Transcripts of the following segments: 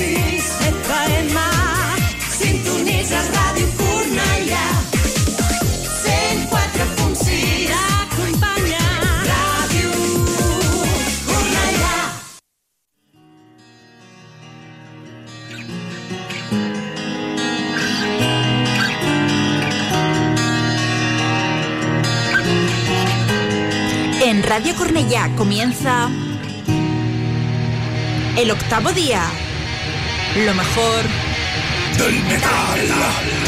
104.6 FM Sintonitzes Ràdio Cornellà 104.6 Acompanya Ràdio Cornellà En Radio Cornellá comienza el octavo día. Lo mejor Del metal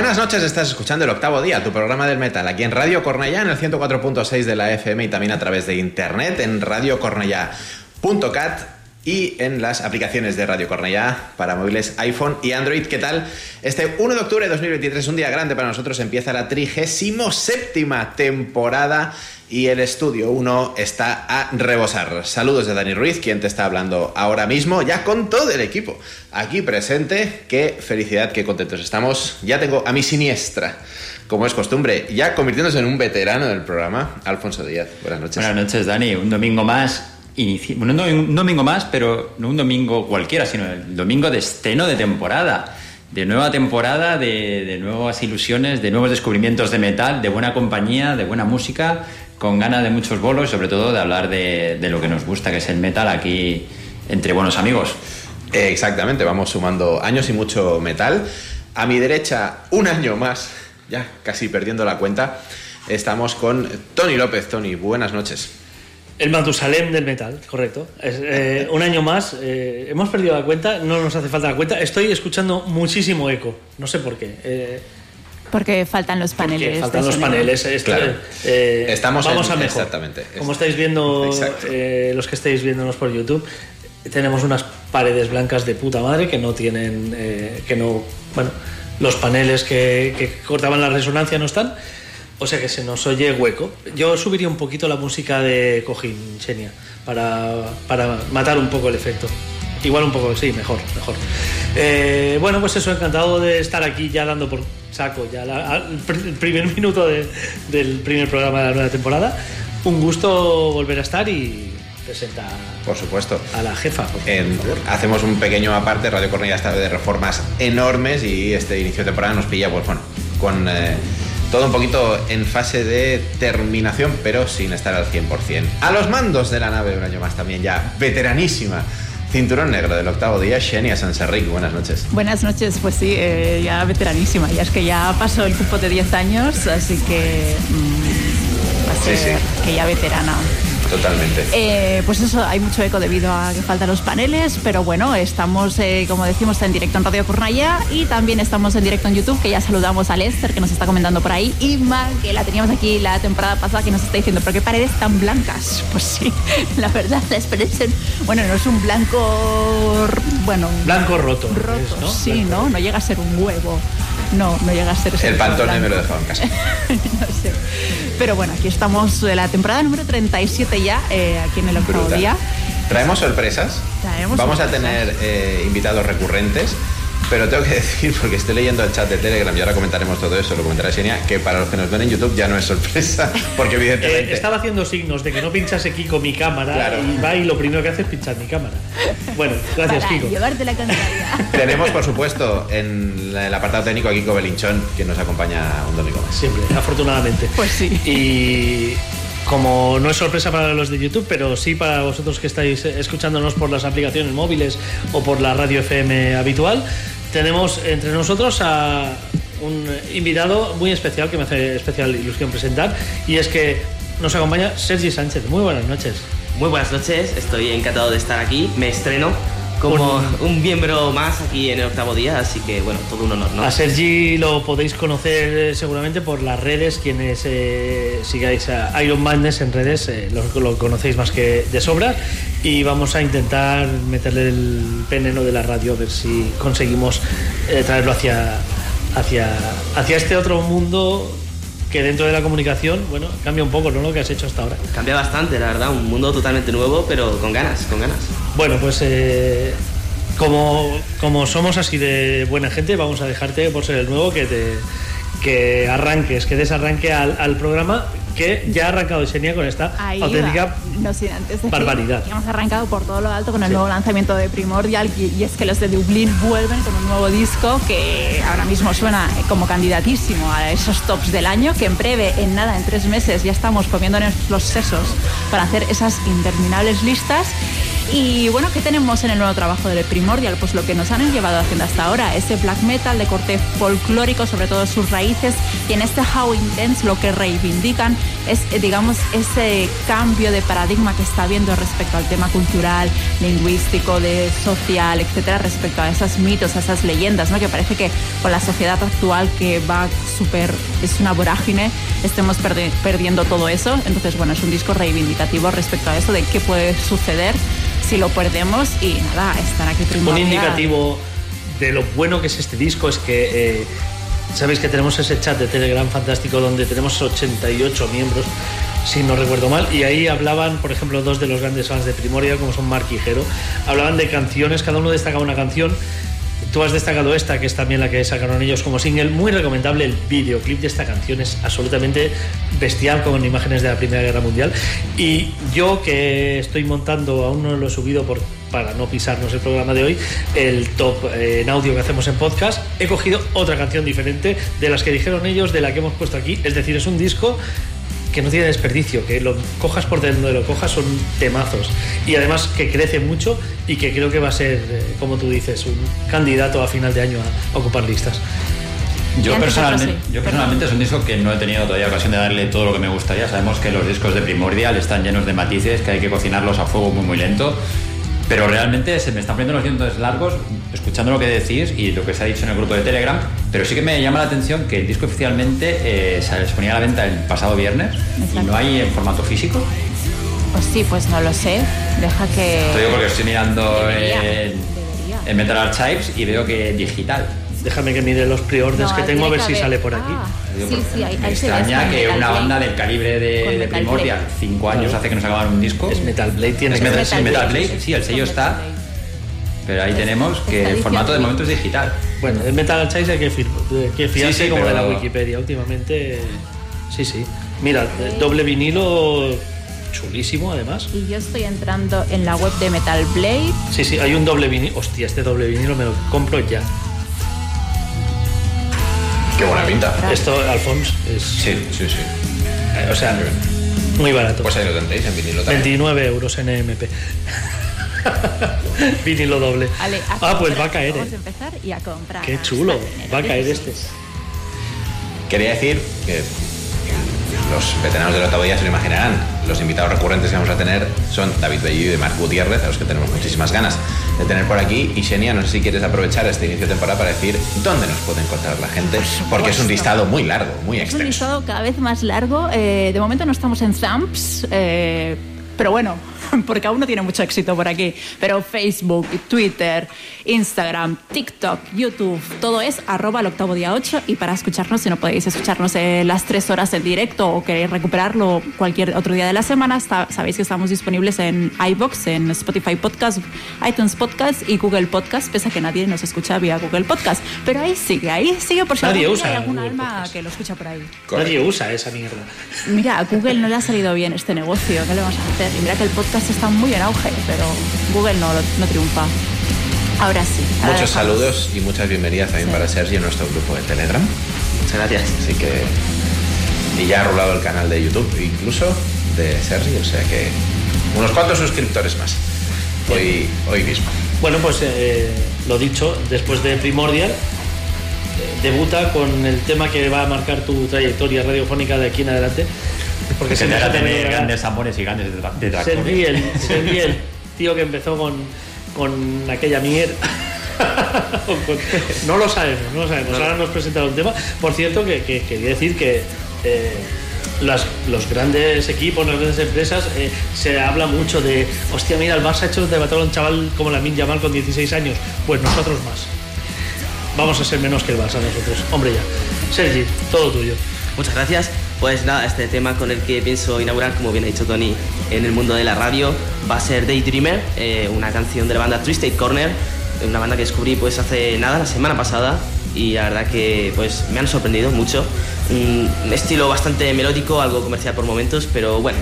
Buenas noches, estás escuchando el octavo día, tu programa del metal, aquí en Radio Cornellá, en el 104.6 de la FM y también a través de internet en radiocornellá.cat y en las aplicaciones de Radio Cornellá para móviles iPhone y Android. ¿Qué tal? Este 1 de octubre de 2023, un día grande para nosotros, empieza la 37 temporada y el estudio 1 está a rebosar. Saludos de Dani Ruiz, quien te está hablando ahora mismo, ya con todo el equipo aquí presente. Qué felicidad, qué contentos estamos. Ya tengo a mi siniestra, como es costumbre, ya convirtiéndose en un veterano del programa, Alfonso Díaz. Buenas noches. Buenas noches, Dani. Un domingo más. Bueno, no un domingo más, pero no un domingo cualquiera, sino el domingo de estreno de temporada. De nueva temporada, de, nuevas ilusiones, de nuevos descubrimientos de metal, de buena compañía, de buena música, con ganas de muchos bolos y sobre todo de hablar de, de lo que nos gusta, que es el metal aquí entre buenos amigos. Exactamente, vamos sumando años y mucho metal. A mi derecha, un año más, ya casi perdiendo la cuenta, estamos con Tony López. Tony, buenas noches. El Matusalem del metal, correcto. Es, eh, un año más, eh, hemos perdido la cuenta, no nos hace falta la cuenta. Estoy escuchando muchísimo eco, no sé por qué. eh, Porque faltan los porque paneles. de faltan los sonido. paneles. esto, Claro. eh, Estamos vamos en- a mejor. exactamente. Como estáis viendo, eh, los que estáis viéndonos por YouTube, tenemos unas paredes blancas de puta madre que no tienen, eh, que no, bueno, los paneles que, que cortaban la resonancia no están. O sea que se nos oye hueco. Yo subiría un poquito la música de Cojín, Xenia, para, para matar un poco el efecto. Igual un poco, sí, mejor, mejor. Eh, bueno, pues eso, encantado de estar aquí ya dando por saco ya la- el primer minuto de- del primer programa de la nueva temporada. Un gusto volver a estar y presenta Por supuesto. a la jefa. por En- favor. hacemos un pequeño aparte, Radio Cornella está de reformas enormes y este inicio de temporada nos pilla, pues bueno, con eh, todo un poquito en fase de terminación, pero sin estar al 100%. A los mandos de la nave un año más también ya, veteranísima, cinturón negro del octavo día, Xenia Sanserric, buenas noches. Buenas noches, pues sí, eh, ya veteranísima. Ya es que ya pasó el cupo de 10 años, así que mm, va a Sí, ser sí. que ya veterana. Totalmente. Eh, pues eso, hay mucho eco debido a que faltan los paneles, pero bueno, estamos, eh, como decimos, en directo en Radio Cornaya y también estamos en directo en YouTube, que ya saludamos a Lester, que nos está comentando por ahí, y Mar, que la teníamos aquí la temporada pasada, que nos está diciendo, ¿pero qué paredes tan blancas? Pues sí, la verdad, las parecen, bueno, no es un blanco, bueno, Blanco roto. roto, es, ¿no? sí, Blanco. ¿no? No llega a ser un huevo. No, no llega a ser ese El pantone me lo he dejado en casa. no sé. Pero bueno, aquí estamos de la temporada número 37 ya, eh, aquí en el octavo día. Traemos sorpresas. Traemos Vamos sorpresas. a tener eh, invitados recurrentes. Pero tengo que decir, porque estoy leyendo el chat de Telegram y ahora comentaremos todo eso, lo comentará Xenia, que para los que nos ven en YouTube ya no es sorpresa, porque Eh, evidentemente... estaba haciendo signos de que no pinchas aquí con mi cámara Claro. y va y lo primero que hace es pinchar mi cámara. Bueno, gracias, Para Kiko. llevarte la contraria. Tenemos, por supuesto, en el apartado técnico a Kiko Belinchón, que nos acompaña un domingo más. Siempre, afortunadamente. Pues sí. Y como no es sorpresa para los de YouTube, pero sí para vosotros que estáis escuchándonos por las aplicaciones móviles o por la radio FM habitual, tenemos entre nosotros a un invitado muy especial que me hace especial ilusión presentar y es que nos acompaña Sergi Sánchez. Muy buenas noches. Muy buenas noches, estoy encantado de estar aquí. Me estreno como Un- un miembro más aquí en el octavo día, así que bueno, todo un honor, ¿no? A Sergi lo podéis conocer eh, seguramente por las redes, quienes eh, sigáis a Iron Madness en redes eh, lo, lo conocéis más que de sobra y vamos a intentar meterle el veneno de la radio a ver si conseguimos eh, traerlo hacia, hacia, hacia este otro mundo que dentro de la comunicación, bueno, cambia un poco ¿no? lo que has hecho hasta ahora. Cambia bastante, la verdad, un mundo totalmente nuevo, pero con ganas, con ganas. Bueno, pues eh, como, como somos así de buena gente, vamos a dejarte, por ser el nuevo, que te que arranques, que des arranque al, al programa que ya ha arrancado Xenia con esta Ahí auténtica va. No sin antes decir barbaridad. que hemos arrancado por todo lo alto con el nuevo lanzamiento de Primordial y, y es que los de Dublín vuelven con un nuevo disco que ahora mismo suena como candidatísimo a esos tops del año, que en breve, en nada, en tres meses ya estamos comiéndonos los sesos para hacer esas interminables listas. Y bueno, ¿qué tenemos en el nuevo trabajo de Primordial? Pues lo que nos han llevado haciendo hasta ahora, ese black metal de corte folclórico, sobre todo sus raíces, y en este How Intense lo que reivindican es, eh, digamos, ese cambio de paradigma que está habiendo respecto al tema cultural, lingüístico, de social, etcétera, respecto a esos mitos, a esas leyendas, ¿no? Que parece que con la sociedad actual que va súper, es una vorágine, estemos perdi- perdiendo todo eso. Entonces, bueno, es un disco reivindicativo respecto a eso de qué puede suceder si lo perdemos y nada, estar aquí Un primordial. indicativo de lo bueno que es este disco es que eh, sabéis que tenemos ese chat de Telegram fantástico donde tenemos 88 miembros, si no recuerdo mal, y ahí hablaban, por ejemplo, dos de los grandes fans de Primordial, como son Mark y Jero, hablaban de canciones, cada uno destacaba una canción. Tú has destacado esta, que es también la que sacaron ellos como single. Muy recomendable el videoclip de esta canción, es absolutamente bestial con imágenes de la Primera Guerra Mundial. Y yo que estoy montando, aún no lo he subido por, para no pisarnos el programa de hoy, el top eh, en audio que hacemos en podcast, he cogido otra canción diferente de las que dijeron ellos, de la que hemos puesto aquí. Es decir, es un disco que no tiene desperdicio, que lo cojas por donde lo cojas son temazos y además que crece mucho y que creo que va a ser, eh, como tú dices, un candidato a final de año a, ocupar listas. Yo personalmente, yo personalmente es un disco que no he tenido todavía ocasión de darle todo lo que me gustaría. Sabemos que los discos de Primordial están llenos de matices, que hay que cocinarlos a fuego muy muy lento. Pero realmente se me están poniendo los dientes largos escuchando lo que decís y lo que se ha dicho en el grupo de Telegram. Pero sí que me llama la atención que el disco oficialmente eh, se ponía a la venta el pasado viernes y no hay en formato físico. Pues sí, pues no lo sé. Deja que. Te digo porque estoy mirando Debería, en, debería. en Metal Archives y veo que digital. Déjame que mire los pre-orders No, que tengo a ver si sale por aquí. Ah, Digo, sí, porque sí, ahí, me ahí extraña que Metal una Blade. banda del calibre de, Primordial, Blade. cinco años Claro. hace que nos acabaron un disco. Es Metal Blade, tiene Es que Metal, ser. sí, Metal Blade, Blade, sí, el sello está, pero ahí tenemos que el formato de momento es digital. Bueno, el Metal Archives hay que, que fiarse Sí, sí, como de la Wikipedia. Últimamente, sí, sí. Mira, eh, doble vinilo chulísimo además. Y yo estoy entrando en la web de Metal Blade. Sí, sí, hay un doble vinilo. Hostia, este doble vinilo me lo compro ya. Qué buena pinta. Esto, Alphonse, es. Sí, sí, sí. eh, o sea, muy barato. Pues ahí lo tendréis en vinilo también. 29 euros en EMP. vinilo doble. Ale, ah, pues va a caer, Vamos a eh. empezar y a comprar. Qué chulo. Va a caer este. Quería decir que los veteranos del octavo día se lo imaginarán. Los invitados recurrentes que vamos a tener son David Bellido y Marc Gutiérrez, a los que tenemos muchísimas ganas de tener por aquí. Y Xenia, no sé si quieres aprovechar este inicio de temporada para decir dónde nos puede encontrar la gente, porque es un listado muy largo, muy Es un extenso. listado cada vez más largo. Eh, de momento no estamos en Zamps, eh, pero bueno, porque aún no tiene mucho éxito por aquí. Pero Facebook, Twitter, Instagram, TikTok, YouTube, todo es arroba al octavo día 8. Y para escucharnos, si no podéis escucharnos eh, las tres horas en directo o queréis recuperarlo cualquier otro día de la semana, está- sabéis que estamos disponibles en iBox, en Spotify Podcast, iTunes Podcast y Google Podcast, pese a que nadie nos escucha vía Google Podcast. Pero ahí sigue, ahí sigue por si Nadie usa hay algún Google alma Podcast. que lo escucha por ahí. Nadie usa esa mierda. Mira, a Google no le ha salido bien este negocio, ¿qué le vamos a hacer? Y mira que el podcast está muy en auge, pero Google no, no triunfa. Ahora sí. ahora Muchos dejamos. saludos y muchas bienvenidas también Sí. para Sergio en nuestro grupo de Telegram. Muchas gracias. Así que. Y ya ha rolado el canal de YouTube, incluso de Sergio, o sea que. Unos cuantos suscriptores más. Hoy, hoy mismo. Bueno, pues eh, lo dicho, después de Primordial, eh, debuta con el tema que va a marcar tu trayectoria radiofónica de aquí en adelante. Porque Que se ha tener grandes amores y grandes detra- detractores. Sergi, el, Sergi, el tío que empezó con, con aquella mierda. No lo sabemos, no lo sabemos. Ahora nos presenta un tema. Por cierto, que, que quería decir que eh, las- los grandes equipos, las grandes empresas, eh, se habla mucho de, hostia, mira, el Barça ha hecho debatir a un chaval como la Yamal con 16 años. Pues nosotros más. Vamos a ser menos que el Barça nosotros. Hombre ya. Sergi, todo tuyo. Muchas gracias. Pues nada, este tema con el que pienso inaugurar, como bien ha dicho Tony, en el mundo de la radio, va a ser Daydreamer, eh, una canción de la banda Twisted Corner, una banda que descubrí pues hace nada, la semana pasada, y la verdad que pues me han sorprendido mucho. Un estilo bastante melódico, algo comercial por momentos, pero bueno,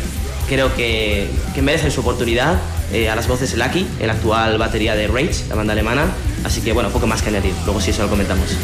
creo que, que merecen su oportunidad. Eh, a las voces Lucky, el actual batería de Rage, la banda alemana, así que bueno, poco más que añadir, luego sí eso lo comentamos.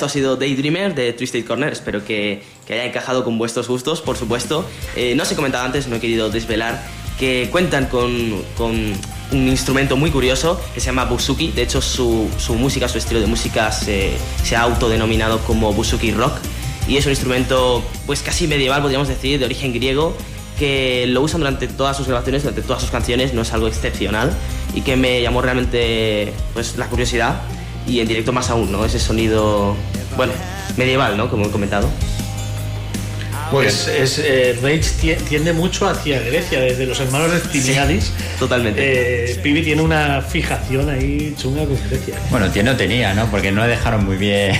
Esto ha sido Daydreamer de Twisted Corner. Espero que, que haya encajado con vuestros gustos, por supuesto. Eh, no os he comentado antes, no he querido desvelar que cuentan con, con un instrumento muy curioso que se llama buzuki. De hecho, su, su música, su estilo de música se, se ha autodenominado como buzuki rock. Y es un instrumento, pues casi medieval, podríamos decir, de origen griego, que lo usan durante todas sus grabaciones, durante todas sus canciones, no es algo excepcional y que me llamó realmente pues, la curiosidad y en directo más aún, ¿no? Ese sonido, bueno, medieval, ¿no? Como he comentado. Pues es, eh, Rage tie- tiende mucho hacia Grecia, desde los hermanos de Timiadis. totalmente. Eh, Pibi tiene una fijación ahí chunga con Grecia. Bueno, tiene no tenía, ¿no? Porque no dejaron muy bien.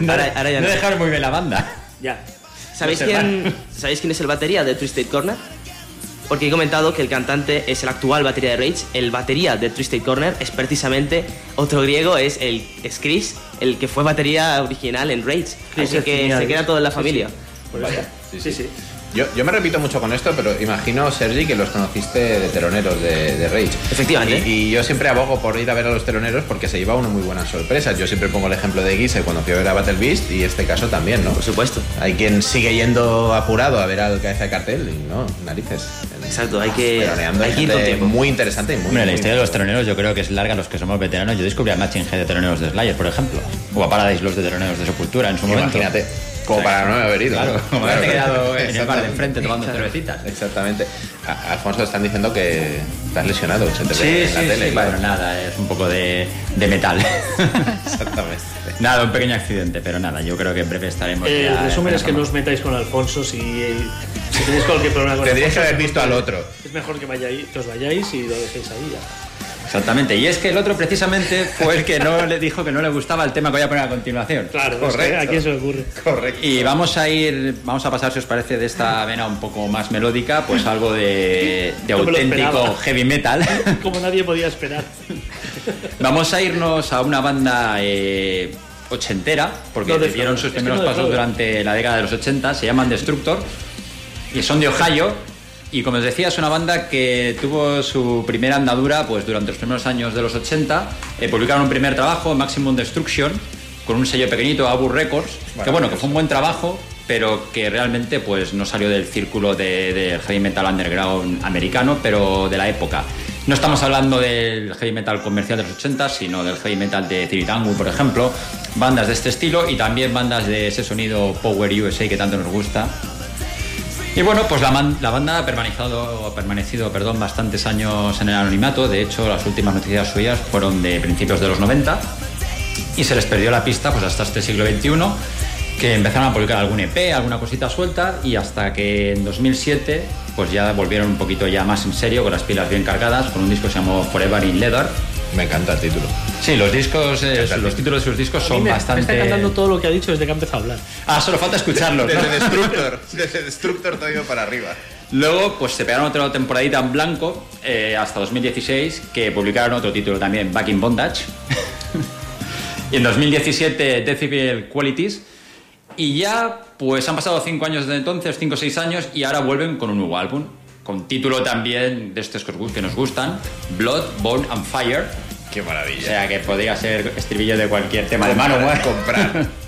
no, Ahora- ahora ya no no. dejaron muy bien la banda. Ya. ¿Sabéis quién, ¿Sabéis quién es el batería de Twisted Corner? Porque he comentado que el cantante es el actual batería de Rage. El batería de Twisted Corner es precisamente otro griego, es el es Chris, el que fue batería original en Rage. Chris Así que se queda todo en la familia. sí. Vaya, sí, sí. Yo, yo me repito mucho con esto, pero imagino, Sergi, que los conociste de teloneros de, de Rage. Efectivamente. Y, y yo siempre abogo por ir a ver a los teloneros porque se lleva uno muy buenas sorpresas. Yo siempre pongo el ejemplo de Gise cuando fui a ver a Battle Beast y este caso también, ¿no? Por supuesto. Hay quien sigue yendo apurado a ver al cabeza de cartel y no, narices. Exacto, hay que, hay que ir con gente tiempo. muy interesante y muy Hombre, la historia de los teloneros yo creo que es larga, los que somos veteranos. Yo descubrí a Matching Head de teloneros de Slayer, por ejemplo. O a Paradise los de teloneros de Sepultura en su momento. Imagínate, como para no haber ido. Claro, ¿no? como haberte quedado en el bar de Exactamente. enfrente tomando cervecitas. Exactamente. A- Alfonso, están diciendo que estás lesionado, se te Sí, ve en sí, la tele. sí, claro. bueno, nada, es un poco de, de metal. Exactamente. nada, un pequeño accidente, pero nada, yo creo que en breve estaremos El ya resumen en es que no os metáis con Alfonso si, eh, si tenéis cualquier problema con Tendrías que haber visto al otro. Es mejor que, vayáis, que os vayáis y lo dejéis ahí ya. Exactamente. Y es que el otro precisamente fue el que no le dijo que no le gustaba el tema que voy a poner a continuación. Claro, que ¿a quién se le ocurre? Correcto. Y vamos a ir, vamos a pasar, si os parece, de esta vena un poco más melódica, pues algo de, auténtico heavy metal. Como nadie podía esperar. Vamos a irnos a una banda eh, ochentera, porque No dieron sus primeros no pasos durante la década de los 80, se llaman Destructor, y son de Ohio. Y como os decía, es una banda que tuvo su primera andadura pues, durante los primeros años de los 80. Eh, publicaron un primer trabajo, Maximum Destruction, con un sello pequeñito, Abu Records, que bueno, que fue un buen trabajo, pero que realmente pues, no salió del círculo de- del heavy metal underground americano, pero de la época. No estamos hablando del heavy metal comercial de los 80, sino del heavy metal de Tiritangu, por ejemplo, bandas de este estilo y también bandas de ese sonido Power USA que tanto nos gusta. Y bueno, pues la, banda ha permanecido, ha permanecido perdón, bastantes años en el anonimato. De hecho, las últimas noticias suyas fueron de principios de los 90 y se les perdió la pista pues hasta este siglo XXI que empezaron a publicar algún EP, alguna cosita suelta y hasta que en 2007 pues ya volvieron un poquito ya más en serio con las pilas bien cargadas con un disco que se llamó Forever in Leather. Me encanta el título. Sí, los discos, eh, los títulos de sus discos son me, me bastante... está encantando todo lo que ha dicho desde que ha empezado a hablar. Ah, solo falta escucharlos. ¿no? Desde Destructor. Desde Destructor todo ido para arriba. Luego, pues se pegaron otra temporadita en blanco eh, hasta 2016, que publicaron otro título también, Back in Bondage. y en 2017, Decibel Qualities. Y ya, pues han pasado cinco años desde entonces, cinco o seis años, y ahora vuelven con un nuevo álbum, con título también de estos que nos gustan, Blood, Bone and Fire. Qué O maravilla. sea, que podría ser estribillo de cualquier tema de mano. Comprar, comprar.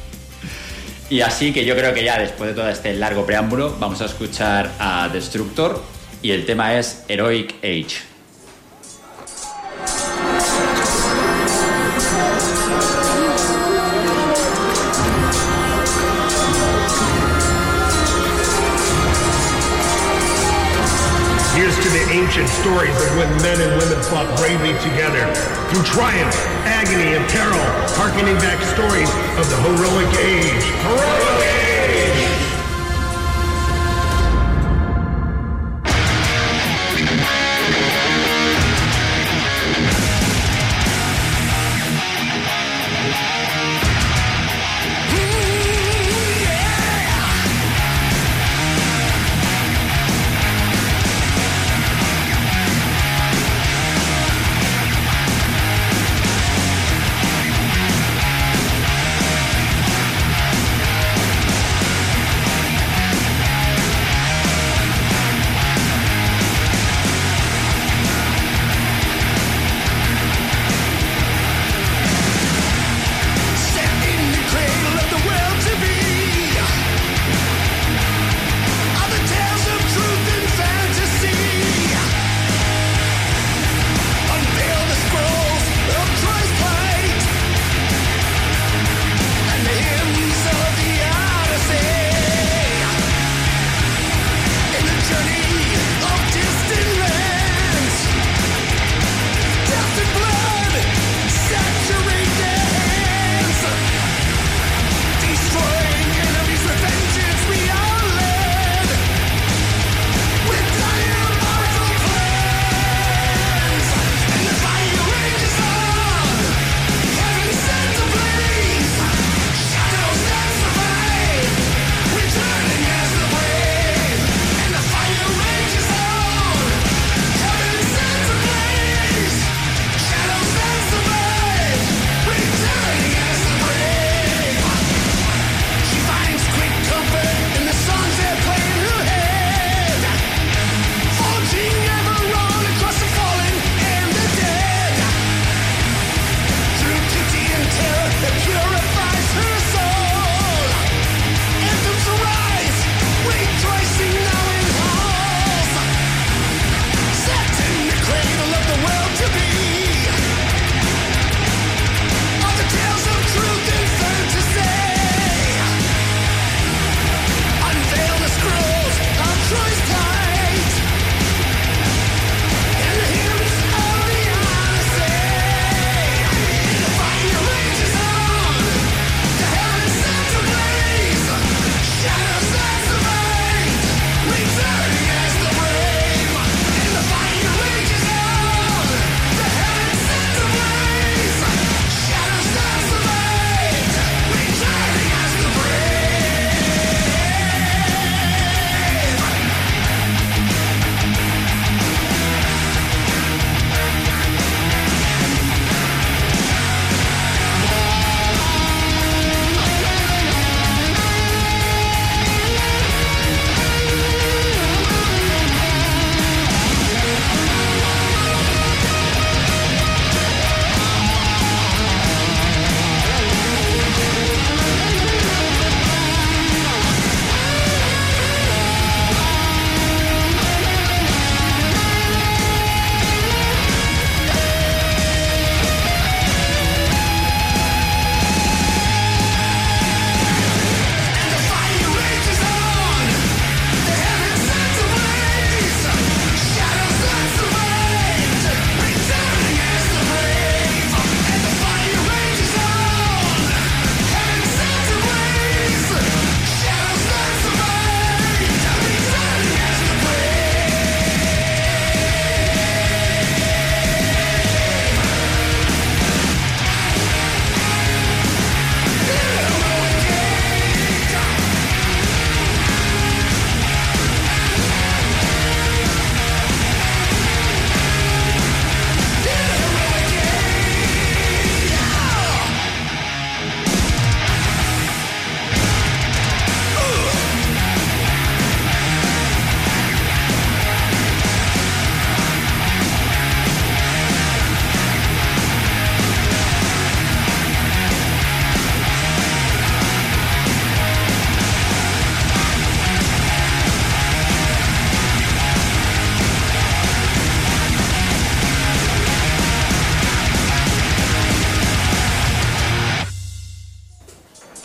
Y así que yo creo que ya después de todo este largo preámbulo vamos a escuchar a Destructor y el tema es Heroic Age. Ancient stories of when men and women fought bravely together through triumph, agony, and peril, harkening back stories of the heroic age. Heroic age!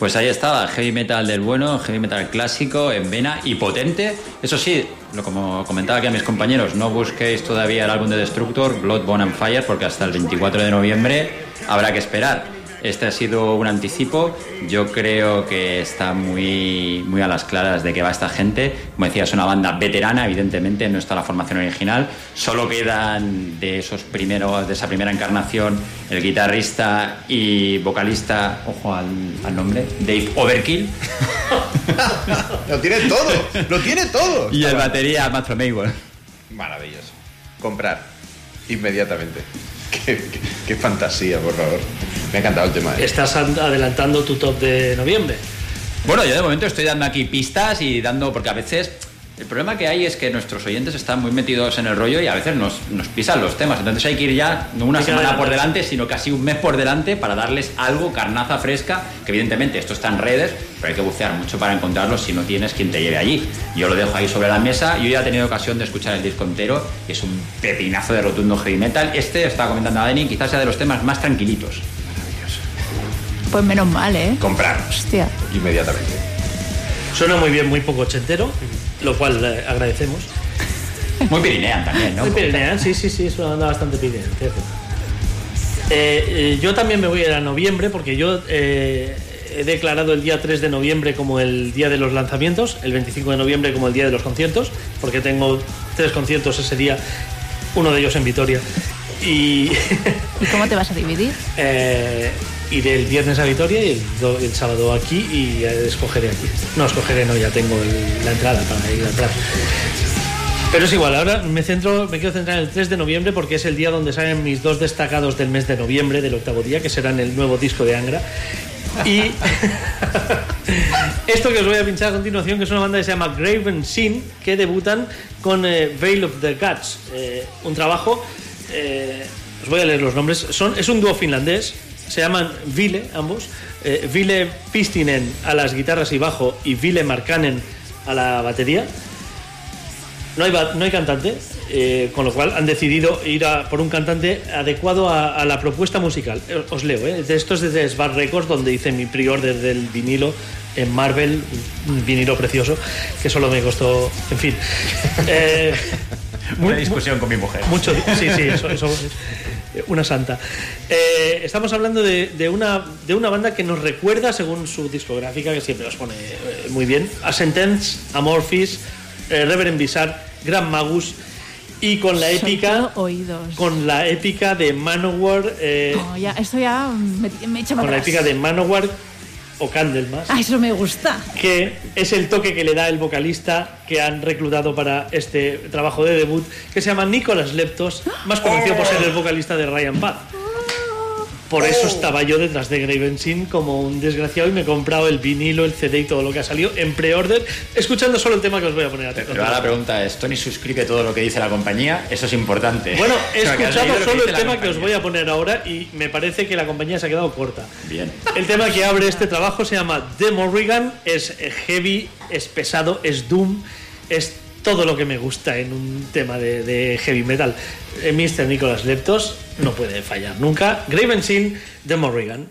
Pues ahí estaba, heavy metal del bueno, heavy metal clásico, en vena y potente. Eso sí, lo como comentaba aquí a mis compañeros, no busquéis todavía el álbum de Destructor, Blood, Bone and Fire, porque hasta el 24 de noviembre habrá que esperar. Este ha sido un anticipo. Yo creo que está muy, muy a las claras de que va esta gente. Como decía, es una banda veterana, evidentemente, no está la formación original. Solo quedan de esos primeros, de esa primera encarnación, el guitarrista y vocalista, ojo al, al nombre, Dave Overkill. Lo tiene todo, lo tiene todo. y el batería Matthew Maywell. Maravilloso. Comprar. Inmediatamente. Qué, qué- qué fantasía, por favor. Me ha encantado el tema. ¿eh? Estás an- adelantando tu top de noviembre. Bueno, yo de momento estoy dando aquí pistas y dando, porque a veces el problema que hay es que nuestros oyentes están muy metidos en el rollo y a veces nos, nos pisan los temas. Entonces hay que ir ya no una semana por delante, sino casi un mes por delante para darles algo, carnaza fresca, que evidentemente esto está en redes, pero hay que bucear mucho para encontrarlo si no tienes quien te lleve allí. Yo lo dejo ahí sobre la mesa. Yo ya he tenido ocasión de escuchar el disco entero y es un pepinazo de rotundo heavy metal. Este, estaba comentando a Dani, quizás sea de los temas más tranquilitos. Pues menos mal, ¿eh? Comprar. Hostia. Inmediatamente. Suena muy bien, muy poco ochentero, lo cual eh, agradecemos. Muy Pirinean también, ¿no? Muy Pirinean, sí, sí, sí, es una banda bastante Pirinean. cierto. Eh, eh, yo también me voy a ir a noviembre porque yo eh, he declarado el día 3 de noviembre como el día de los lanzamientos, el 25 de noviembre como el día de los conciertos, porque tengo tres conciertos ese día, uno de ellos en Vitoria. Y ¿Y cómo te vas a dividir? Iré el viernes a Vitoria y el, el sábado aquí y escogeré aquí. No, escogeré, no, ya tengo el- la entrada para ir a entrar. Pero es igual, ahora me centro, me quiero centrar en el 3 de noviembre porque es el día donde salen mis dos destacados del mes de noviembre, del octavo día, que serán el nuevo disco de Angra. Y esto que os voy a pinchar a continuación, que es una banda que se llama Graven Sin, que debutan con eh, Veil of the Gods, eh, un trabajo, eh, os voy a leer los nombres, Son, es un dúo finlandés, se llaman Ville, ambos, eh, Ville Pistinen a las guitarras y bajo y Ville Markkanen a la batería. No hay, no hay cantante, eh, con lo cual han decidido ir a por un cantante adecuado a, a la propuesta musical. Eh, Os leo, ¿eh? De esto es desde Sbar Records, donde hice mi pre-order del vinilo en Marvel, un vinilo precioso, que solo me costó, en fin. Una discusión con mi mujer. mucho, sí, sí, eso, eso es una santa. Eh, estamos hablando de, de una, de una banda que nos recuerda, según su discográfica, que siempre los pone eh, muy bien, a Sentence, Amorphis, eh, Reverend Bizarre, Grand Magus y con la épica, oídos. con la épica de Manowar, eh, No, ya, esto ya me, me echa con la épica de Manowar o Candlemas. Ah, eso me gusta. que es el toque que le da el vocalista que han reclutado para este trabajo de debut, que se llama Nicolas Leptos, más conocido por ser el vocalista de Ryan Path. Por eso estaba yo detrás de Graven Sin como un desgraciado y me he comprado el vinilo, el CD y todo lo que ha salido en pre-order, escuchando solo el tema que os voy a poner a Pero ahora la pregunta es, ¿Tony suscribe todo lo que dice la compañía? Eso es importante. Bueno, he escuchado solo el tema que os voy a poner ahora y me parece que la compañía se ha quedado corta. Bien. El tema que abre este trabajo se llama The Morrigan, es heavy, es pesado, es doom, es todo lo que me gusta en un tema de, de heavy metal. Eh, Mr. Nicholas Leptos no puede fallar nunca. Graven Sin, The Morrigan.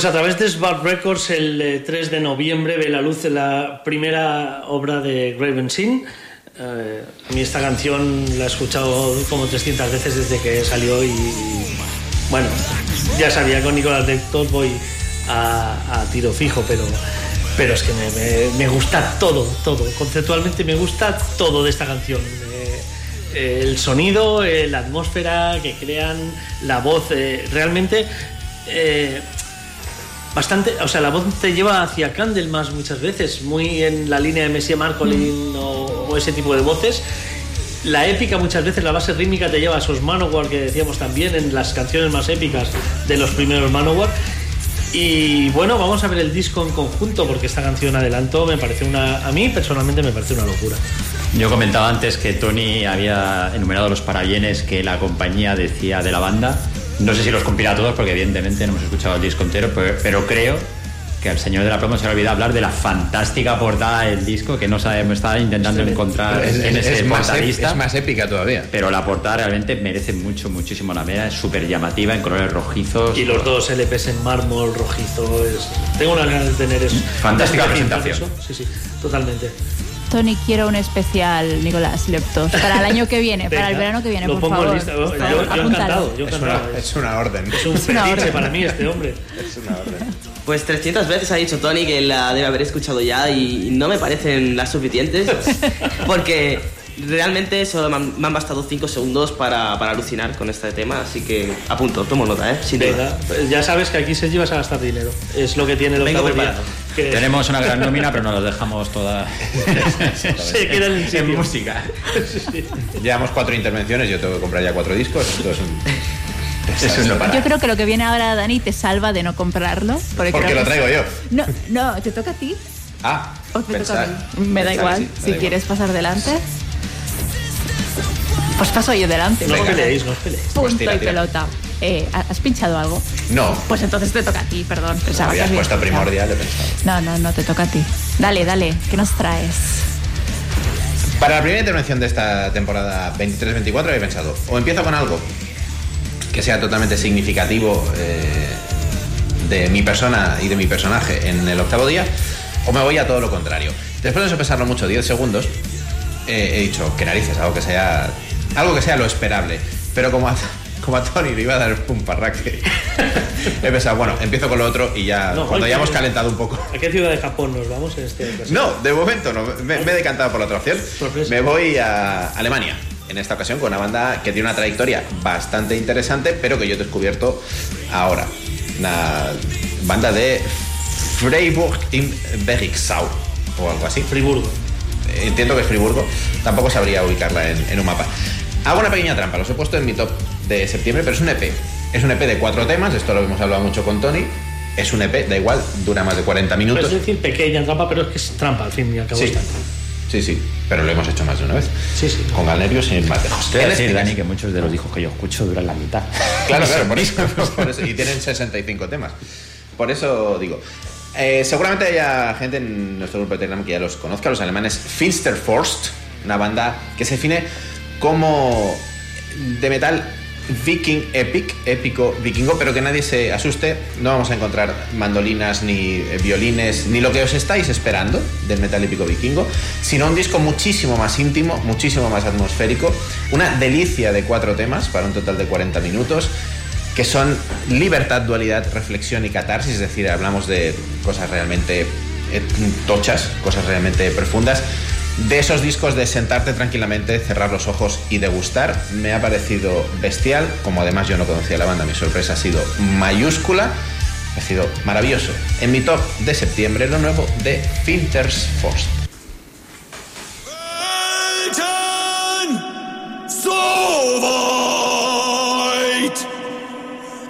Pues a través de Smart Records el eh, 3 de noviembre ve la luz la primera obra de Graven Sin. Eh, a mí esta canción la he escuchado como 300 veces desde que salió y, bueno, ya sabía con Nicolás de voy a, tiro fijo, pero, pero es que me, gusta todo, todo. Conceptualmente me gusta todo de esta canción. Eh, eh, el sonido, eh, la atmósfera que crean, la voz, eh, realmente eh, bastante, o sea, la voz te lleva hacia Candlemas muchas veces, muy en la línea de Messiah Marcolin o, o ese tipo de voces. La épica muchas veces, la base rítmica te lleva a esos Manowar que decíamos también en las canciones más épicas de los primeros Manowar. Y bueno, vamos a ver el disco en conjunto porque esta canción adelanto me parece una, a mí personalmente me parece una locura. Yo comentaba antes que Tony había enumerado los parabienes que la compañía decía de la banda. No sé si los cumplirá todos porque evidentemente no hemos escuchado el disco entero, pero, pero creo que al señor de la promo se le ha olvidado hablar de la fantástica portada del disco que no sabemos, estaba intentando encontrar Es- en es- ese es más ép- portadista. es más épica todavía. Pero la portada realmente merece mucho, muchísimo la pena. Es súper llamativa, en colores rojizos. Y los dos LPs en mármol rojizo. Es... Tengo unas ganas de tener eso. Fantástica Una presentación. eso. Sí, sí, totalmente. Tony, quiero un especial Nicolás Leptos para el año que viene, para el verano que viene, lo por pongo favor. lista. Yo- yo- favor, yo encantado, Es una, encantado. es una orden. Es un una orden. para mí este hombre. Es una orden. Pues 300 veces ha dicho Tony que la debe haber escuchado ya y no me parecen las suficientes porque realmente solo me han, me han bastado 5 segundos para, para alucinar con este tema, así que apunto, tomo nota, ¿eh? Sin duda. Pues ya sabes que aquí se llevas a gastar dinero. Es lo que tiene octavo día. preparado. Que Tenemos una gran nómina, pero nos las dejamos todas se queda en en música. Llevamos cuatro intervenciones, yo tengo que comprar ya cuatro discos. Esto es un. Eso lo para. Yo creo que lo que viene ahora Dani te salva de no comprarlo. Porque, Porque lo traigo yo. No, no, te toca a ti. Ah, O me toca a mí. Me da igual. sí, me da si igual. quieres pasar delante. Pues paso yo delante. No os peleéis, no os peleéis. Punto Pues tira, y pelota. Eh, ¿Has pinchado algo? No, Pues entonces te toca a ti, perdón. Pensaba habías puesto primordial, he pensado. No, no, no te toca a ti. Dale, dale, ¿qué nos traes? Para la primera intervención de esta temporada 23-24 he pensado, o empiezo con algo que sea totalmente significativo eh, de mi persona y de mi personaje en el octavo día, o me voy a todo lo contrario. Después de eso pensarlo mucho, 10 segundos, eh, he dicho, que narices, algo que sea algo que sea lo esperable. Pero como como a Tony le iba a dar un parraque, he pensado, bueno, empiezo con lo otro y ya, No, cuando ya hemos calentado un poco. ¿A qué ciudad de Japón nos vamos en este ocasión? No, de momento no. Me, me he decantado por la otra opción. Me voy a Alemania. En esta ocasión con una banda que tiene una trayectoria bastante interesante, pero que yo he descubierto ahora. Una banda de Freiburg im Bergixau o algo así. Friburgo. Entiendo que es Friburgo. Tampoco sabría ubicarla en, en un mapa. Hago una pequeña trampa. Los he puesto en mi top de septiembre, pero es un EP. Es un EP de cuatro temas. Esto lo hemos hablado mucho con Tony. Es un EP, da igual, dura más de 40 minutos. Es decir, pequeña trampa, pero es que es trampa al fin y al cabo. Sí. Sí, sí, pero lo hemos hecho más de una vez. Sí, sí. Con Galnerios sin más. Te decir, Dani, que muchos de los discos que yo escucho duran la mitad. Claro, claro, por eso, por eso. Y tienen 65 temas. Por eso digo. Eh, seguramente haya gente en nuestro grupo de Telegram que ya los conozca, los alemanes Finsterforst, una banda que se define como de metal viking epic, épico vikingo, pero que nadie se asuste, no vamos a encontrar mandolinas ni eh, violines, ni lo que os estáis esperando del metal épico vikingo, sino un disco muchísimo más íntimo, muchísimo más atmosférico, una delicia de cuatro temas para un total de 40 minutos, que son libertad, dualidad, reflexión y catarsis, es decir, hablamos de cosas realmente eh, tochas, cosas realmente profundas. De esos discos de sentarte tranquilamente, cerrar los ojos y degustar, me ha parecido bestial, como además yo no conocía la banda, mi sorpresa ha sido mayúscula, ha sido maravilloso. En mi top de septiembre, lo nuevo de Finters Force.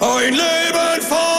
Ein Leben voller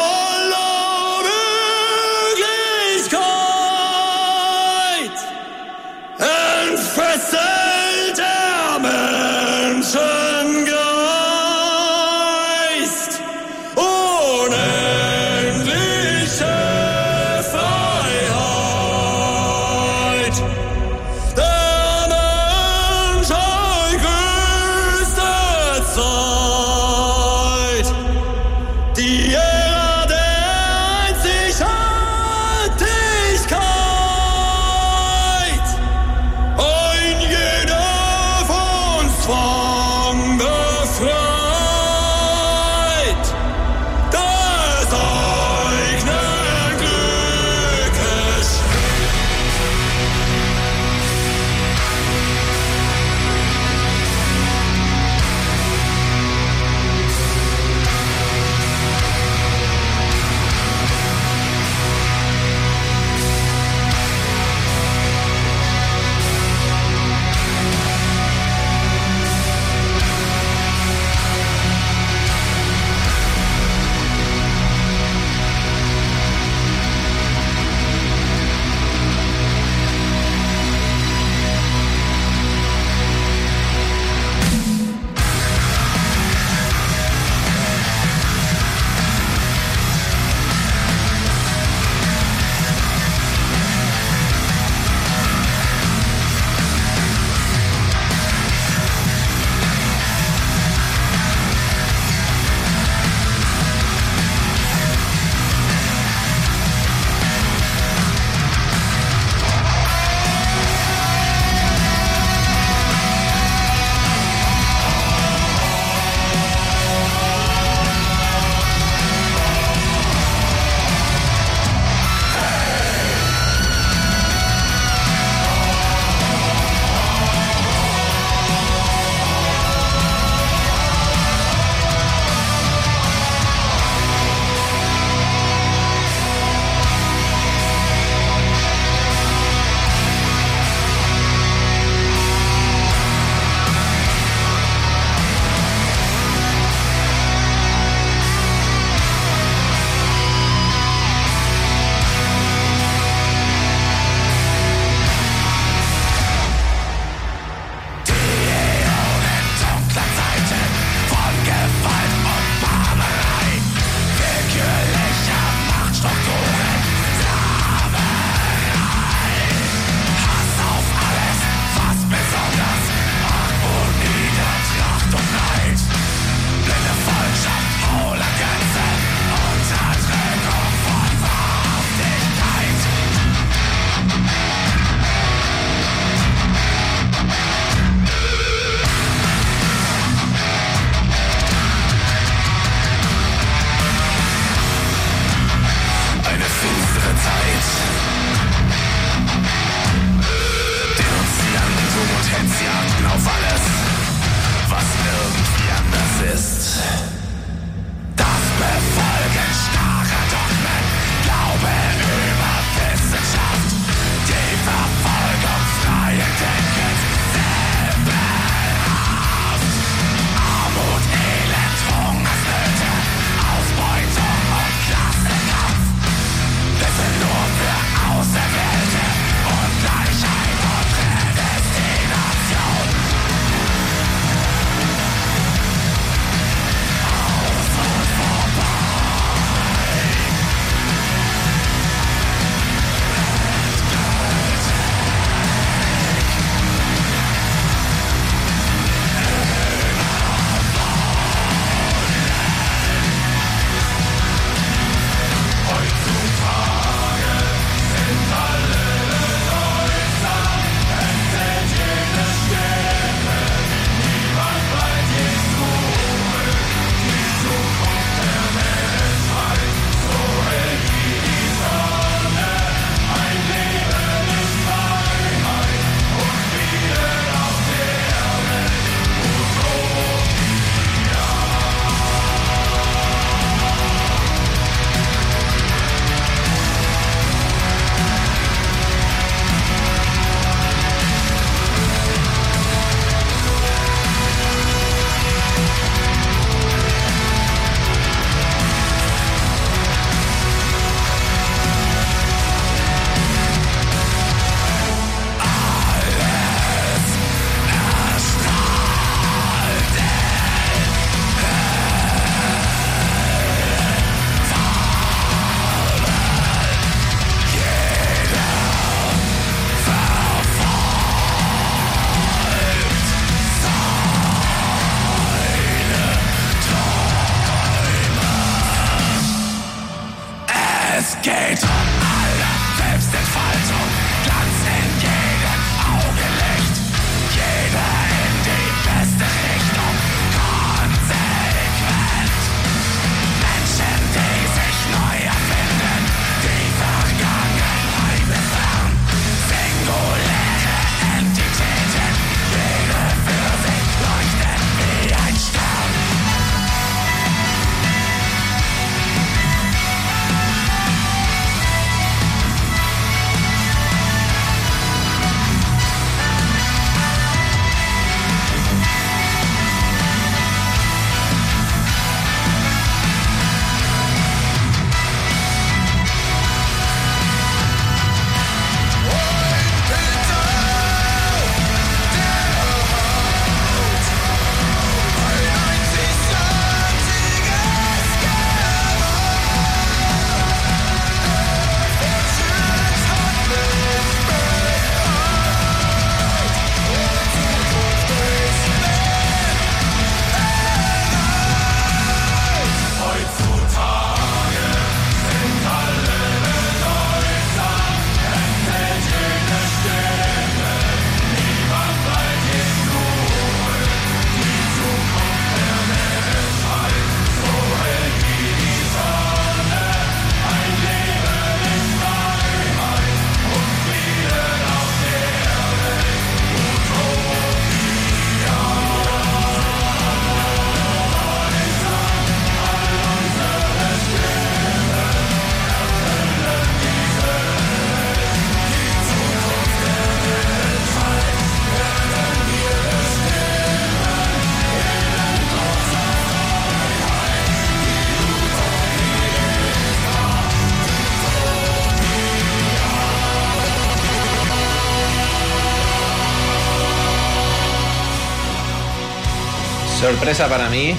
Sorpresa para mí, eh,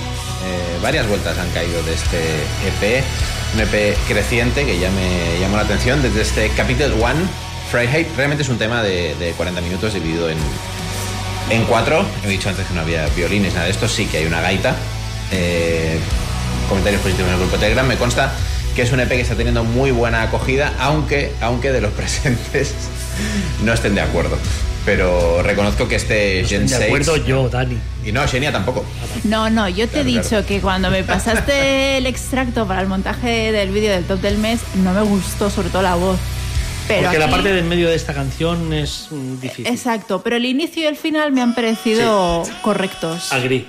varias vueltas han caído de este EP, un EP creciente que ya me llamó la atención desde este Capital One, Fahrenheit. Realmente es un tema de, de 40 minutos dividido en, en cuatro. He dicho antes que no había violines, nada de esto, sí que hay una gaita. Eh, comentarios positivos en el grupo Telegram. Me consta que es un EP que está teniendo muy buena acogida, aunque, aunque de los presentes no estén de acuerdo. Pero reconozco que este Gen De 6... acuerdo yo, Dani. Y no, Xenia tampoco. No, no, yo te he dicho claro. que cuando me pasaste el extracto para el montaje del vídeo del top del mes, no me gustó sobre todo la voz. Pero Porque la parte del medio de esta canción es mm, difícil. Exacto, pero el inicio y el final me han parecido correctos. Agri.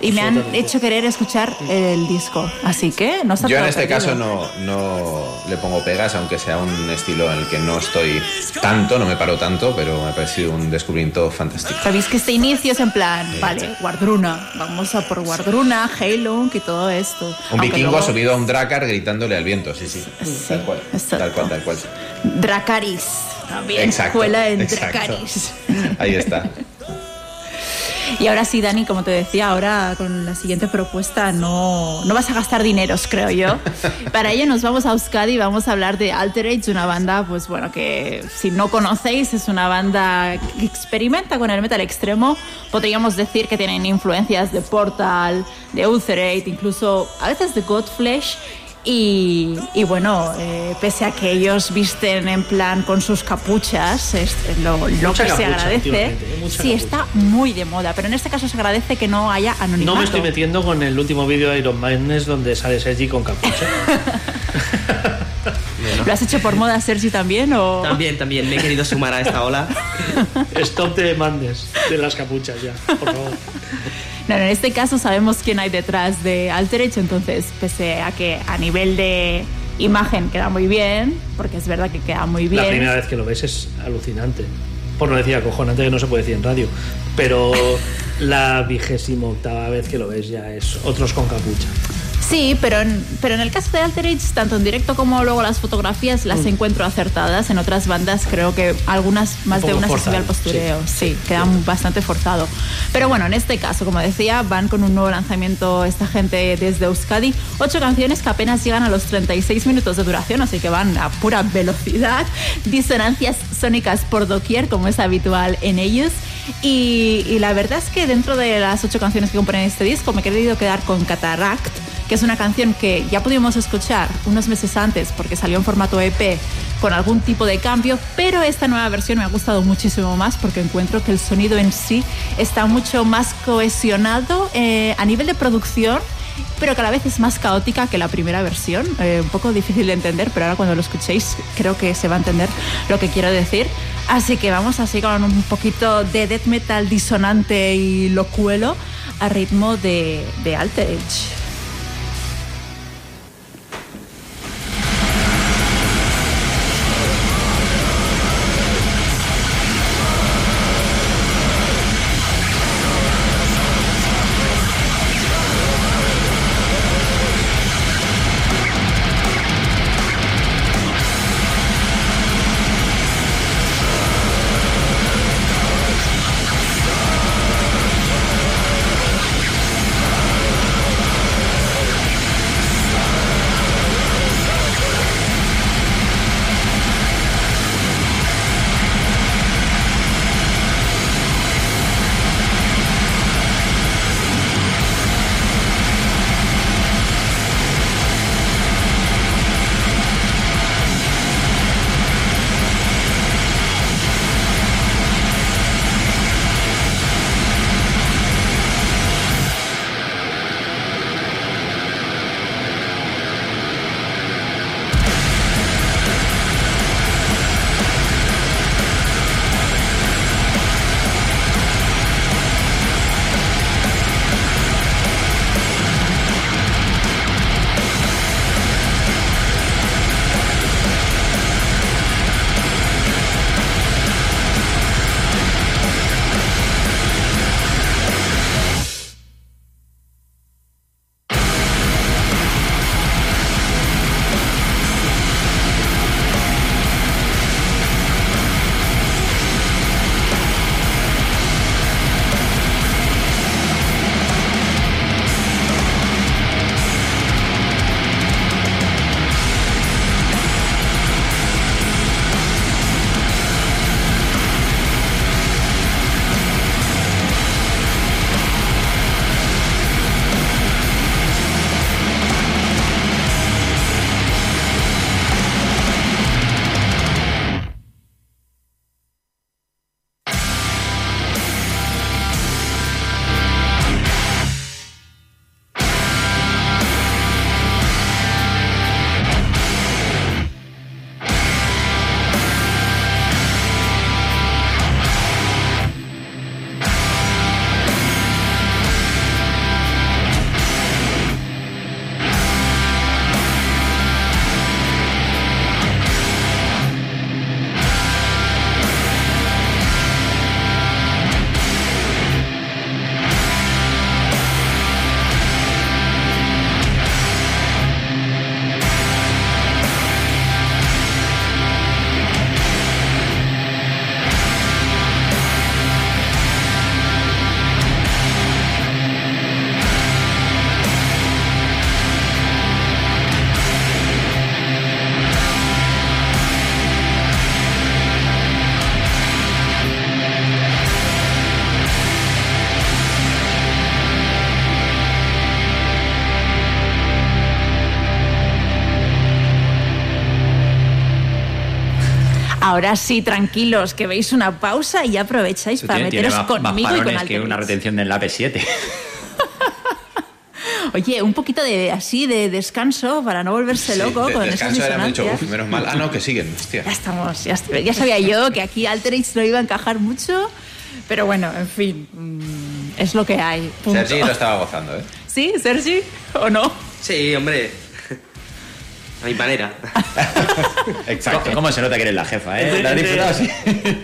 Y me han hecho querer escuchar el disco. Así que no está Yo en este perdido. caso no, no le pongo pegas, aunque sea un estilo en el que no estoy tanto, no me paro tanto, pero me ha parecido un descubrimiento fantástico. Sabéis que este inicio es en plan, vale, Guardruna, vamos a por Guardruna, Heilung y todo esto. Un Aunque vikingo luego- subido a un dracar gritándole al viento, sí, sí. tal cual. Tal cual, tal cual. Dracaris, también, Exacto, escuela en exacto. Dracaris. Ahí está. Y ahora sí, Dani, como te decía, ahora con la siguiente propuesta no, no vas a gastar dineros, creo yo. Para ello nos vamos a Euskadi y vamos a hablar de Alterage, una banda, pues bueno, que si no conocéis, es una banda que experimenta con el metal extremo. Podríamos decir que tienen influencias de Portal, de Ulcerate, incluso a veces de Godflesh. Y, y bueno, eh, pese a que ellos visten en plan con sus capuchas, es lo, lo que se capucha agradece. últimamente, ¿eh? Sí, capucha. está muy de moda, pero en este caso se agradece que no haya anonimato. No me estoy metiendo con el último vídeo de Iron Maidness donde sale Sergi con capucha. ¿Lo has hecho por moda, Sergi, también? O... También, también me he querido sumar a esta ola. Stop de Madness de las capuchas ya, por favor. No, en este caso sabemos quién hay detrás de Alterage, entonces, pese a que a nivel de imagen queda muy bien, porque es verdad que queda muy bien. La primera vez que lo ves es alucinante. Por no decir acojonante que no se puede decir en radio. Pero la vigésima octava vez que lo ves ya es otros con capucha. Sí, pero en, pero en el caso de Alterage, tanto en directo como luego las fotografías las Mm. encuentro acertadas. En otras bandas creo que algunas, más Un de una se sube al forzado, postureo. Sí, quedan bastante forzado. Pero bueno, en este caso, como decía, van con un nuevo lanzamiento esta gente desde Euskadi. Ocho canciones que apenas llegan a los 36 minutos de duración, así que van a pura velocidad. Disonancias sónicas por doquier, como es habitual en ellos. Y, y la verdad es que dentro de las ocho canciones que componen este disco me he querido quedar con Cataract, que es una canción que ya pudimos escuchar unos meses antes porque salió en formato EP con algún tipo de cambio, pero esta nueva versión me ha gustado muchísimo más porque encuentro que el sonido en sí está mucho más cohesionado eh, a nivel de producción pero que a la vez es más caótica que la primera versión. Eh, un poco difícil de entender, pero ahora cuando lo escuchéis creo que se va a entender lo que quiero decir. Así que vamos así con un poquito de death metal disonante y locuelo a ritmo de, de Alterage. Thank Ahora sí, tranquilos, que veis una pausa y aprovecháis para Tiene- tiene meteros más- más conmigo y con que una retención del APE 7. Oye, un poquito de así de descanso para no volverse Sí, loco de- con descanso dicho, disonancias. "Uf, menos mal. Ah, no, que siguen. Hostia. Ya estamos, ya, est- ya sabía yo que aquí Alterix no iba a encajar mucho, pero bueno, en fin, mm, es lo que hay. punto. Sergi lo estaba gozando, ¿eh? ¿Sí, Sergi? ¿O no? Sí, hombre. A mi manera. Exacto. ¿Cómo se nota que eres la jefa, eh? ¿La has Entre- disfrutado? Sí.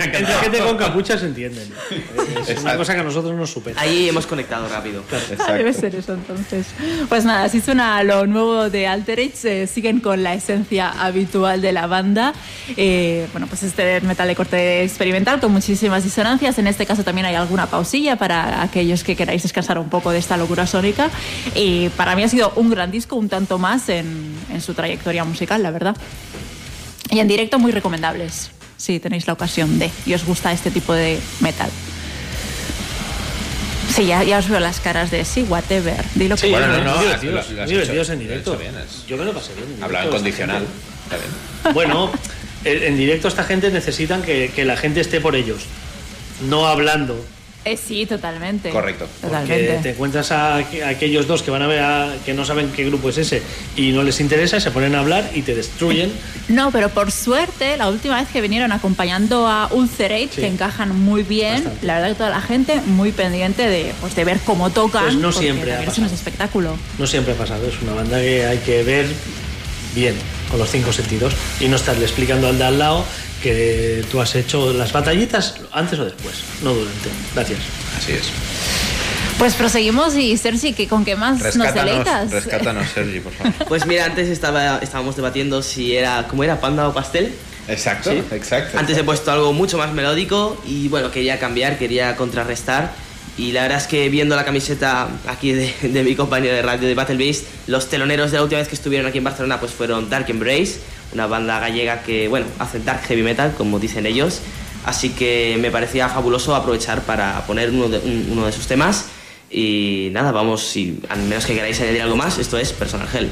Entre gente con capucha se entienden. Es una Exacto. cosa que a nosotros nos supera. Ahí hemos conectado rápido. Ah, debe ser eso entonces. Pues nada, así suena lo nuevo de Alterix. eh, siguen con la esencia habitual de la banda. Eh, bueno, pues este metal de corte experimental con muchísimas disonancias. En este caso también hay alguna pausilla para aquellos que queráis descansar un poco de esta locura sónica. Y para mí ha sido un gran disco, un tanto más en, en su trayectoria musical, la verdad. Y en directo muy recomendables, si tenéis la ocasión de y os gusta este tipo de metal. Sí, ya, ya os veo las caras de sí, whatever. Dilo Sí, que Bueno, no, no, has muy divertidos en directo. bien, es- Yo me lo pasé bien. en Hablaba en directo, condicional. Bueno, en en directo esta gente necesitan que, que la gente esté por ellos, no hablando. Eh, sí, totalmente. Correcto. Porque Totalmente. te encuentras a, aqu- a aquellos dos que van a ver a- que no saben qué grupo es ese y no les interesa, se ponen a hablar y te destruyen. No, pero por suerte, la última vez que vinieron acompañando a Ulcerate, Sí. que encajan muy bien, Bastante. la verdad que toda la gente muy pendiente de, pues, de ver cómo tocan. Pues no siempre ha es pasado. un espectáculo. No siempre ha pasado, es una banda que hay que ver bien, con los cinco sentidos, y no estarle explicando al de al lado que tú has hecho las batallitas antes o después, no durante. Gracias. Así es. Pues proseguimos y Sergi, que ¿con qué más nos Rescátanos, deleitas? rescátanos, Sergi, por favor. Pues mira, antes estaba, estábamos debatiendo si era, ¿cómo era? ¿Panda o pastel? Exacto, Sí. exacto. Antes he puesto algo mucho más melódico y bueno, quería cambiar, quería contrarrestar. Y la verdad es que viendo la camiseta aquí de, de mi compañero de radio de Battle Beast, los teloneros de la última vez que estuvieron aquí en Barcelona pues fueron Dark Embrace, una banda gallega que, bueno, hace dark heavy metal, como dicen ellos. Así que me parecía fabuloso aprovechar para poner uno de, un- uno de sus temas. Y nada, vamos, si al menos que queráis añadir algo más, esto es Personal Hell.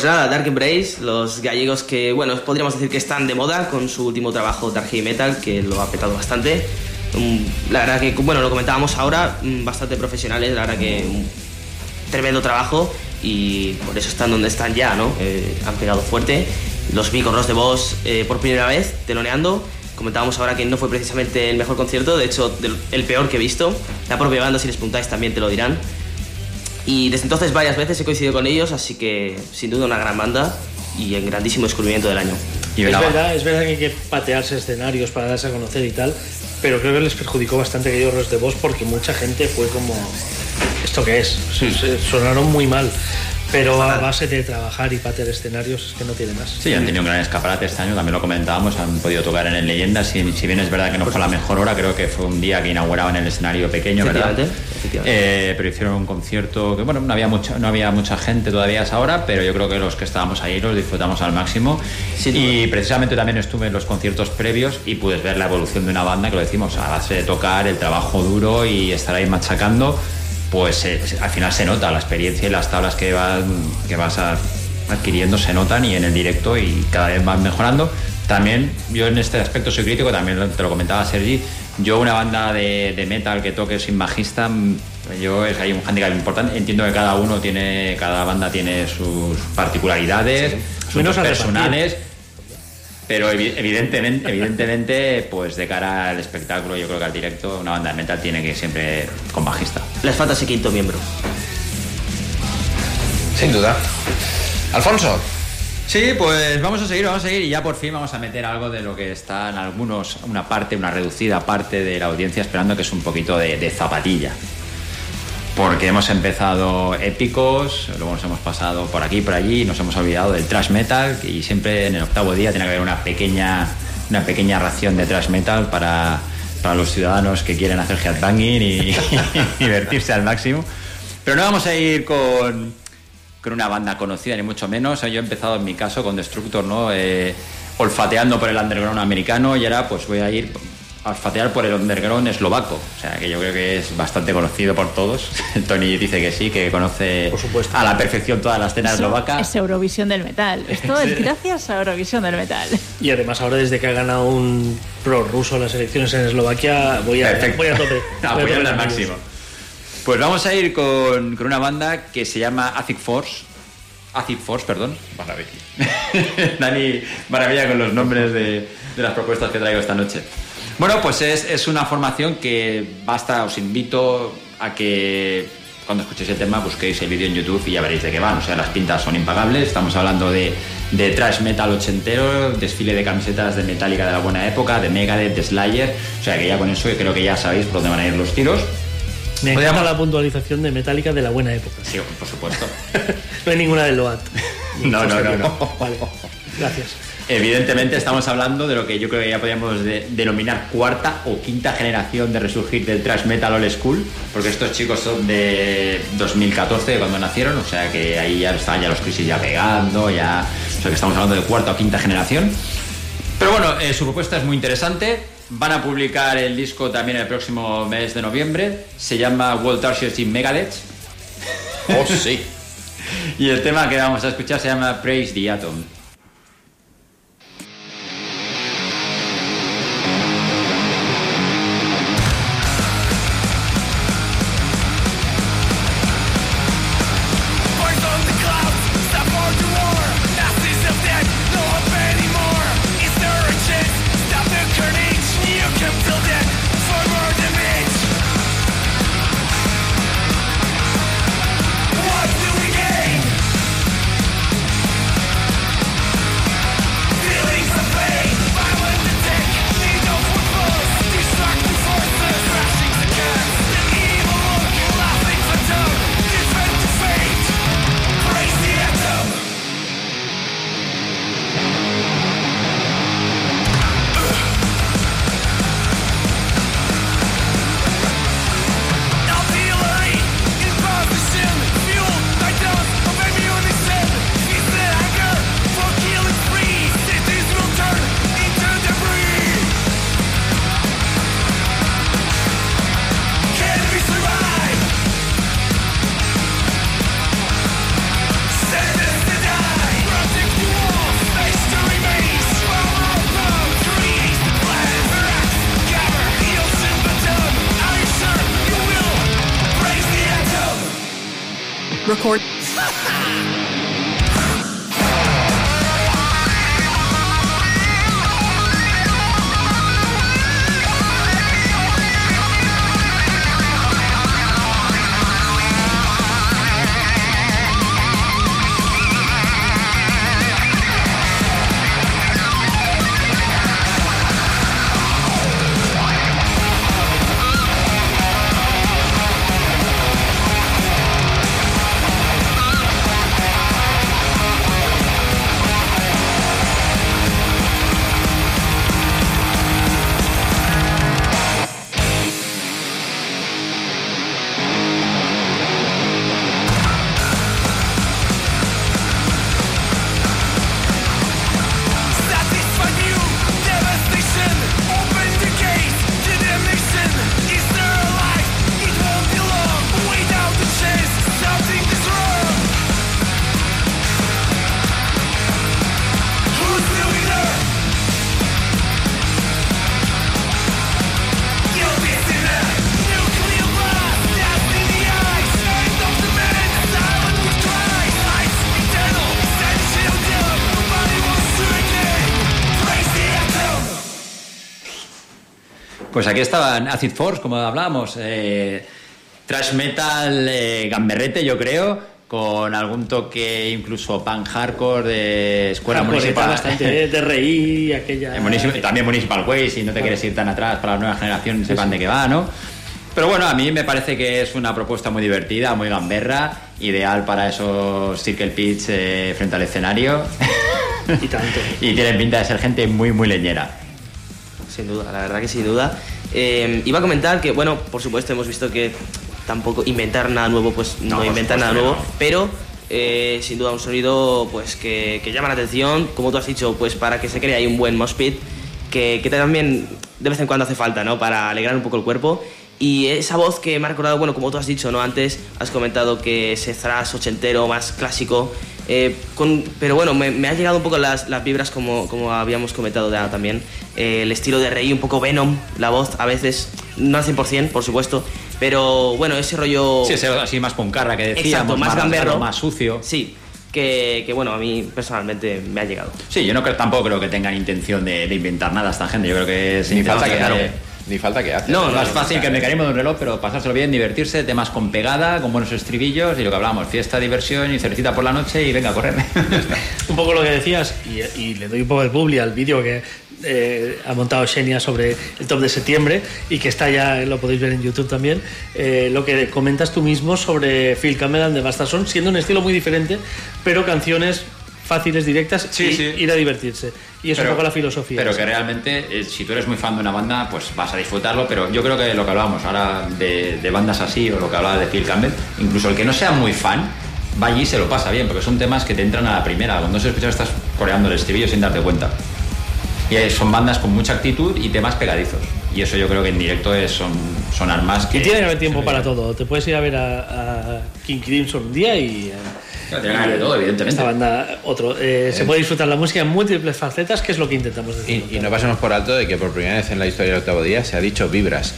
Pues nada, Dark Embrace, los gallegos que, bueno, podríamos decir que están de moda con su último trabajo Dark Heavy Metal, que lo ha petado bastante. Mm, La verdad que, bueno, lo comentábamos ahora, mm, bastante profesionales, la verdad que un tremendo trabajo y por eso están donde están ya, ¿no? Eh, han pegado fuerte. Los Ross de Boss eh, por primera vez, teloneando. Comentábamos ahora que no fue precisamente el mejor concierto, de hecho, el peor que he visto. La propia banda, si les preguntáis, también te lo dirán. Y desde entonces varias veces he coincidido con ellos, así que sin duda una gran banda y el grandísimo descubrimiento del año. es, verdad, es verdad que hay que patearse escenarios para darse a conocer y tal, pero creo que les perjudicó bastante aquellos Ross de voz porque mucha gente fue como, ¿esto qué es? Se- sonaron muy mal, pero a base de trabajar y patear escenarios es que no tiene más. Sí, han tenido un gran escaparate este año, también lo comentábamos, han podido tocar en el Leyendas, si, si bien es verdad que no fue la mejor hora, creo que fue un día que inauguraban el escenario pequeño, ¿verdad? Eh, pero hicieron un concierto que, bueno, no había, mucha, no había mucha gente todavía a esa hora, pero yo creo que los que estábamos ahí los disfrutamos al máximo. y precisamente también estuve en los conciertos previos y puedes ver la evolución de una banda, que lo decimos, a base de tocar, el trabajo duro y estar ahí machacando, pues eh, al final se nota la experiencia y las tablas que, van, que vas adquiriendo se notan y en el directo y cada vez van mejorando. También yo en este aspecto soy crítico, también te lo comentaba Sergi, yo una banda de, de metal que toque sin bajista, mm, yo es hay un handicap importante, entiendo que cada uno tiene, cada banda tiene sus particularidades, sus personales. Pero evi- evidentemente, evidentemente, pues de cara al espectáculo, yo creo que al directo, una banda de metal tiene que ir siempre con bajista. Les falta ese quinto miembro. Sin duda. Alfonso. Sí, pues vamos a seguir, vamos a seguir y ya por fin vamos a meter algo de lo que están algunos, una parte, una reducida parte de la audiencia esperando que es un poquito de, de zapatilla. Porque hemos empezado épicos, luego nos hemos pasado por aquí, por allí, nos hemos olvidado del thrash metal y siempre en el octavo día tiene que haber una pequeña, una pequeña ración de thrash metal para, para los ciudadanos que quieren hacer headbanging y, divertirse al máximo. Pero no vamos a ir con, con una banda conocida, ni mucho menos. Yo he empezado en mi caso con Destructor, ¿no? Eh, olfateando por el underground americano y ahora pues voy a ir a olfatear por el underground eslovaco. O sea, que yo creo que es bastante conocido por todos. Tony dice que sí, que conoce a la perfección toda la escena Eso eslovaca. Es Eurovisión del metal. Esto es gracias a Eurovisión del metal. Y además ahora desde que ha ganado un pro ruso las elecciones en Eslovaquia, voy a, voy a tope. Voy a tope Apoyarla al máximo. Pues vamos a ir con, con una banda que se llama Acid Force. Acid Force, perdón. Maravilla. Dani, maravilla con los nombres de, de las propuestas que traigo esta noche. Bueno, pues es, es una formación que basta, os invito a que cuando escuchéis el tema busquéis el vídeo en YouTube y ya veréis de qué van. O sea, las pintas son impagables. Estamos hablando de, de trash metal ochentero, desfile de camisetas de Metallica de la buena época, de Megadeth, de Slayer. O sea, que ya con eso yo creo que ya sabéis por dónde van a ir los tiros. Me encanta la puntualización de Metallica de la buena época. Sí, por supuesto. no hay ninguna del Loat. No, no, no, no. Vale, gracias. Evidentemente estamos hablando de lo que yo creo que ya podríamos de- denominar cuarta o quinta generación de resurgir del thrash metal old school, porque estos chicos son de 2014 cuando nacieron, o sea que ahí ya estaban ya los crisis ya pegando, ya, o sea que estamos hablando de cuarta o quinta generación. Pero bueno, eh, su propuesta es muy interesante. Van a publicar el disco también el próximo mes de noviembre. Se llama World Tarsiers in Megadeth. Oh, sí. y el tema que vamos a escuchar se llama Praise the Atom. Record. Pues aquí estaban Acid Force, como hablábamos, eh, trash metal eh, gamberrete, yo creo, con algún toque incluso pan hardcore de escuela Hardcore, municipal. bastante, de reír, aquella... Eh, municipal- también Municipal Way, si no te quieres ir tan atrás para la nueva generación, sepan de qué va, ¿no? Pero bueno, a mí me parece que es una propuesta muy divertida, muy gamberra, ideal para esos circle pits eh, frente al escenario. Y tanto. y tienen pinta de ser gente muy, muy leñera. Sin duda, la verdad que sin duda. Eh, iba a comentar que, bueno, por supuesto hemos visto que tampoco inventar nada nuevo, pues no, por inventar nada nuevo, no. pero eh, sin duda un sonido pues que, que llama la atención, como tú has dicho, pues para que se cree ahí un buen mosh pit, que, que también de vez en cuando hace falta, ¿no? Para alegrar un poco el cuerpo. Y esa voz que me ha recordado, bueno, como tú has dicho, ¿no? Antes has comentado que ese thrash ochentero, más clásico, eh, con- pero bueno, me, me ha llegado un poco las, las vibras como, como habíamos comentado ya también. Eh, el estilo de Rey, un poco Venom, la voz a veces, no al 100%, por supuesto, pero bueno, ese rollo... Sí, ese así más poncarra que decíamos, Exacto, más gamberro. raro, más sucio. Sí, que, que, bueno, a mí personalmente me ha llegado. Sí, yo no creo, tampoco creo que tengan intención de, de inventar nada esta gente. Yo creo que es Ni falta que hace. Ni falta que hace. No, no es fácil que el mecanismo de un reloj, pero pasárselo bien, divertirse, temas con pegada, con buenos estribillos y lo que hablamos, fiesta, diversión y cervecita por la noche y venga a correr. Un poco lo que decías, y, y le doy un poco el publi al vídeo que eh, ha montado Xenia sobre el top de septiembre y que está ya, lo podéis ver en YouTube también, eh, lo que comentas tú mismo sobre Phil Campbell and the Bastard siendo un estilo muy diferente, pero canciones fáciles, directas Sí, y sí. ir a divertirse. Y es un poco la filosofía. Pero que realmente, eh, si tú eres muy fan de una banda, pues vas a disfrutarlo. Pero yo creo que lo que hablábamos ahora de, de bandas así, o lo que hablaba de Phil Campbell, incluso el que no sea muy fan, va allí y se lo pasa bien, porque son temas que te entran a la primera. Cuando se escucha estás coreando el estribillo sin darte cuenta. Y son bandas con mucha actitud y temas pegadizos. Y eso yo creo que en directo es, son, son armas que... Y tiene que haber tiempo para todo. Te puedes ir a ver a, a King Crimson un día y. eh, Claro, tiene que haber de todo, evidentemente. Esta banda, otro. Eh, se puede disfrutar la música en múltiples facetas, que es lo que intentamos decir. Y, y no pasemos por alto de que por primera vez en la historia del octavo día se ha dicho vibras,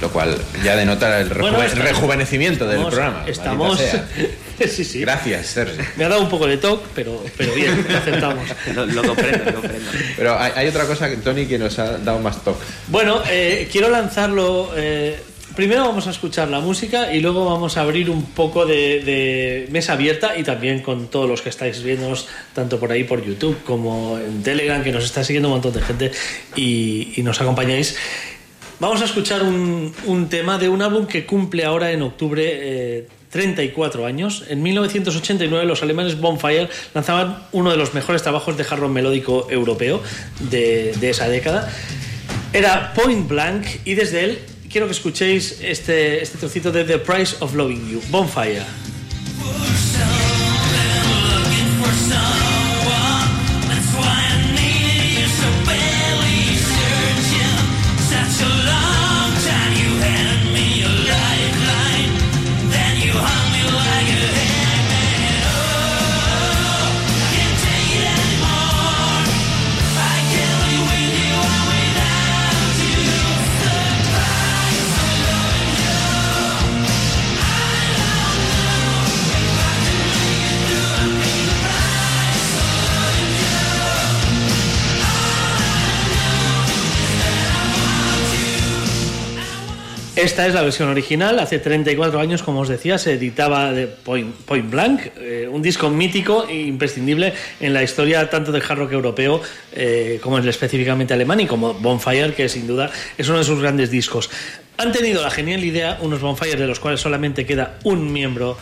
lo cual ya denota el Bueno, rejuve- estamos- rejuvenecimiento del estamos- programa. Estamos. sí, sí. Gracias, Sergio. Me ha dado un poco de toque, pero, pero bien, lo aceptamos. Lo, lo comprendo, lo comprendo. Pero hay, hay otra cosa, que Tony, que nos ha dado más toque. Bueno, eh, quiero lanzarlo. eh, primero vamos a escuchar la música y luego vamos a abrir un poco de, de mesa abierta y también con todos los que estáis viéndonos, tanto por ahí por YouTube como en Telegram, que nos está siguiendo un montón de gente y, y nos acompañáis. Vamos a escuchar un, un tema de un álbum que cumple ahora en octubre eh, 34 años. En 1989 los alemanes Bonfire lanzaban uno de los mejores trabajos de hard rock melódico europeo de, de esa década. Era Point Blank y desde él quiero que escuchéis este, este trocito de The Price of Loving You, Bonfire. Esta es la versión original. Hace 34 años, como os decía, se editaba de Point, Point Blank, eh, un disco mítico e imprescindible en la historia tanto del hard rock europeo eh, como el específicamente alemán y como Bonfire, que sin duda es uno de sus grandes discos. Han tenido la genial idea, unos Bonfire de los cuales solamente queda un miembro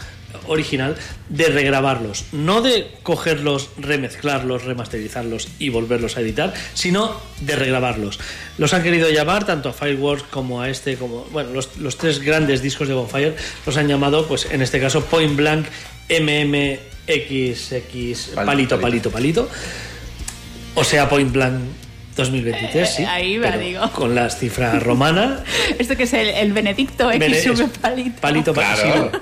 original, de regrabarlos. No de cogerlos, remezclarlos, remasterizarlos y volverlos a editar, sino de regrabarlos. Los han querido llamar tanto a Fireworks como a este, como bueno, los, los tres grandes discos de Bonfire los han llamado, pues en este caso, Point Blank MMXX palito, palito, palito. O sea, Point Blank 2023, sí. Eh, ahí va, pero digo. Con las cifras romanas. Esto que es el, el Benedicto Bene- X es palito. Palito Claro. sí.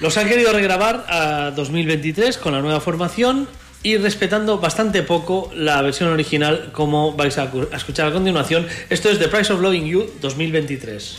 Los han querido regrabar a 2023 con la nueva formación y respetando bastante poco la versión original como vais a cu- a escuchar a continuación. Esto es The Price of Loving You 2023.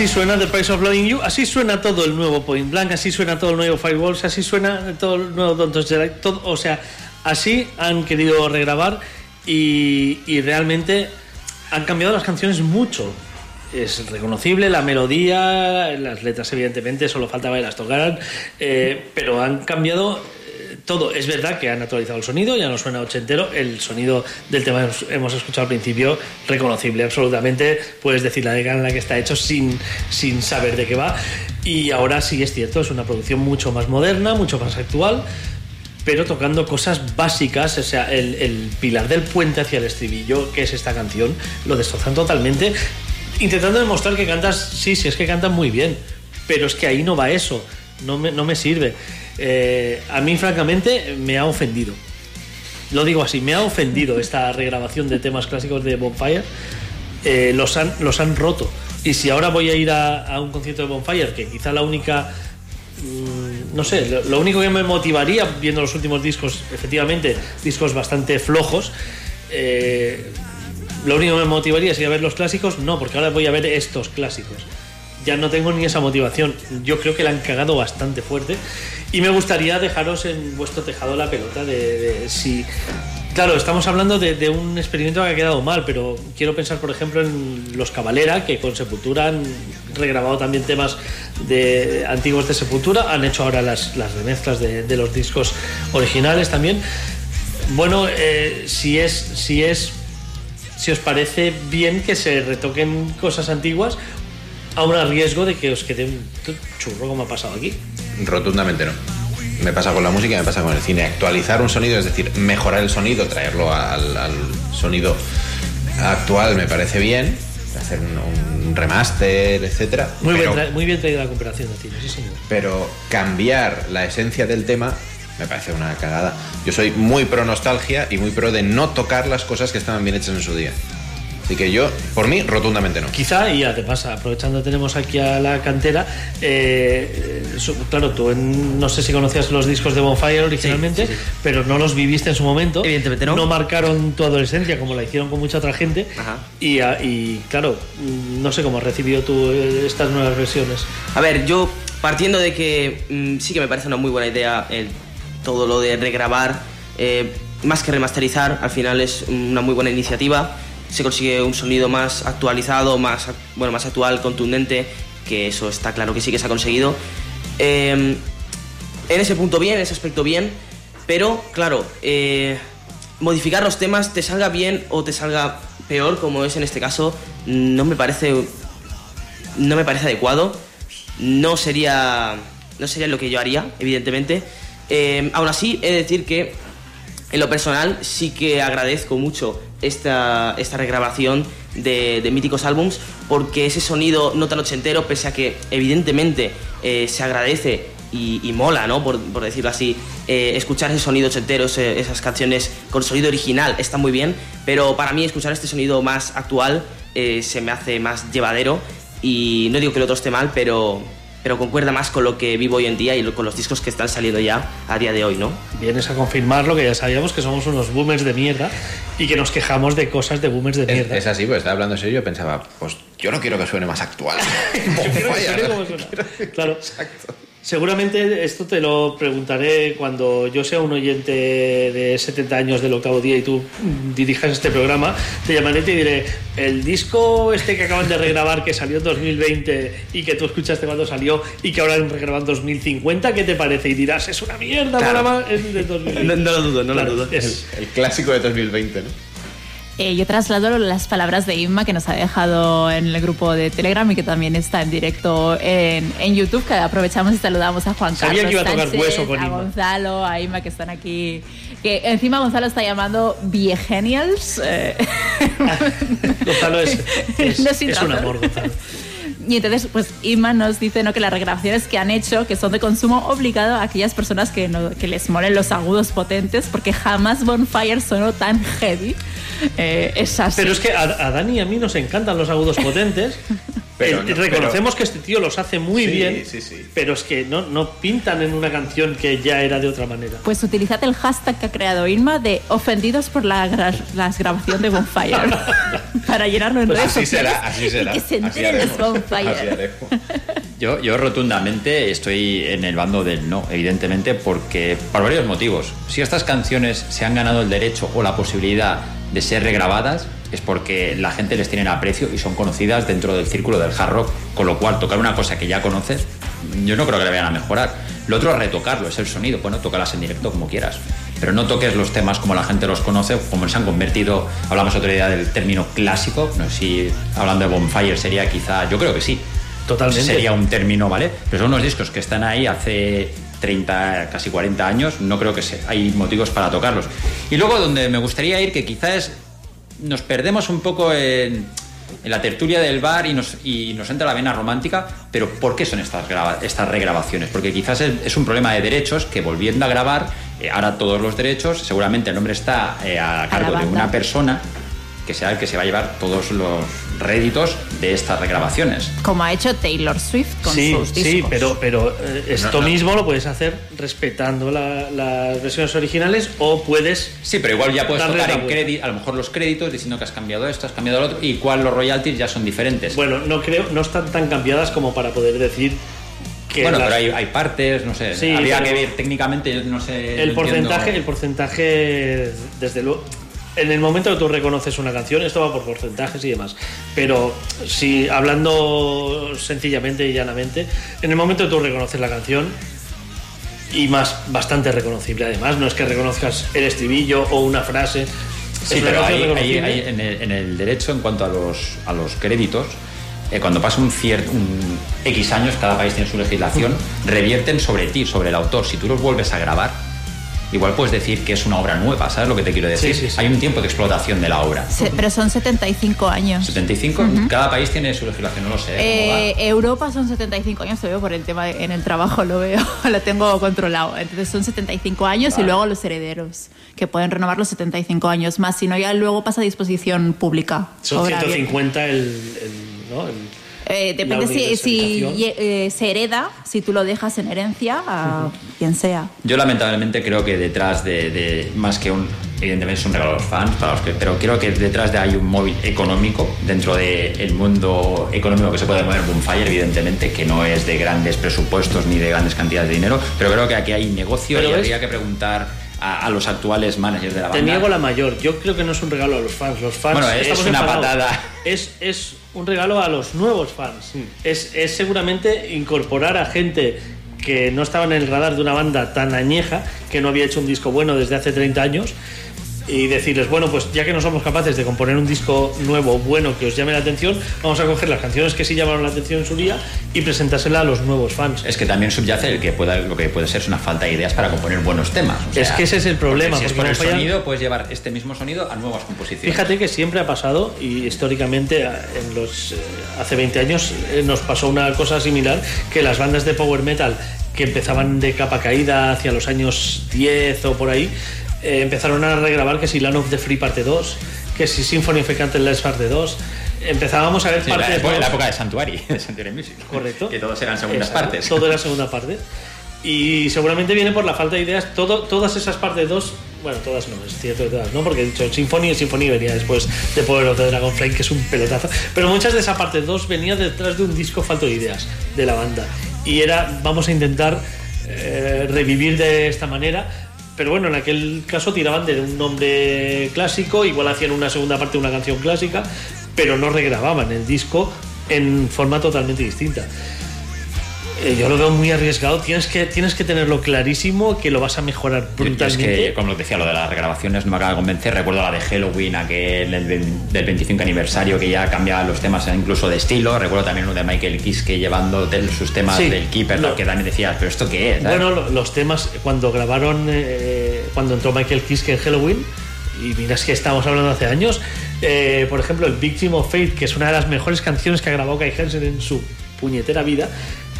Así suena The Price of Loving You, así suena todo el nuevo Point Blank, así suena todo el nuevo Firewalls, así suena todo el nuevo Don't Touch the Light, o sea, así han querido regrabar y, realmente han cambiado las canciones mucho. Es reconocible la melodía, las letras evidentemente, solo faltaba que las tocaran, eh, pero han cambiado todo. Es verdad que han actualizado el sonido, ya no suena ochentero, el sonido del tema que hemos escuchado al principio, reconocible absolutamente, puedes decir la década en la que está hecho sin, sin saber de qué va. Y ahora sí es cierto, es una producción mucho más moderna, mucho más actual, pero tocando cosas básicas, o sea, el, el pilar del puente hacia el estribillo, que es esta canción, lo destrozan totalmente, intentando demostrar que cantas, sí, sí, es que cantan muy bien, pero es que ahí no va eso, no me, no me sirve. Eh, a mí, francamente, me ha ofendido. Lo digo así, me ha ofendido esta regrabación de temas clásicos de Bonfire. Eh, los, han, los han roto. Y si ahora voy a ir a, un concierto de Bonfire, que quizá la única mm, no sé, lo único que me motivaría viendo los últimos discos, efectivamente, discos bastante flojos, eh, lo único que me motivaría sería ver los clásicos, no, porque ahora voy a ver estos clásicos. Ya no tengo ni esa motivación. Yo creo que la han cagado bastante fuerte. Y me gustaría dejaros en vuestro tejado la pelota de, de si. Claro, estamos hablando de, un experimento que ha quedado mal, pero quiero pensar, por ejemplo, en Los Cavalera, que con Sepultura han regrabado también temas de antiguos de Sepultura, han hecho ahora las, las remezclas de, de los discos originales también. Bueno, eh, si es, si es, si os parece bien que se retoquen cosas antiguas, aún a riesgo de que os quede un churro como ha pasado aquí. rotundamente no. Me pasa con la música me pasa con el cine. Actualizar un sonido, es decir, mejorar el sonido, traerlo al, al sonido actual me parece bien. Hacer un, un remaster, etcétera. Muy, pero- bien, muy bien traída la comparación de cine, sí señor. pero cambiar la esencia del tema me parece una cagada. Yo soy muy pro nostalgia y muy pro de no tocar las cosas que estaban bien hechas en su día. Así que yo, por mí, rotundamente no. Quizá, y además, aprovechando tenemos aquí a la cantera, eh, claro, tú en- no sé si conocías los discos de Bonfire originalmente, pero no los viviste en su momento. Evidentemente no. No marcaron tu adolescencia como la hicieron con mucha otra gente. Ajá. Y, a- y, claro, no sé cómo has recibido tú eh, estas nuevas versiones. A ver, yo partiendo de que mm, sí que me parece una muy buena idea el- todo lo de regrabar, eh, más que remasterizar, al final es una muy buena iniciativa. Se consigue un sonido más actualizado, más, bueno, más actual, contundente, que eso está claro que sí que se ha conseguido. Eh, en ese punto bien, en ese aspecto bien, pero claro, eh, modificar los temas te salga bien o te salga peor, como es en este caso, no me parece no me parece adecuado. No sería, no sería lo que yo haría, evidentemente. Eh, aún así, he de decir que en lo personal sí que agradezco mucho esta, esta regrabación de, míticos álbums porque ese sonido no tan ochentero, pese a que evidentemente eh, se agradece y, mola, ¿no? Por, por decirlo así, eh, escuchar ese sonido ochentero, esas canciones con sonido original está muy bien, pero para mí escuchar este sonido más actual eh, se me hace más llevadero y no digo que el otro esté mal, pero, pero concuerda más con lo que vivo hoy en día y con los discos que están saliendo ya a día de hoy, ¿no? Vienes a confirmar lo que ya sabíamos, que somos unos boomers de mierda y que nos quejamos de cosas de boomers de mierda. es así, pues estaba hablando serio, yo pensaba, pues yo no quiero que suene más actual. Yo quiero que suene como suena. Claro. Seguramente esto te lo preguntaré cuando yo sea un oyente de 70 años del octavo día y tú dirijas este programa. Te llamaré y te diré, el disco este que acaban de regrabar que salió en 2020 y que tú escuchaste cuando salió y que ahora han regrabado en 2050, ¿qué te parece? Y dirás, es una mierda, Claro. mola más, es de 2020. No, no lo dudo, no Claro, lo dudo. es- El clásico de 2020, ¿no? Eh, yo traslado las palabras de Inma que nos ha dejado en el grupo de Telegram y que también está en directo en, en YouTube, que aprovechamos y saludamos a Juan Sabía Carlos que iba a tocar Sánchez, hueso con a Inma. Gonzalo, a Inma que están aquí. Que encima Gonzalo está llamando viegenials. eh, Gonzalo es, es, No es un amor, Gonzalo. Y entonces, pues Inma nos dice ¿no? que las regrabaciones que han hecho, que son de consumo obligado a aquellas personas que, no, que les molen los agudos potentes, porque jamás Bonfire sonó tan heavy. Eh, es así. Pero es que a, a Dani y a mí nos encantan los agudos potentes. Pero no, reconocemos que este tío los hace muy Sí, bien, sí, sí. pero es que no, no pintan en una canción que ya era de otra manera. Pues utilizad el hashtag que ha creado Inma de ofendidos por la, gra- la grabación de Bonfire para llenarlo en Pues redes así sociales será, así será. y que se enteren los Bonfire. Yo, yo rotundamente estoy en el bando del no, evidentemente, porque por varios motivos. Si estas canciones se han ganado el derecho o la posibilidad de ser regrabadas, es porque la gente les tiene en aprecio y son conocidas dentro del círculo del hard rock, con lo cual tocar una cosa que ya conoces, yo no creo que le vayan a mejorar. Lo otro es retocarlo, es el sonido, bueno, tócalas en directo como quieras. Pero no toques los temas como la gente los conoce, como se han convertido. Hablamos otro día del término clásico. No sé si hablando de Bonfire sería quizá. Yo creo que sí. Totalmente. Sería un término, ¿vale? Pero son unos discos que están ahí hace 30, casi 40 años, no creo que se, hay motivos para tocarlos. Y luego donde me gustaría ir, que quizás es, nos perdemos un poco en, en la tertulia del bar y nos, y nos entra la vena romántica, pero ¿por qué son estas, grava- estas regrabaciones? Porque quizás es, es un problema de derechos que volviendo a grabar, eh, ahora todos los derechos, seguramente el nombre está eh, a cargo de una persona que sea el que se va a llevar todos los réditos de estas regrabaciones. Como ha hecho Taylor Swift con sí, sus discos. sí, pero, pero eh, esto No, no. mismo lo puedes hacer respetando la- las versiones originales o puedes... Sí, pero igual ya puedes tocar en crédito, a lo mejor los créditos diciendo que has cambiado esto, has cambiado lo otro, y cuál los royalties ya son diferentes. Bueno, no creo, no están tan cambiadas como para poder decir que Bueno, las- pero hay, hay partes, no sé, Sí, habría pero- que ver técnicamente, no sé. el porcentaje, entiendo- el porcentaje, desde luego. En el momento que tú reconoces una canción, esto va por porcentajes y demás. Pero si hablando sencillamente y llanamente, en el momento que tú reconoces la canción, y más bastante reconocible además, no es que reconozcas el estribillo o una frase. Sí, pero hay, hay en, el, en el derecho en cuanto a los, a los créditos. eh, cuando pasa un cierto un X años, cada país tiene su legislación, revierten sobre ti, sobre el autor. Si tú los vuelves a grabar, igual puedes decir que es una obra nueva, ¿sabes lo que te quiero decir? Sí, sí, sí. Hay un tiempo de explotación de la obra. Se- pero son 75 años. 75, cada país tiene su legislación, no lo sé. Eh, Europa son 75 años, lo veo por el tema de- en el trabajo, lo veo, lo tengo controlado. Entonces son 75 años y luego los herederos, que pueden renovar los 75 años más, si no ya luego pasa a disposición pública. Son Obra abierta. 150 el, el- ¿no? El- Eh, depende si, si ye- eh, se hereda, si tú lo dejas en herencia a quien sea. Yo lamentablemente creo que detrás de, de- más que un evidentemente es un regalo a los fans para los que pero creo que detrás de hay un móvil económico dentro del mundo económico que se puede mover Boomfire evidentemente que no es de grandes presupuestos ni de grandes cantidades de dinero pero creo que aquí hay negocio Pero y habría que preguntar a, a los actuales managers de la Te banda niego la mayor. Yo creo que no es un regalo a los fans. Los fans Bueno, es una patada. Es, es un regalo a los nuevos fans. Es, es seguramente incorporar a gente que no estaba en el radar de una banda tan añeja, que no había hecho un disco bueno desde hace 30 años, y decirles, bueno, pues ya que no somos capaces de componer un disco nuevo, bueno, que os llame la atención, vamos a coger las canciones que sí llamaron la atención en su día y presentársela a los nuevos fans. es que también subyace el que pueda, lo que puede ser es una falta de ideas para componer buenos temas O Es que ese es el problema, porque si es por porque el como fallan- sonido puedes llevar este mismo sonido a nuevas composiciones Fíjate que siempre ha pasado y históricamente en los eh, hace 20 años eh, nos pasó una cosa similar que las bandas de power metal que empezaban de capa caída hacia los años 10 o por ahí eh, empezaron a regrabar que si Land of the Free parte 2, que si Symphony of the Candlelight parte 2, empezábamos a ver Sí, la, parte época- 2. la época de Santuari, de Santuari Music. Correcto. Que todos eran segundas Exacto, partes. Todo era segunda parte. Y seguramente viene por la falta de ideas. Todo, todas esas partes dos, bueno, todas no, es cierto que todas, ¿no? Porque he dicho Symphony, Symphony venía después de Power of the Dragonflame, que es un pelotazo. Pero muchas de esa parte dos venía detrás de un disco falto de ideas de la banda. Y era, vamos a intentar eh, revivir de esta manera. Pero bueno, en aquel caso tiraban de un nombre clásico, igual hacían una segunda parte de una canción clásica, pero no regrababan el disco en forma totalmente distinta. Eh, yo lo veo muy arriesgado. Tienes que, tienes que tenerlo clarísimo que lo vas a mejorar Yo- yo es brutalmente. que, como decía, lo de las regrabaciones no me acaba de convencer. Recuerdo la de Halloween, aquel del, del 25 aniversario, que ya cambiaba los temas incluso de estilo. Recuerdo también uno de Michael Kiske llevando sus temas Sí, del Keeper, lo- que también decías, ¿pero esto qué es? Bueno, lo- los temas, cuando grabaron, eh, cuando entró Michael Kiske en Halloween, y miras que estamos hablando hace años, eh, por ejemplo, el Victim of Fate, que es una de las mejores canciones que ha grabado Kai Hansen en su puñetera vida,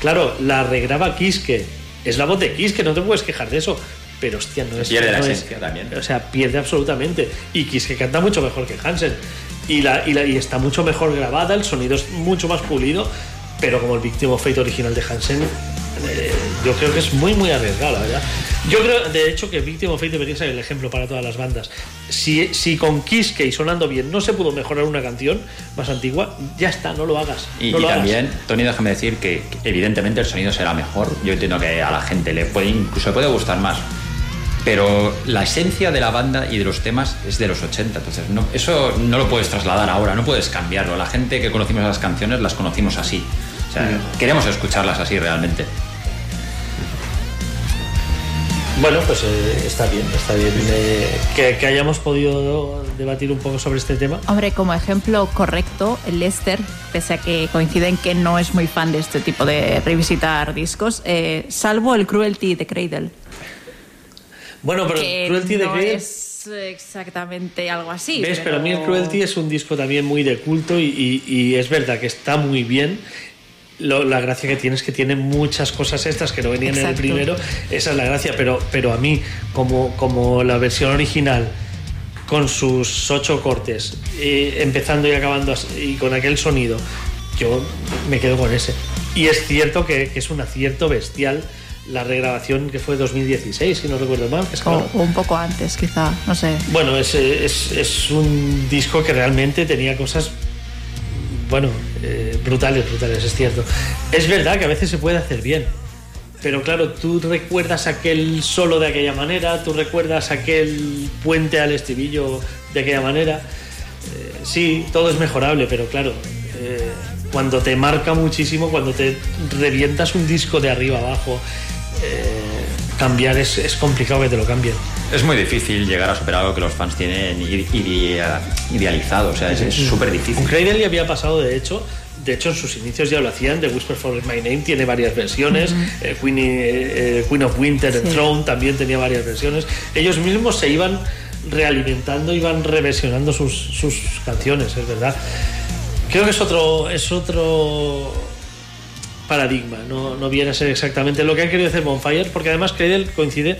claro, la regraba Kiske. Es la voz de Kiske, no te puedes quejar de eso. Pero hostia, no es. pierde la es- esencia también. O sea, pierde absolutamente. Y Kiske canta mucho mejor que Hansen. Y, la, y, la- y está mucho mejor grabada, el sonido es mucho más pulido. Pero como el Victim of Fate original de Hansen, eh, yo creo que es muy, muy arriesgado, la verdad. Yo creo, de hecho, que Victim of Fate debería ser el ejemplo para todas las bandas. Si, si con Kiske y sonando bien no se pudo mejorar una canción más antigua, ya está, no lo hagas. Y, no y lo hagas. también, Tony, déjame decir que, que evidentemente el sonido será mejor. Yo entiendo que a la gente le puede, incluso le puede gustar más. Pero la esencia de la banda y de los temas es de los 80. Entonces, no, eso no lo puedes trasladar ahora, no puedes cambiarlo. La gente que conocimos esas canciones las conocimos así. O sea, queremos escucharlas así realmente. Bueno, pues eh, está bien, está bien eh, que, que hayamos podido debatir un poco sobre este tema. Hombre, como ejemplo correcto, el Lester, pese a que coinciden que no es muy fan de este tipo de revisitar discos, eh, salvo el Cruelty de Cradle. Bueno, pero que Cruelty de no Cradle- es exactamente algo así. ¿Ves? Pero a mí el Cruelty es un disco también muy de culto y, y- y es verdad que está muy bien. Lo- la gracia que tiene es que tiene muchas cosas extras que no venían en el primero. Esa es la gracia, pero, pero a mí, como, como la versión original, con sus ocho cortes, eh, empezando y acabando así, y con aquel sonido, yo me quedo con ese. Y es cierto que, que es un acierto bestial la regrabación que fue 2016, si no recuerdo mal. es O, un poco antes, quizá, no sé. bueno, es, es, es un disco que realmente tenía cosas, bueno, eh, brutales, brutales, es cierto. Es verdad que a veces se puede hacer bien, pero claro, tú recuerdas aquel solo de aquella manera, tú recuerdas aquel puente al estribillo de aquella manera. Eh, sí, todo es mejorable, pero claro, eh, cuando te marca muchísimo, cuando te revientas un disco de arriba abajo, eh, cambiar es, es complicado que te lo cambien. Es muy difícil llegar a superar algo que los fans tienen ide- idea- idealizado. O sea, es súper difícil. Con Cradle ya había pasado, de hecho, de hecho en sus inicios ya lo hacían, The Whisper for My Name tiene varias versiones, eh, Queen, eh, eh, Queen of Winter, Sí. Throne también tenía varias versiones. Ellos mismos se iban realimentando, iban reversionando sus, sus canciones, es verdad. Creo que es otro, es otro paradigma, no, no viene a ser exactamente lo que han querido hacer Bonfire, porque además Cradle coincide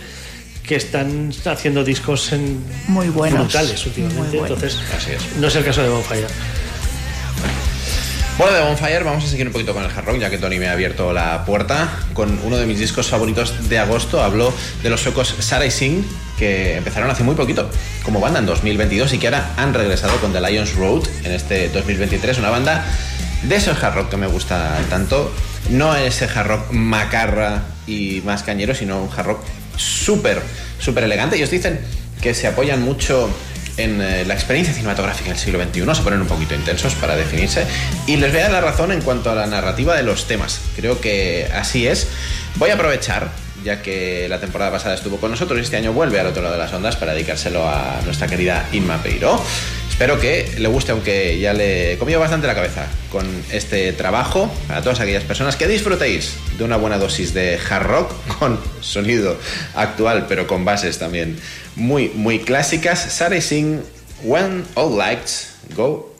que están haciendo discos en Muy buenos. brutales últimamente, Muy buenos. entonces Así es. no es el caso de Bonfire. Bueno, de Bonfire vamos a seguir un poquito con el hard rock, ya que Tony me ha abierto la puerta. Con uno de mis discos favoritos de agosto hablo de los suecos Sarah y Singh, que empezaron hace muy poquito como banda en 2022 y que ahora han regresado con The Lions Road en este 2023. Una banda de esos hard rock que me gusta tanto. No ese hard macarra y más cañero, sino un hard rock súper, súper elegante. Ellos dicen que se apoyan mucho en eh, la experiencia cinematográfica del siglo XXI, se ponen un poquito intensos para definirse y les voy a dar la razón en cuanto a la narrativa de los temas. Creo que así es. Voy a aprovechar, ya que la temporada pasada estuvo con nosotros y este año vuelve al otro lado de las ondas para dedicárselo a nuestra querida Inma Peiro. Espero que le guste, aunque ya le he comido bastante la cabeza con este trabajo. Para todas aquellas personas que disfrutéis de una buena dosis de hard rock con sonido actual, pero con bases también muy, muy clásicas. Sarah Singh, When All Lights Go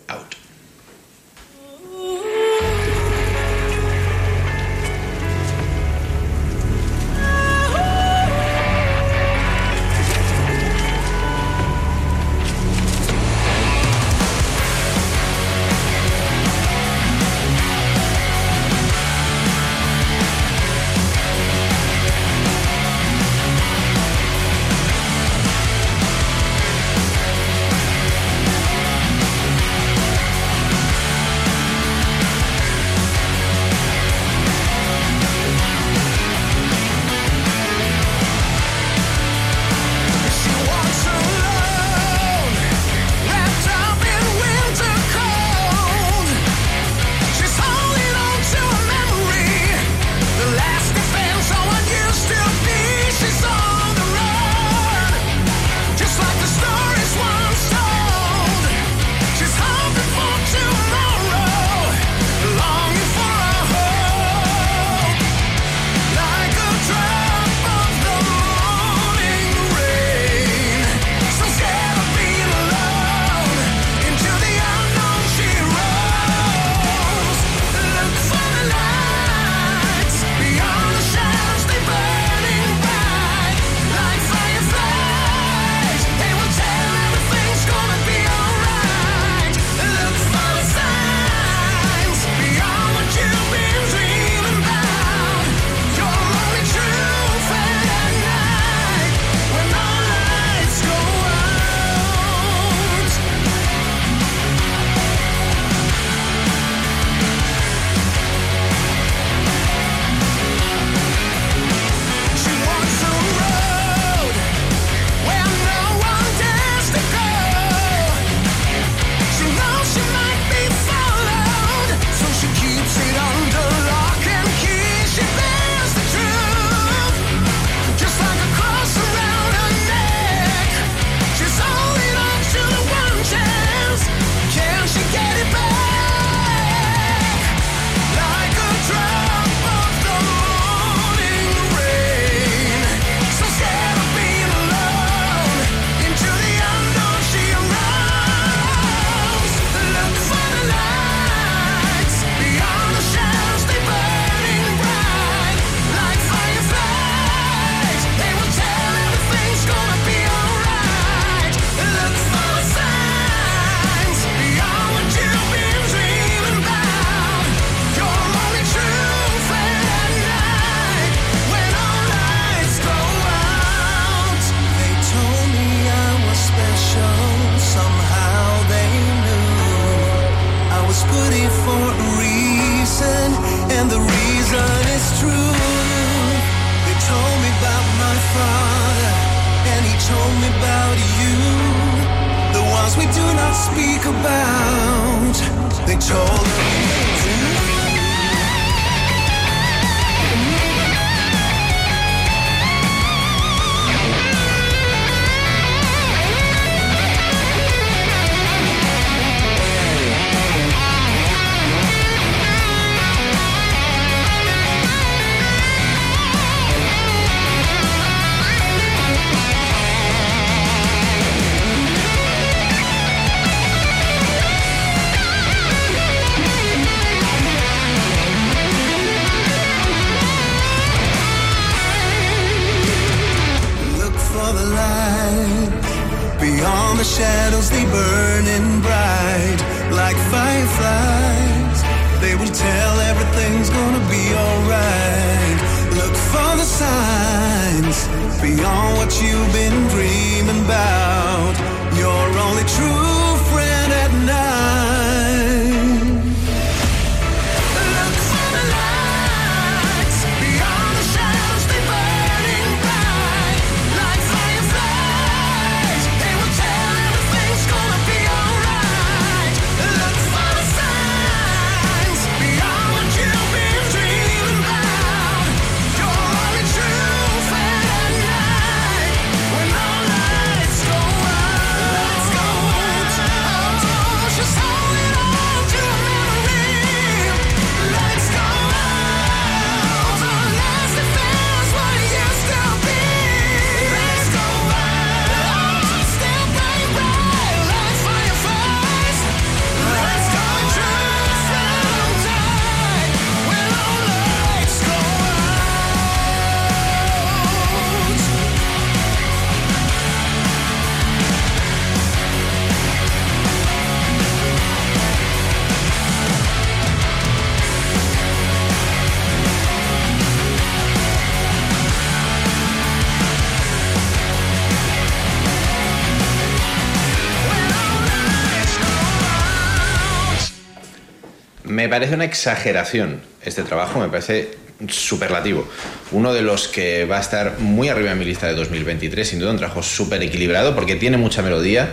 parece una exageración este trabajo, me parece superlativo. Uno de los que va a estar muy arriba en mi lista de 2023, sin duda un trabajo súper equilibrado porque tiene mucha melodía,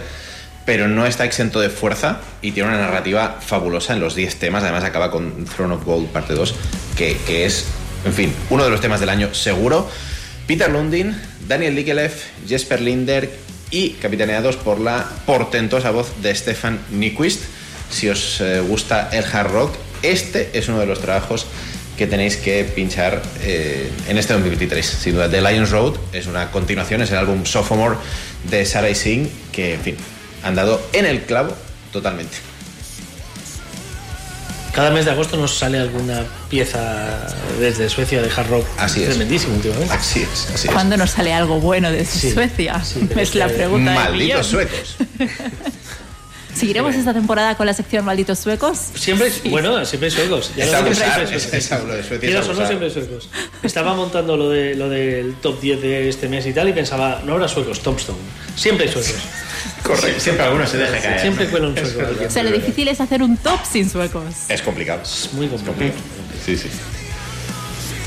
pero no está exento de fuerza y tiene una narrativa fabulosa en los 10 temas. Además acaba con Throne of Gold parte 2, que, es, en fin, uno de los temas del año seguro. Peter Lundin, Daniel Likelev, Jesper Linder y capitaneados por la portentosa voz de Stefan Nyquist. Si os eh, gusta el hard rock, este es uno de los trabajos que tenéis que pinchar eh, en este 2023. Sin duda, The Lions Road es una continuación, es el álbum Sophomore de Sarah Singh, que, en fin, han dado en el clavo totalmente. Cada mes de agosto nos sale alguna pieza desde Suecia de hard rock Así es. tremendísimo últimamente. Así es, así es. ¿Cuándo nos sale algo bueno desde Suecia? es la pregunta del millón. Malditos suecos. ¿Seguiremos esta temporada con la sección Malditos Suecos? Siempre, bueno, siempre hay suecos. Ya Es lo siempre suecos. Estaba montando lo, de, lo del top 10 de este mes y tal y pensaba, no habrá suecos, Tombstone. Siempre hay suecos. Correcto. Siempre alguno se deja caer. Siempre ¿no? cuela un sueco. O sea, lo difícil es hacer un top sin suecos. Es complicado. Es muy complicado. Sí, sí.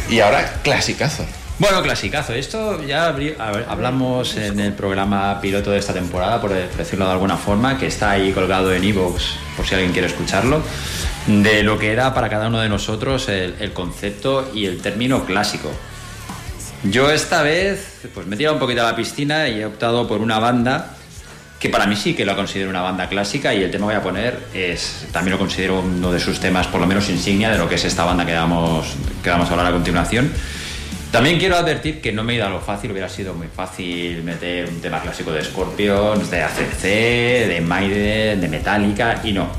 Y ahora, clasicazo. Bueno, clasicazo. Esto ya hablamos en el programa piloto de esta temporada, por decirlo de alguna forma, que está ahí colgado en Evox, por si alguien quiere escucharlo, de lo que era para cada uno de nosotros el, el concepto y el término clásico. Yo esta vez pues me he tirado un poquito a la piscina y he optado por una banda que para mí sí que lo considero una banda clásica y el tema que voy a poner es también lo considero uno de sus temas por lo menos insignia de lo que es esta banda que vamos, que vamos a hablar a continuación. También quiero advertir que no me he ido a lo fácil, hubiera sido muy fácil meter un tema clásico de Scorpions, de ACC, de Maiden, de Metallica y no.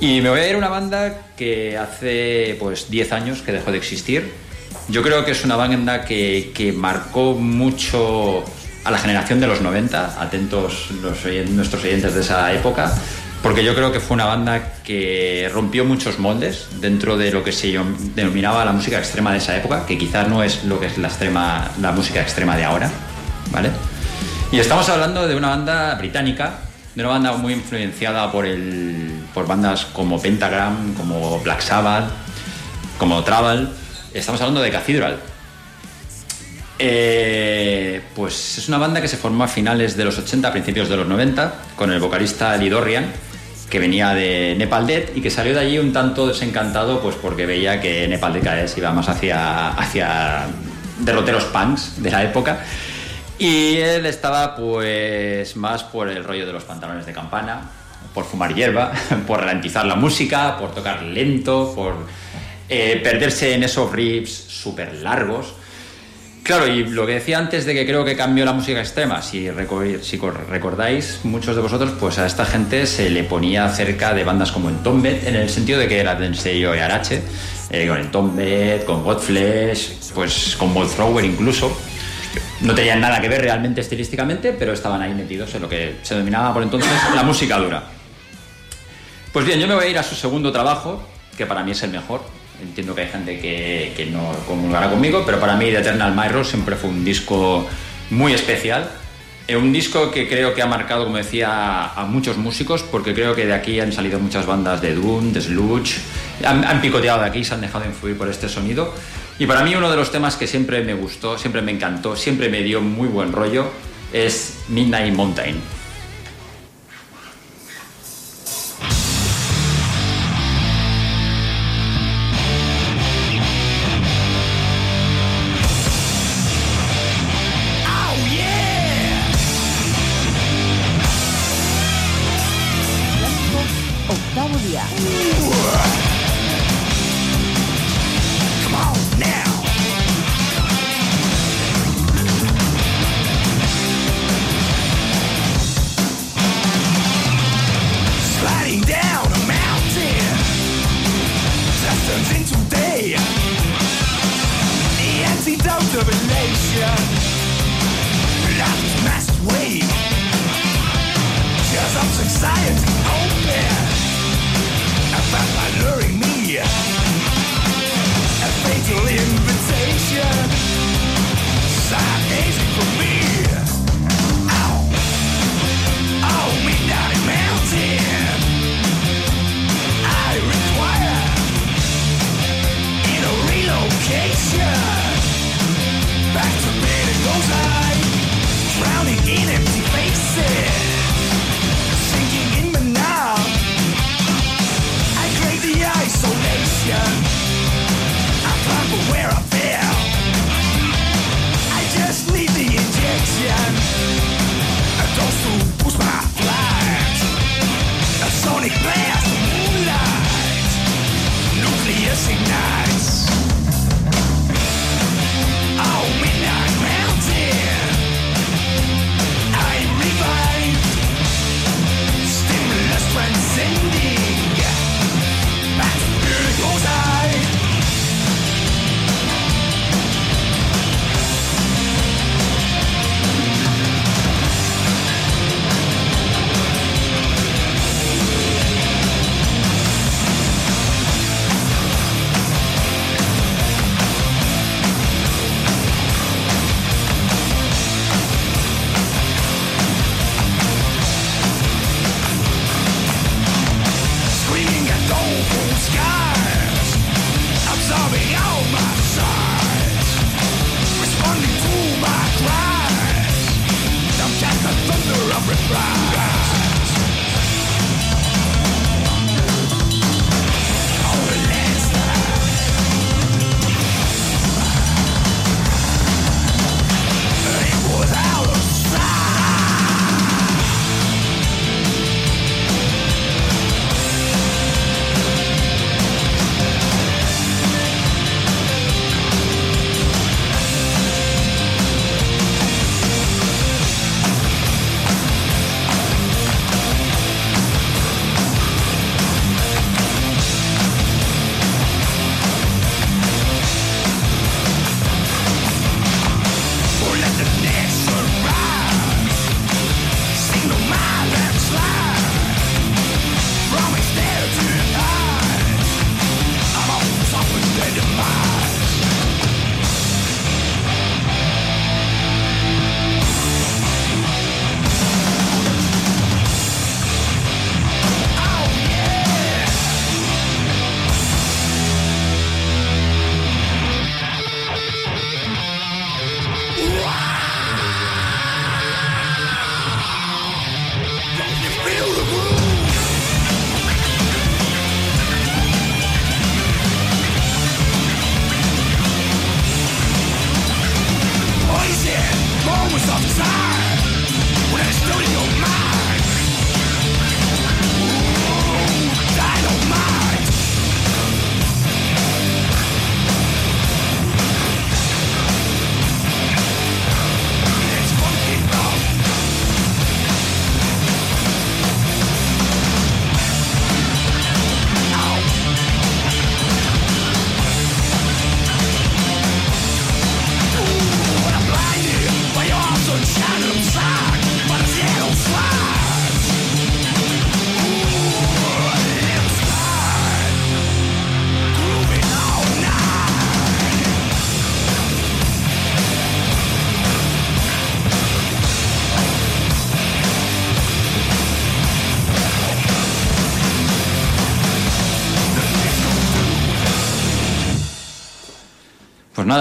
Y me voy a ir a una banda que hace pues 10 años que dejó de existir. Yo creo que es una banda que, que marcó mucho a la generación de los 90, atentos los nuestros oyentes de esa época, porque yo creo que fue una banda que rompió muchos moldes dentro de lo que se denominaba la música extrema de esa época, que quizás no es lo que es la, extrema, la música extrema de ahora, ¿vale? Y estamos hablando de una banda británica, de una banda muy influenciada por, el, por bandas como Pentagram, como Black Sabbath, como Travel. Estamos hablando de Cathedral. Eh, pues es una banda que se formó a finales de los 80, principios de los 90, con el vocalista Lee Dorrian, que venía de Nepal Dead y que salió de allí un tanto desencantado pues porque veía que Nepal Dead cada vez iba más hacia, hacia derroteros punks de la época y él estaba pues más por el rollo de los pantalones de campana, por fumar hierba, por ralentizar la música, por tocar lento, por eh, perderse en esos riffs súper largos. Claro, y lo que decía antes de que creo que cambió la música extrema, si, recordáis muchos de vosotros, pues a esta gente se le ponía cerca de bandas como Entombed, en el sentido de que era del sello Arache, eh, con Entombed, con Godflesh, pues con Thrower incluso. No tenían nada que ver realmente estilísticamente, pero estaban ahí metidos en lo que se denominaba por entonces la música dura. Pues bien, yo me voy a ir a su segundo trabajo, que para mí es el mejor, Entiendo que hay gente que, no comulgará conmigo, pero para mí The Eternal Myro siempre fue un disco muy especial. Un disco que creo que ha marcado, como decía, a muchos músicos, porque creo que de aquí han salido muchas bandas de Doom, de Sludge, han, han, picoteado de aquí, se han dejado influir por este sonido. Y para mí uno de los temas que siempre me gustó, siempre me encantó, siempre me dio muy buen rollo, es Midnight Mountain.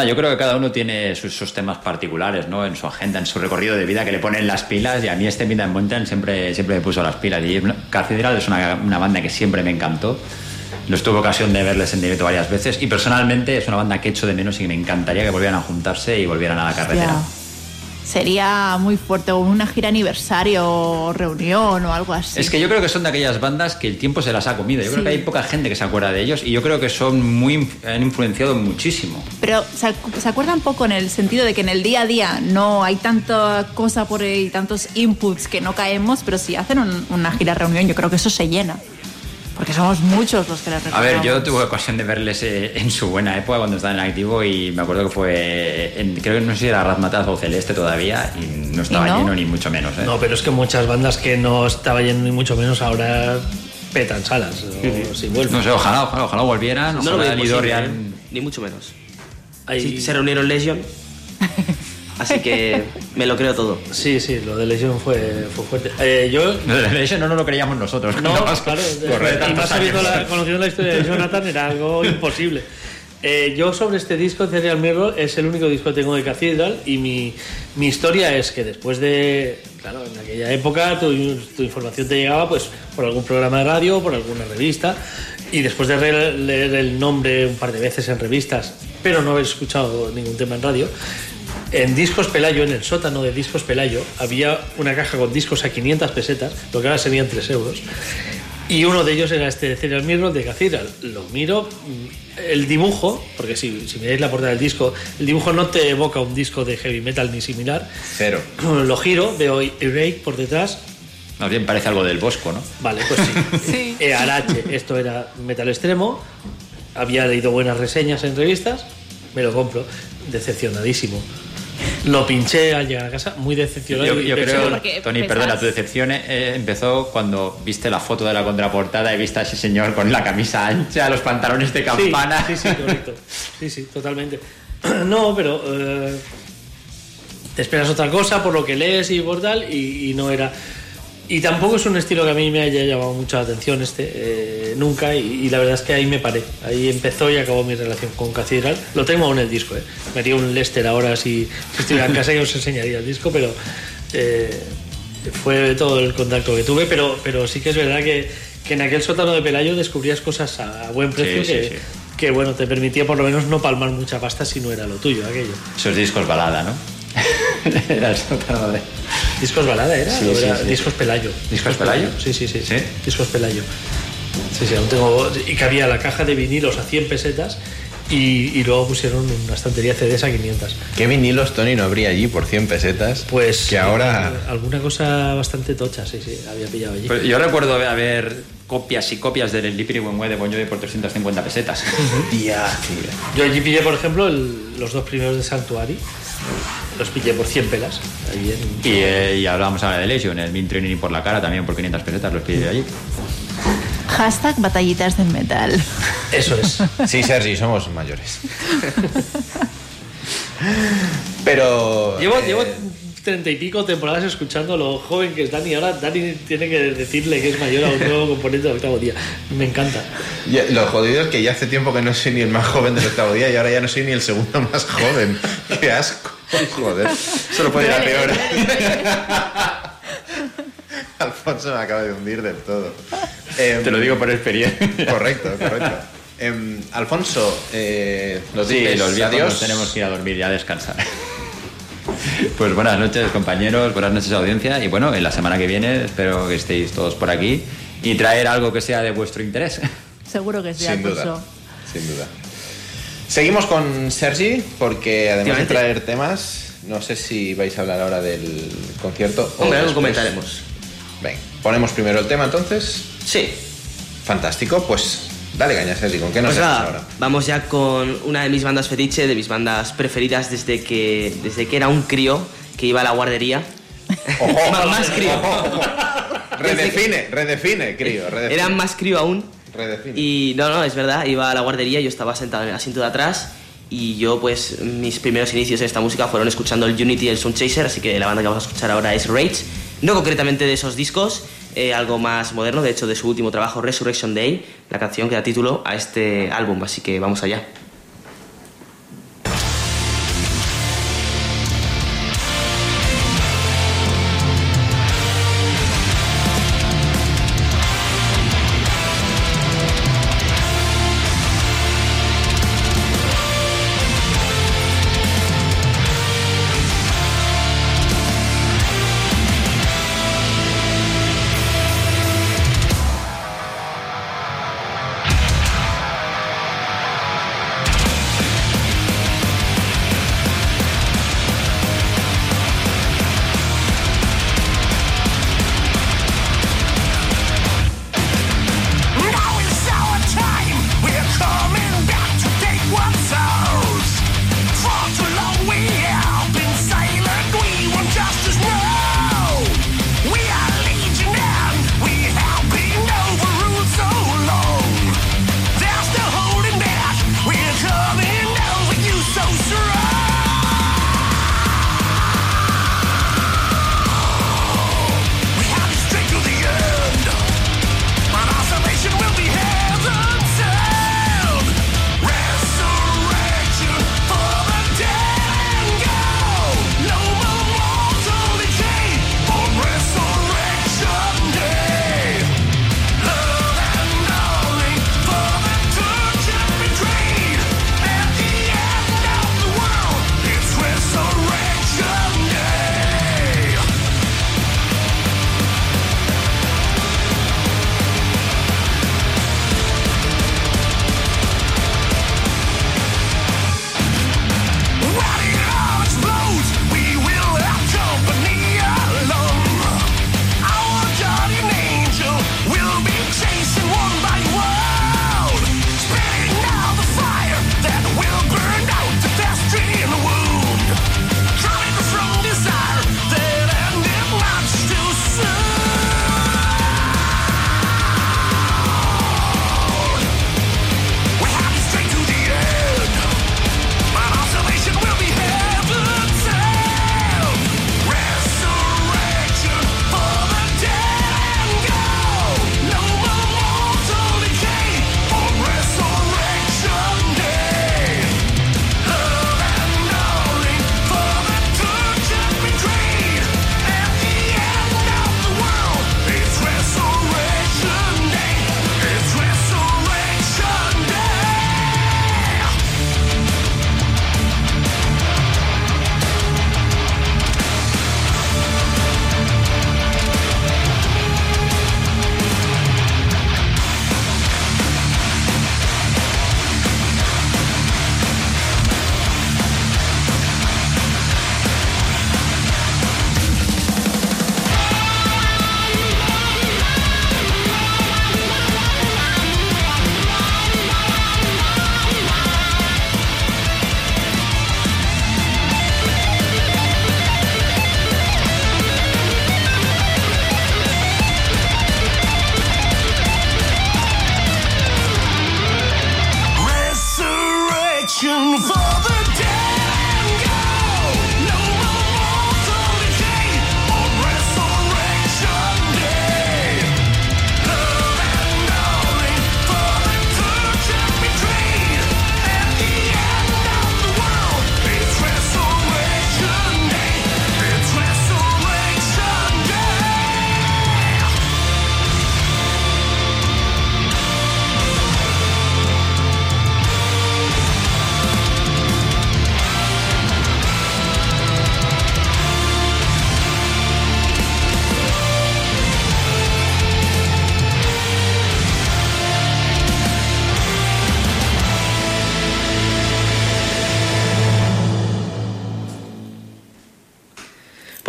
Yo creo que cada uno tiene sus, temas particulares, ¿no? En su agenda, en su recorrido de vida que le ponen las pilas y a mí este Midnight Mountain siempre, siempre me puso las pilas. Y Cathedral es una, banda que siempre me encantó. Los tuve ocasión de verles en directo varias veces y personalmente es una banda que echo de menos y que me encantaría que volvieran a juntarse y volvieran a la carretera. Sería muy fuerte, o una gira aniversario, o reunión o algo así. Es que yo creo que son de aquellas bandas que el tiempo se las ha comido. Yo creo que hay poca gente que se acuerda de ellos y yo creo que son muy han influenciado muchísimo. Pero se, se acuerda un poco en el sentido de que en el día a día no hay tanta cosa por ahí, tantos inputs que no caemos, pero si hacen un- una gira reunión, yo creo que eso se llena. Porque somos muchos los que les A ver, yo recordamos. tuve ocasión de verles eh, en su buena época cuando estaban en activo y me acuerdo que fue, en- creo que no sé si era Razmataz o Celeste todavía y no estaba ¿Y no? lleno ni mucho menos. ¿eh? No, pero es que muchas bandas que no estaba yendo ni mucho menos ahora petan salas. o si vuelven. No sé, ojalá, ojalá, ojalá volvieran. No lo ojalá veo Lidor imposible, ya- ¿eh? ni mucho menos. Ahí- Sí, se reunieron Legion, así que me lo creo todo. Sí, sí, lo de Legion fue, fue fuerte. Eh, yo Lo de Legion no nos lo creíamos nosotros. No, más claro, y más sabiendo la- conociendo la historia de Jonathan era algo imposible. Eh, yo sobre este disco, Serial Mirror, es el único disco que tengo de Cathedral y mi, mi historia es que después de, claro, en aquella época tu, tu información te llegaba pues por algún programa de radio, por alguna revista y después de leer el nombre un par de veces en revistas, pero no haber escuchado ningún tema en radio, en Discos Pelayo, en el sótano de Discos Pelayo, había una caja con discos a 500 pesetas, lo que ahora serían 3 euros. Y uno de ellos era este Serial Mirror de Cathedral. Lo miro, mm, el dibujo, porque si, si miráis la portada del disco, el dibujo no te evoca un disco de heavy metal ni similar. Cero. Lo giro, veo Erake por detrás. Más bien parece algo del Bosco, ¿no? Vale, pues sí. ERH, esto era metal extremo. Había leído buenas reseñas en revistas. Me lo compro. Decepcionadísimo. Lo pinché al llegar a casa, muy decepcionado. Yo, creo, Tony, perdona, tu decepción eh, empezó cuando viste la foto de la contraportada y viste a ese señor con la camisa ancha, los pantalones de campana. Sí, sí, sí, correcto. Sí, sí, totalmente. No, pero eh, te esperas otra cosa por lo que lees y por tal, y, y no era. Y tampoco es un estilo que a mí me haya llamado mucha atención este, eh, nunca, y, y la verdad es que ahí me paré. Ahí empezó y acabó mi relación con Cathedral. Lo tengo aún el disco, ¿eh? Me haría un Lester ahora si, si estuviera en casa y os enseñaría el disco, pero eh, fue todo el contacto que tuve, pero, pero sí que es verdad que, que en aquel sótano de Pelayo descubrías cosas a buen precio Sí, sí, que, sí. que, bueno, te permitía por lo menos no palmar mucha pasta si no era lo tuyo aquello. Esos discos balada, ¿no? Era el sótano de... ¿Discos balada era? Sí, ¿O sí, era sí. Discos Pelayo. ¿Discos Pelayo? Sí, sí, sí. Discos Pelayo. Sí, sí, aún tengo. Y que había la caja de vinilos a 100 pesetas y, y luego pusieron una estantería CDs a 500. ¿Qué vinilos, Tony, no habría allí por 100 pesetas? Pues. Que ahora... eh, Alguna cosa bastante tocha, sí, sí, había pillado allí. Pues yo recuerdo haber copias y copias del Slippery When Wet de Bon Jovi por 350 pesetas. Tía, Yo allí pillé, por ejemplo, el- los dos primeros de Sanctuary. Los pillé por 100 pelas. Allí en- Y, eh, y hablábamos ahora de Legion, el Mint Training por la cara también por 500 pesetas, los pide allí. Hashtag batallitas del metal. Eso es. Sí, Sergi, somos mayores. Pero... Llevo, eh, llevo treinta y pico temporadas escuchando lo joven que es Dani. Ahora Dani tiene que decirle que es mayor a un nuevo componente del octavo día. Me encanta. ya- lo jodido es que ya hace tiempo que no soy ni el más joven del octavo día y ahora ya no soy ni el segundo más joven. Qué asco. Joder. Solo puede ir a peor. Alfonso me acaba de hundir del todo. Em, Te lo digo por experiencia. Correcto, correcto. Em, Alfonso, eh, nos Sí, dices los adiós. nos tenemos que ir a dormir y a descansar. Pues buenas noches compañeros, buenas noches audiencia y bueno, en la semana que viene espero que estéis todos por aquí y traer algo que sea de vuestro interés. Seguro que sí, Sin duda. Sin duda. Seguimos con Sergi, porque además de traer temas, no sé si vais a hablar ahora del concierto Hombre, algo después. comentaremos. Venga, ponemos primero el tema entonces. Sí. Fantástico, pues dale caña, Sergi, ¿con qué nos Pues ahora? vamos ya con una de mis bandas fetiche, de mis bandas preferidas desde que, desde que era un crío que iba a la guardería. más, más crío. Redefine, redefine, crío, redefine. Era más crío aún. Redefine. Y no, no, es verdad, iba a la guardería, yo estaba sentado en el asiento de atrás y yo pues mis primeros inicios en esta música fueron escuchando el Unity y el Sun Chaser, así que la banda que vamos a escuchar ahora es Rage, no concretamente de esos discos, eh, algo más moderno, de hecho de su último trabajo Resurrection Day, la canción que da título a este álbum, así que vamos allá.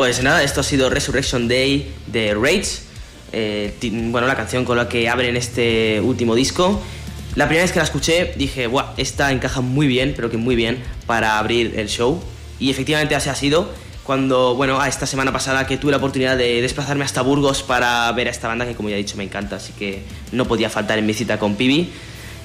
Pues nada, esto ha sido Resurrection Day de Rage. eh, bueno, la canción con la que abren este último disco. La primera vez que la escuché dije, guau, esta encaja muy bien, pero que muy bien, para abrir el show. Y efectivamente así ha sido. Cuando, bueno, esta semana pasada que tuve la oportunidad de desplazarme hasta Burgos para ver a esta banda que, como ya he dicho, me encanta, así que no podía faltar en mi cita con Pibi.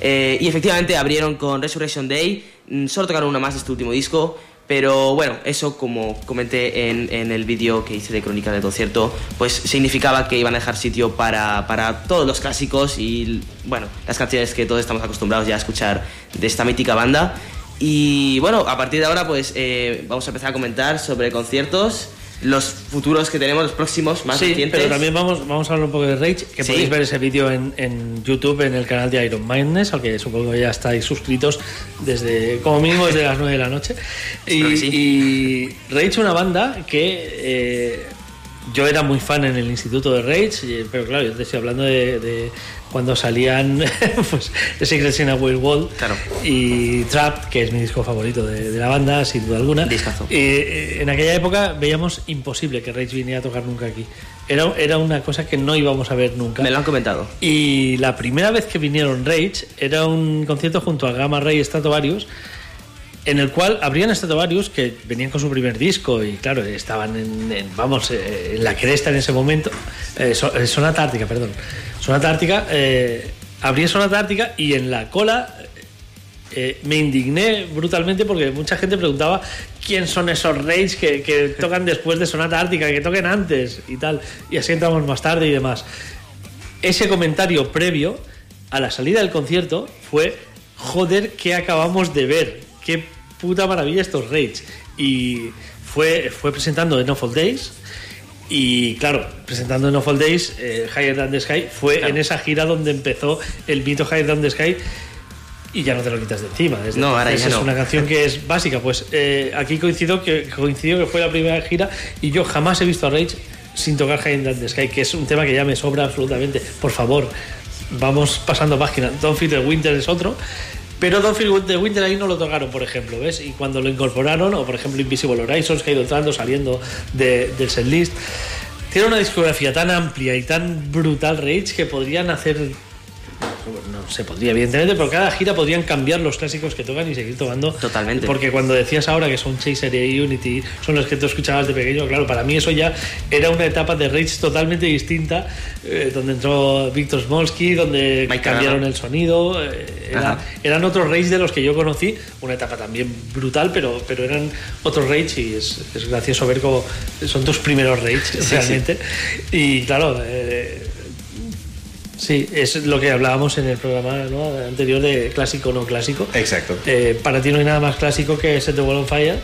Eh, y efectivamente abrieron con Resurrection Day, mm, solo tocaron una más de este último disco, pero bueno, eso como comenté en, en el vídeo que hice de crónica del concierto, pues significaba que iban a dejar sitio para, para todos los clásicos y bueno, las canciones que todos estamos acostumbrados ya a escuchar de esta mítica banda. Y bueno, a partir de ahora pues eh, vamos a empezar a comentar sobre conciertos, los futuros que tenemos, los próximos, más sí, recientes. pero también vamos, vamos a hablar un poco de Rage, que Sí. podéis ver ese vídeo en, en YouTube, en el canal de Iron Mindness, al que supongo que ya estáis suscritos desde, como mínimo desde las 9 de la noche. Y, sí. y Rage, una banda que eh, yo era muy fan en el instituto de Rage, pero claro, yo te estoy hablando de, de cuando salían pues, The Secrets in a Weird World y Trap, que es mi disco favorito de, de la banda, sin duda alguna. Eh, en aquella época veíamos imposible que Rage viniera a tocar nunca aquí. Era, era una cosa que no íbamos a ver nunca. Me lo han comentado. Y la primera vez que vinieron Rage era un concierto junto a Gamma Ray Stratovarius en el cual abrían Stratovarius que venían con su primer disco y claro, estaban en, vamos, eh, en la cresta en ese momento. Eh, eh, Sonata Ártica, perdón. Sonata Ártica, eh, abría Sonata Ártica y en la cola eh, me indigné brutalmente porque mucha gente preguntaba quién son esos Rage que, que tocan después de Sonata Ártica, que toquen antes y tal. Y así entramos más tarde y demás. Ese comentario previo a la salida del concierto fue: Joder, ¿qué acabamos de ver? Qué puta maravilla estos Rage. Y fue, fue presentando en Awful Days. Y claro, presentando en Awful Days, eh, Higher Than the Sky, fue en esa gira donde empezó el mito Higher Than the Sky y ya no te lo quitas de encima. Desde No, ahora ya es no. una canción que es básica. Pues eh, aquí coincido que, coincido que fue la primera gira y yo jamás he visto a Rage sin tocar Higher Than the Sky, que es un tema que ya me sobra absolutamente. Por favor, vamos pasando página. Don't Feel the Winter es otro. Pero Don't Feel the Winter ahí no lo tocaron, por ejemplo, ¿ves? Y cuando lo incorporaron, o por ejemplo Invisible Horizons, que ha ido entrando, saliendo de- del setlist, tiene una discografía tan amplia y tan brutal Rage que podrían hacer no se podría evidentemente pero cada gira podrían cambiar los clásicos que tocan y seguir tocando. Totalmente. porque cuando decías ahora que son Chaser y Unity son los que tú escuchabas de pequeño claro para mí eso ya era una etapa de Rage totalmente distinta eh, donde entró Víctor Smolsky donde cambiaron el sonido eh, era- eran otros Rage de los que yo conocí una etapa también brutal pero pero eran otros Rage y es, es gracioso ver cómo son tus primeros Rage Sí, realmente. Y claro eh, Sí, es lo que hablábamos en el programa ¿no? anterior de clásico o no clásico. Exacto. Eh, para ti no hay nada más clásico que Set the Wall on Fire.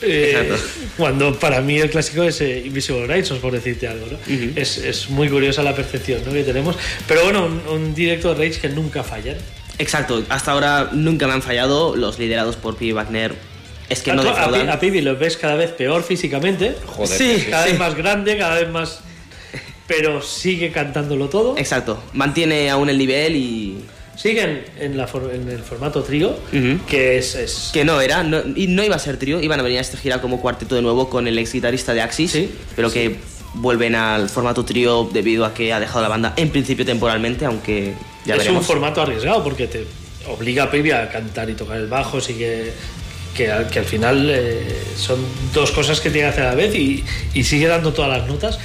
Eh, Exacto. cuando para mí el clásico es eh, Invisible Horizons, por decirte algo. ¿no? es, es muy curiosa la percepción ¿no? que tenemos. Pero bueno, un, un directo de Rage que nunca fallan. Exacto, hasta ahora nunca me han fallado los liderados por P. Wagner. Es que no a, a, a Pibi lo ves cada vez peor físicamente. Joder, sí, sí, cada sí. vez más grande, cada vez más. Pero sigue cantándolo todo. Exacto, mantiene aún el nivel y. Siguen en, la for- en el formato trío, que es, es- Que no era, no, y no iba a ser trío, iban a venir a esta gira como cuarteto de nuevo con el ex guitarrista de Axis, pero que vuelven al formato trío debido a que ha dejado la banda en principio temporalmente, aunque ya es veremos. un formato arriesgado porque te obliga a Pibi a cantar y tocar el bajo, así que, que, al- que al final eh, son dos cosas que tiene que hacer a la vez y, y sigue dando todas las notas.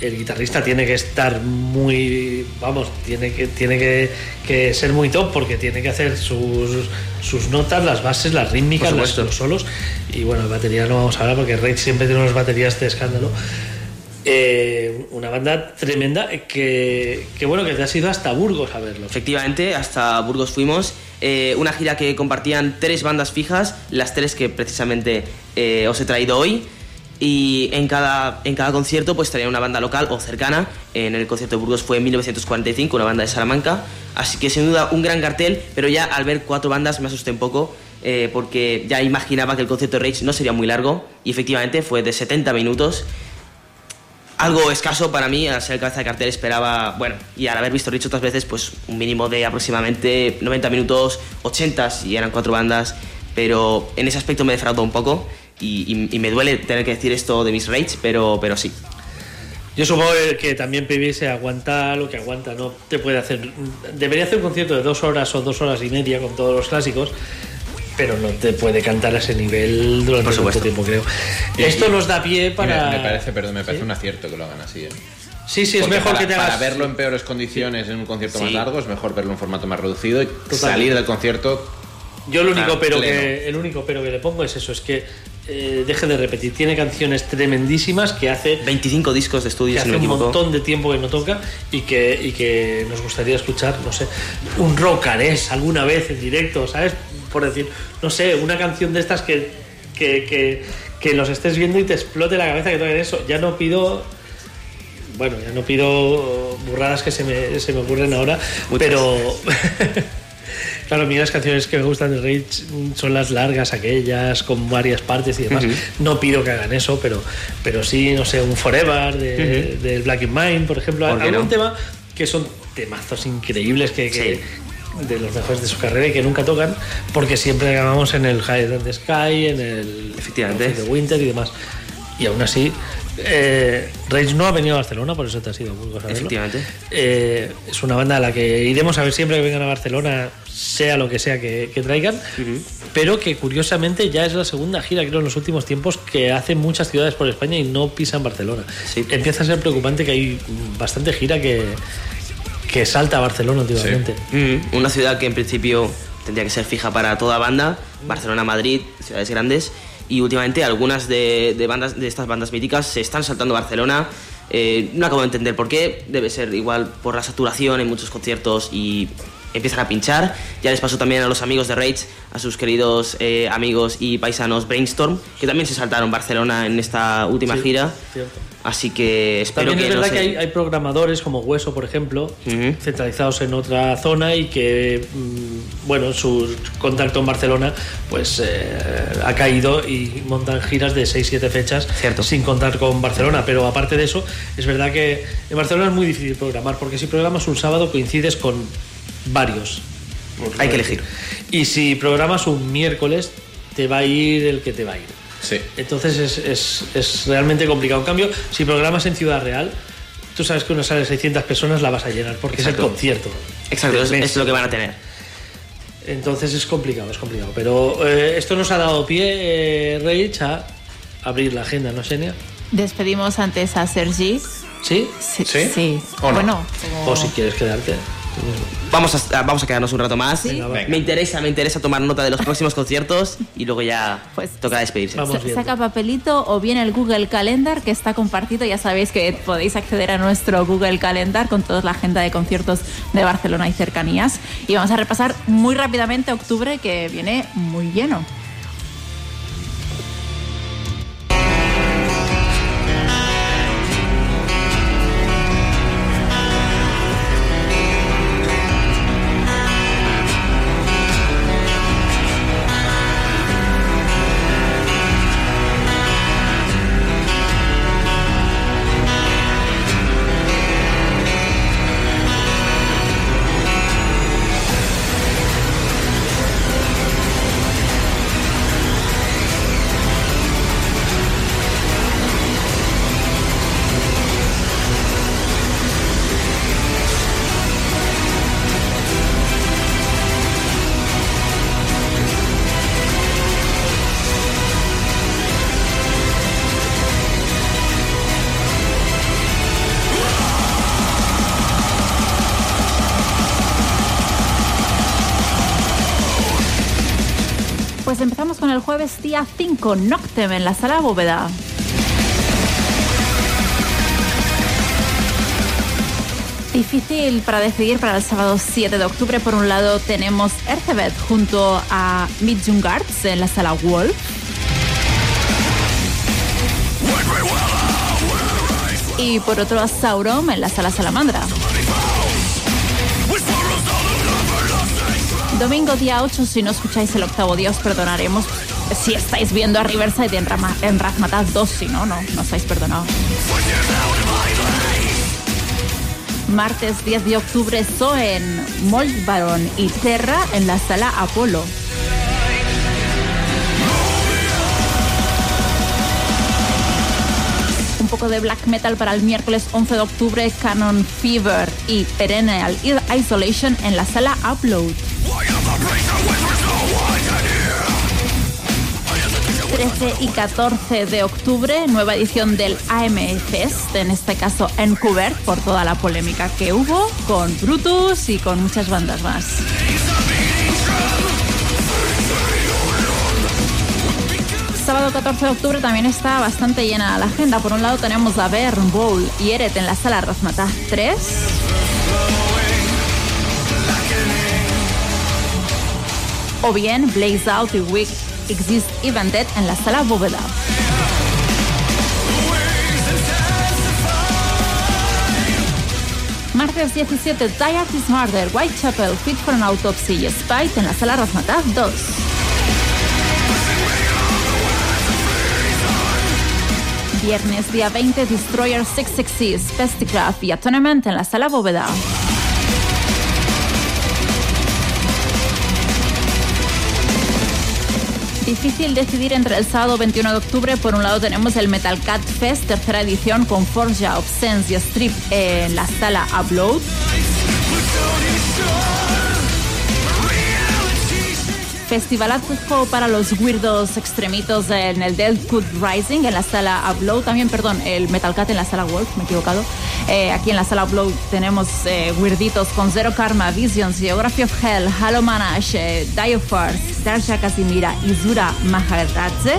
El guitarrista tiene que estar muy, vamos, tiene que, tiene que, que ser muy top porque tiene que hacer sus, sus notas, las bases, las rítmicas, las- los solos. Y bueno, de batería no vamos a hablar porque Rage siempre tiene unas baterías de escándalo. Eh, una banda tremenda que, que bueno, que te has ido hasta Burgos a verlo. Efectivamente, hasta Burgos fuimos. eh, una gira que compartían tres bandas fijas, las tres que precisamente eh, os he traído hoy. Y en cada, en cada concierto pues traía una banda local o cercana. En el concierto de Burgos fue en 1945, una banda de Salamanca. Así que sin duda un gran cartel, pero ya al ver cuatro bandas me asusté un poco. eh, porque ya imaginaba que el concierto de Rage no sería muy largo. Y efectivamente fue de 70 minutos algo escaso para mí, al ser el cabeza de cartel esperaba, bueno, y al haber visto Rich otras veces, pues un mínimo de aproximadamente 90 minutos, 80 si eran cuatro bandas, pero en ese aspecto me defraudó un poco. Y, y- y me duele tener que decir esto de mis Rage, pero, pero sí. Yo supongo que también PB se aguanta lo que aguanta, no te puede hacer. Debería hacer un concierto de dos horas o dos horas y media con todos los clásicos, pero no te puede cantar a ese nivel durante mucho tiempo, creo. Y- Esto y- nos da pie me- para. Me, parece, perdón, me parece ¿Sí? un acierto que lo hagan así. ¿eh? Sí, sí, es mejor para, que te hagas. Para verlo en peores condiciones en un concierto más largo es mejor verlo en formato más reducido y Totalmente. salir del concierto. Yo el único pero pleno. que el único pero que le pongo es eso, es que eh, deje de repetir. Tiene canciones tremendísimas que hace 25 discos de estudio, que hace no un montón de tiempo que no toca y que, y que nos gustaría escuchar, no sé, un rockarés alguna vez en directo, ¿sabes? Por decir, no sé, una canción de estas que, que, que, que los estés viendo y te explote la cabeza que toquen eso. Ya no pido. Bueno, ya no pido burradas que se me, se me ocurren ahora, pero. Claro, a mí las canciones que me gustan de Rage son las largas, aquellas, con varias partes y demás. No pido que hagan eso, pero, pero sí, no sé, un Forever de, del Black in Mind, por ejemplo. ¿Por Algún no? tema que son temazos increíbles que, que- Sí. de los mejores de su carrera y que nunca tocan, porque siempre acabamos en el High and the Sky, en el Efectivamente. de Winter y demás. Y aún así, eh, Rage no ha venido a Barcelona, por eso te ha sido muy cosa. Efectivamente. Eh, es una banda a la que iremos a ver siempre que vengan a Barcelona, sea lo que sea que, que traigan, pero que curiosamente ya es la segunda gira, creo, en los últimos tiempos que hacen muchas ciudades por España y no pisan Barcelona. Empieza a ser preocupante que hay bastante gira que, que salta a Barcelona últimamente. Mm, una ciudad que en principio tendría que ser fija para toda banda, Barcelona, Madrid, ciudades grandes, y últimamente algunas de, de bandas de estas bandas míticas se están saltando a Barcelona. Eh, no acabo de entender por qué, debe ser igual por la saturación en muchos conciertos y empiezan a pinchar. Ya les pasó también a los amigos de Rage, a sus queridos eh, amigos y paisanos Brainstorm, que también se saltaron Barcelona en esta última Sí, gira. cierto. Así que espero También que es no verdad se- que hay, hay programadores como Hueso, por ejemplo, centralizados en otra zona y que, mm, bueno, su contacto en Barcelona pues eh, ha caído y montan giras de 6-7 fechas sin contar con Barcelona. Pero aparte de eso, es verdad que en Barcelona es muy difícil programar porque si programas un sábado coincides con varios. Hay que elegir. Y si programas un miércoles, te va a ir el que te va a ir. Sí. Entonces es, es- es realmente complicado. En cambio, si programas en Ciudad Real, tú sabes que una sala de 600 personas la vas a llenar porque es el concierto. Exacto, es, es lo que van a tener. Entonces es complicado, es complicado. Pero eh, esto nos ha dado pie, eh, Rage, a abrir la agenda, ¿no, Xenia? Despedimos antes a Sergi. ¿Sí? Sí. ¿Sí? sí. ¿O no? Bueno, O si quieres quedarte. Vamos a, vamos a quedarnos un rato más. Venga. Me interesa, me interesa tomar nota de los próximos conciertos y luego ya toca despedirse. Sa- Saca papelito o bien el Google Calendar que está compartido. Ya sabéis que podéis acceder a nuestro Google Calendar con toda la agenda de conciertos de Barcelona y cercanías. Y vamos a repasar muy rápidamente octubre que viene muy lleno. Día 5, Noctem en la sala bóveda. Difícil para decidir para el sábado 7 de octubre. Por un lado tenemos Ercebet junto a Midjungarts en la sala Wolf. Y por otro a Sauron en la sala Salamandra. Domingo día 8, si no escucháis el octavo día os perdonaremos. Si estáis viendo a Riverside en, Rama- en Razmataz 2, si no, no, no estáis perdonados. Martes 10 de octubre, Soen, Molbaron y Terra en la sala Apolo. un poco de black metal para el miércoles 11 de octubre, Canon Fever y Perennial Isolation en la sala Upload. 13 y 14 de octubre, nueva edición del AM en este caso en Vancouver, por toda la polémica que hubo con Brutus y con muchas bandas más. Sábado 14 de octubre también está bastante llena la agenda. Por un lado tenemos a Bern, Bowl y Eret en la sala Razmataz 3. O bien Blaze Out y Week Exist Evented en la sala Bóveda. Martes 17, Die Artist Murder, Whitechapel, Fit for an Autopsy y Spite en la sala Razmataz 2. Viernes día 20, Destroyer 666, Pesticraft y Atonement en la sala Bóveda. Difícil decidir entre el sábado 21 de octubre. Por un lado tenemos el Metal Cat Fest, tercera edición con Forja, Obscense y Strip en la sala Upload. Festivalazo para los weirdos extremitos en el Deadwood Rising en la sala Upload. También, perdón, el Metal Cat en la sala Wolf, me he equivocado. Eh, aquí en la sala Upload tenemos eh, weirditos con Zero Karma, Visions, Geography of Hell, Halo Manage, eh, Die of Force, Starsha Casimira y Zura Maharadze.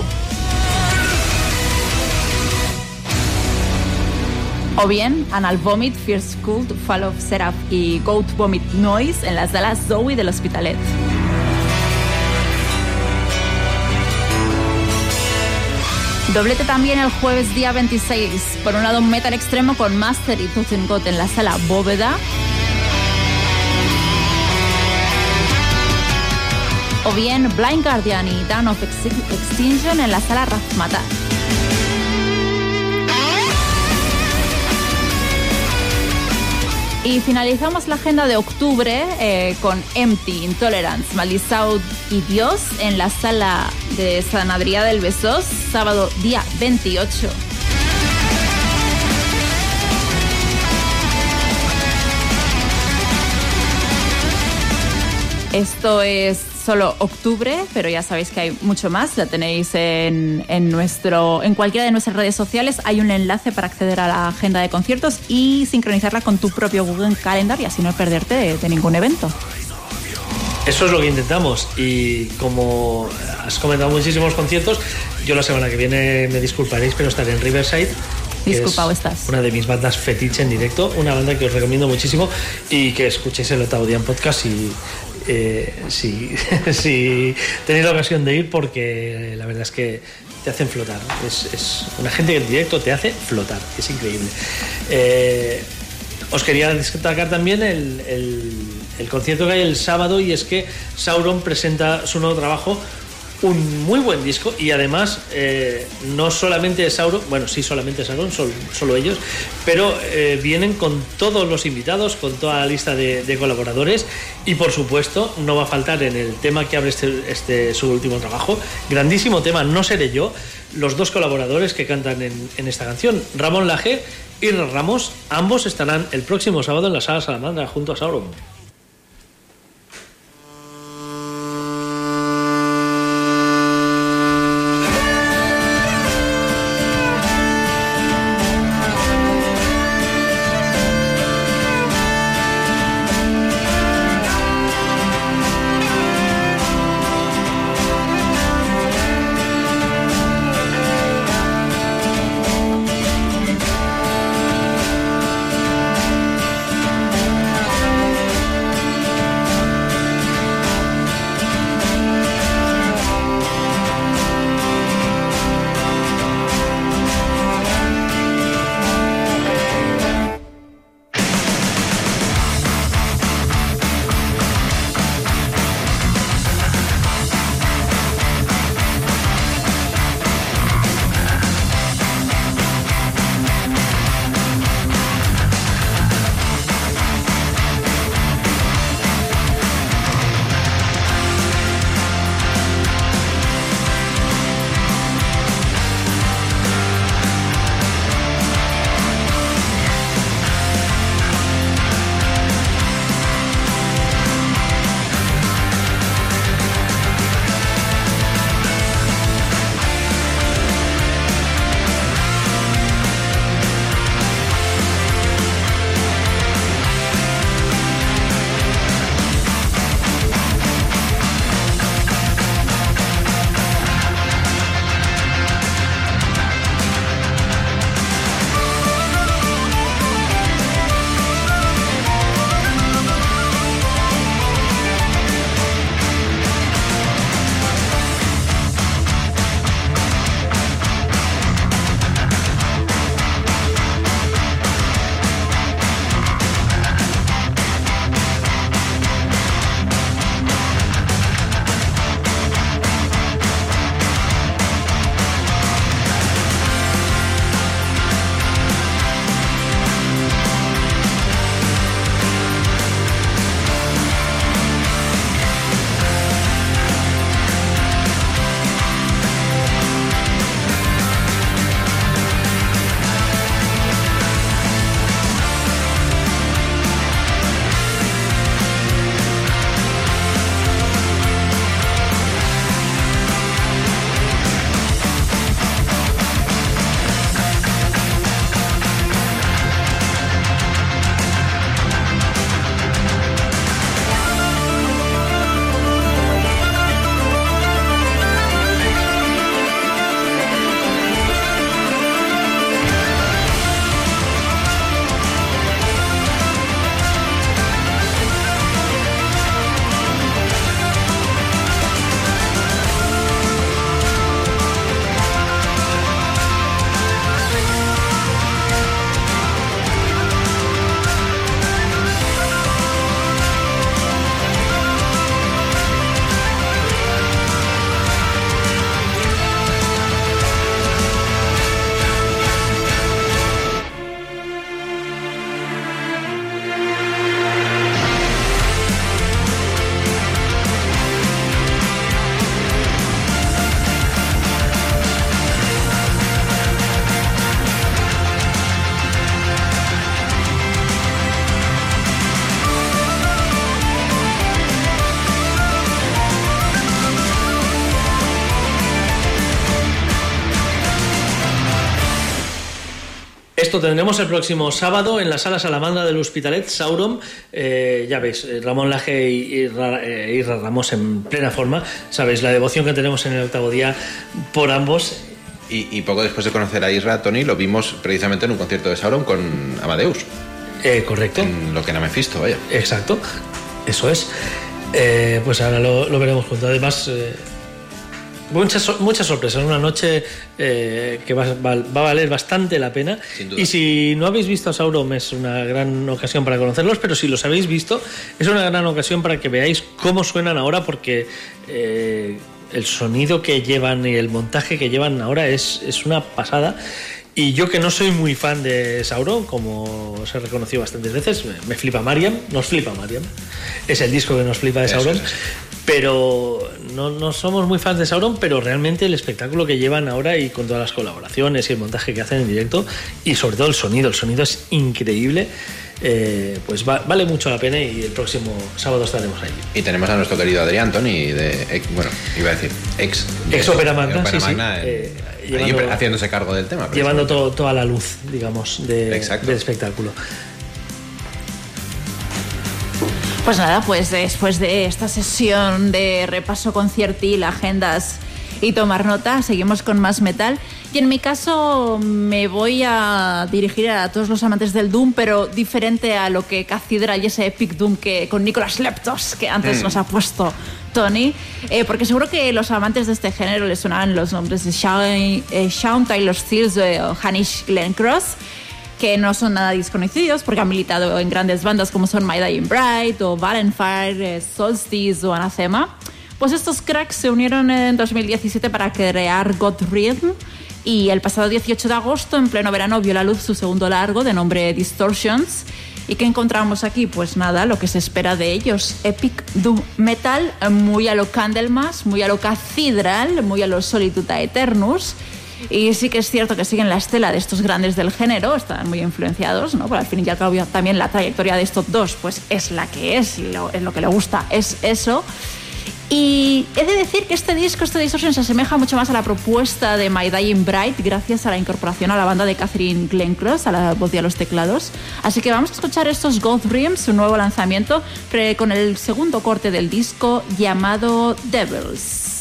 O bien Anal Vomit, Fierce Cult, Fall of Seraph y Goat Vomit Noise en la sala Zoe del Hospitalet. Doblete también el jueves día 26. Por un lado, metal extremo con Master y Totengot en la sala Bóveda. O bien Blind Guardian y Dawn of Extinction en la sala Razmataz. Y finalizamos la agenda de octubre eh, con Empty, Intolerance, Malisaud y Dios en la sala de San Adrià del Besós, sábado día 28. Esto es solo octubre, pero ya sabéis que hay mucho más. La tenéis en, en nuestro, en cualquiera de nuestras redes sociales. Hay un enlace para acceder a la agenda de conciertos y sincronizarla con tu propio Google Calendar y así no perderte de, de ningún evento. Eso es lo que intentamos. Y como has comentado muchísimos conciertos, yo la semana que viene me disculparéis, pero estaré en Riverside. Disculpado es estás. Una de mis bandas fetiche en directo, una banda que os recomiendo muchísimo y que escuchéis el Otavo Dian Podcast si, eh, si, si tenéis la ocasión de ir, porque la verdad es que te hacen flotar. Es, es una gente que en directo te hace flotar, es increíble. Eh, os quería destacar también el- el concierto que hay el sábado y es que Sauron presenta su nuevo trabajo, un muy buen disco y además eh, no solamente Sauron, bueno sí solamente Sauron, sol- solo ellos, pero eh, vienen con todos los invitados, con toda la lista de, de colaboradores y por supuesto no va a faltar en el tema que abre este, este su último trabajo, grandísimo tema, no seré yo, los dos colaboradores que cantan en, en esta canción, Ramón Laje y Ramos, ambos estarán el próximo sábado en la sala Salamandra junto a Sauron. Esto tendremos el próximo sábado en la sala Salamandra del Hospitalet, Sauron. Eh, ya veis, eh, Ramón Laje y, eh, Isra Ramos en plena forma. Sabéis la devoción que tenemos en el octavo día por ambos. Y, y poco después de conocer a Isra, Tony, lo vimos precisamente en un concierto de Sauron con Amadeus. Eh, correcto. En lo que no me fisto, vaya. Exacto, eso es. Eh, pues ahora lo, lo veremos juntos. Además, muchas, muchas sorpresas. Una noche eh, que va, va- va a valer bastante la pena. Y si no habéis visto a Sauron, es una gran ocasión para conocerlos. Pero si los habéis visto, es una gran ocasión para que veáis cómo suenan ahora, porque. eh, el sonido que llevan y el montaje que llevan ahora es, es una pasada. Y yo que no soy muy fan de Sauron, como os he reconocido bastantes veces, me, flipa Mariam, nos flipa Mariam. Es el disco que nos flipa de Sauron. Pero no, no somos muy fans de Sauron, pero realmente el espectáculo que llevan ahora y con todas las colaboraciones y el montaje que hacen en directo, y sobre todo el sonido, el sonido es increíble, eh, pues va- vale mucho la pena y el próximo sábado estaremos ahí. Y tenemos a nuestro querido Adrián Tony, de, bueno, iba a decir, ex. Ex Ópera Magna, sí, sí. Eh, llevando- haciéndose cargo del tema. Llevando todo, toda la luz, digamos, de- del espectáculo. Pues nada, pues después de esta sesión de repaso conciertil, agendas y tomar nota, seguimos con más metal. Y en mi caso me voy a dirigir a todos los amantes del Doom, pero diferente a lo que Cathedral y ese Epic Doom que con Nicolas Leptos, que antes Mm. nos ha puesto Tony, eh, porque seguro que los amantes de este género les sonaban los nombres de Shaun, eh, Shaun Taylor Steele eh, o Hanish Glencross que no son nada desconocidos porque han militado en grandes bandas como son My Dying Bride o Valenfire, eh, Solstice o Anathema. Pues estos cracks se unieron en 2017 para crear God Rhythm y el pasado 18 de agosto, en pleno verano, vio la luz su segundo largo de nombre Distortions. ¿Y qué encontramos aquí? Pues nada, lo que se espera de ellos. Epic Doom Metal, muy a lo Candlemas, muy a lo Cathedral, muy a lo Solitude Aeternus. Y sí que es cierto que siguen la estela de estos grandes del género, están muy influenciados, ¿no? Pero al fin y al cabo también la trayectoria de estos dos pues es la que es y lo, es lo que le gusta es eso. Y he de decir que este disco, este Distortion, se asemeja mucho más a la propuesta de My Dying Bright gracias a la incorporación a la banda de Catherine Glencross, a la voz y a los teclados. Así que vamos a escuchar estos Gold Rims, su nuevo lanzamiento, con el segundo corte del disco llamado. Devils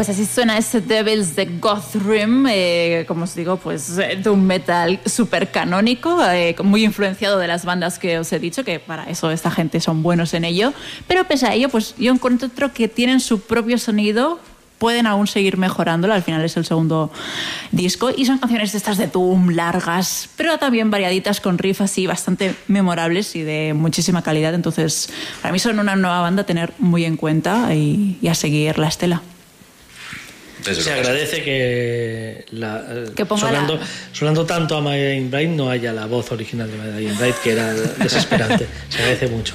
Pues así suena ese Devils de Gothrim, eh, como os digo, pues eh, de un metal súper canónico, eh, muy influenciado de las bandas que os he dicho, que para eso esta gente son buenos en ello. Pero pese a ello, pues yo encuentro que tienen su propio sonido, pueden aún seguir mejorándolo, al final es el segundo disco, y son canciones de estas de Doom, largas, pero también variaditas con riffs así bastante memorables y de muchísima calidad, entonces para mí son una nueva banda a tener muy en cuenta y, y a seguir la estela. Se agradece que, la, eh, Que ponga sonando, la- sonando tanto a My Dying Bride no haya la voz original de My Dying Bride, que era desesperante. Se agradece mucho.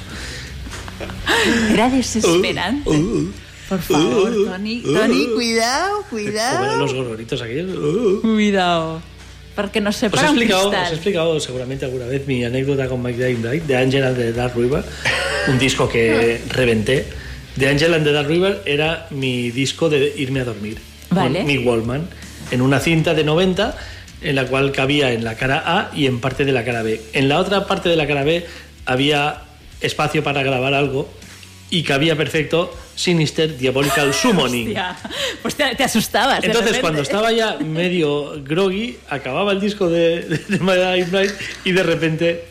Era desesperante. Por favor, Tony, Tony, cuidado, Como eran cuidado. los gorgoritos aquellos. Cuidado. Porque nos Os he, explicado, os he explicado seguramente alguna vez mi anécdota con Mike Dying Bride de Angel and the Dark River, un disco que reventé. The Angel and the Dark River era mi disco de irme a dormir. Vale. Con mi Wallman. En una cinta de 90 en la cual cabía en la cara A y en parte de la cara B. En la otra parte de la cara B había espacio para grabar algo y cabía perfecto Sinister Diabolical Summoning. Hostia, pues te, te asustabas. Entonces, cuando estaba ya medio groggy, acababa el disco de, de, de Bride y de repente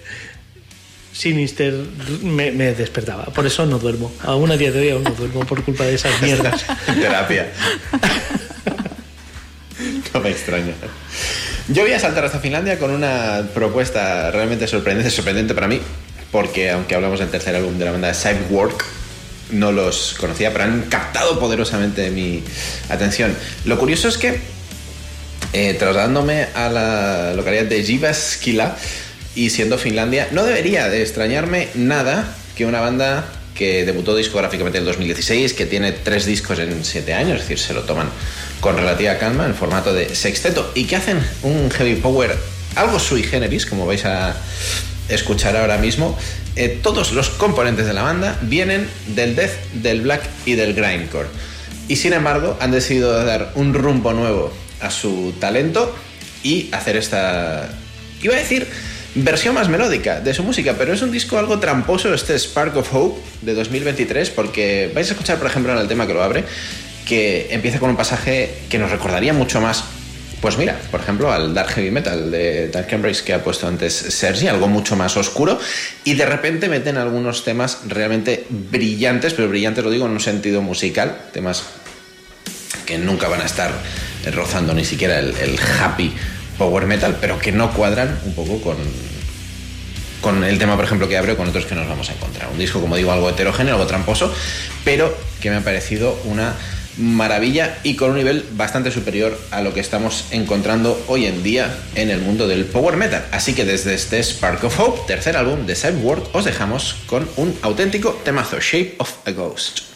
Sinister me, despertaba. Por eso no duermo. Aún a día de hoy aún no duermo por culpa de esas mierdas. Terapia. no me extraña. Yo voy a saltar hasta Finlandia con una propuesta realmente sorprendente, sorprendente para mí, porque aunque hablamos del tercer álbum de la banda Cyberwork, no los conocía, pero han captado poderosamente mi atención. Lo curioso es que, eh, trasladándome a la localidad de Jyväskylä y siendo Finlandia, no debería de extrañarme nada que una banda que debutó discográficamente en el 2016, que tiene tres discos en siete años, es decir, se lo toman con relativa calma en formato de sexteto y que hacen un heavy power algo sui generis, como vais a escuchar ahora mismo. Eh, todos los componentes de la banda vienen del death, del black y del grindcore. Y sin embargo, han decidido dar un rumbo nuevo a su talento y hacer esta, iba a decir, versión más melódica de su música, pero es un disco algo tramposo este Spark of Hope de 2023 porque vais a escuchar, por ejemplo, en el tema que lo abre, que empieza con un pasaje que nos recordaría mucho más pues mira, por ejemplo, al Dark Heavy Metal de Dark Embrace que ha puesto antes Sergi, algo mucho más oscuro, y de repente meten algunos temas realmente brillantes, pero brillantes lo digo en un sentido musical, temas que nunca van a estar rozando ni siquiera el, el happy power metal, pero que no cuadran un poco con, con el tema, por ejemplo, que abre con otros que nos vamos a encontrar. Un disco, como digo, algo heterogéneo, algo tramposo, pero que me ha parecido una maravilla y con un nivel bastante superior a lo que estamos encontrando hoy en día en el mundo del power metal. Así que desde este Spark of Hope, tercer álbum de Cyborg, os dejamos con un auténtico temazo, Shape of a Ghost.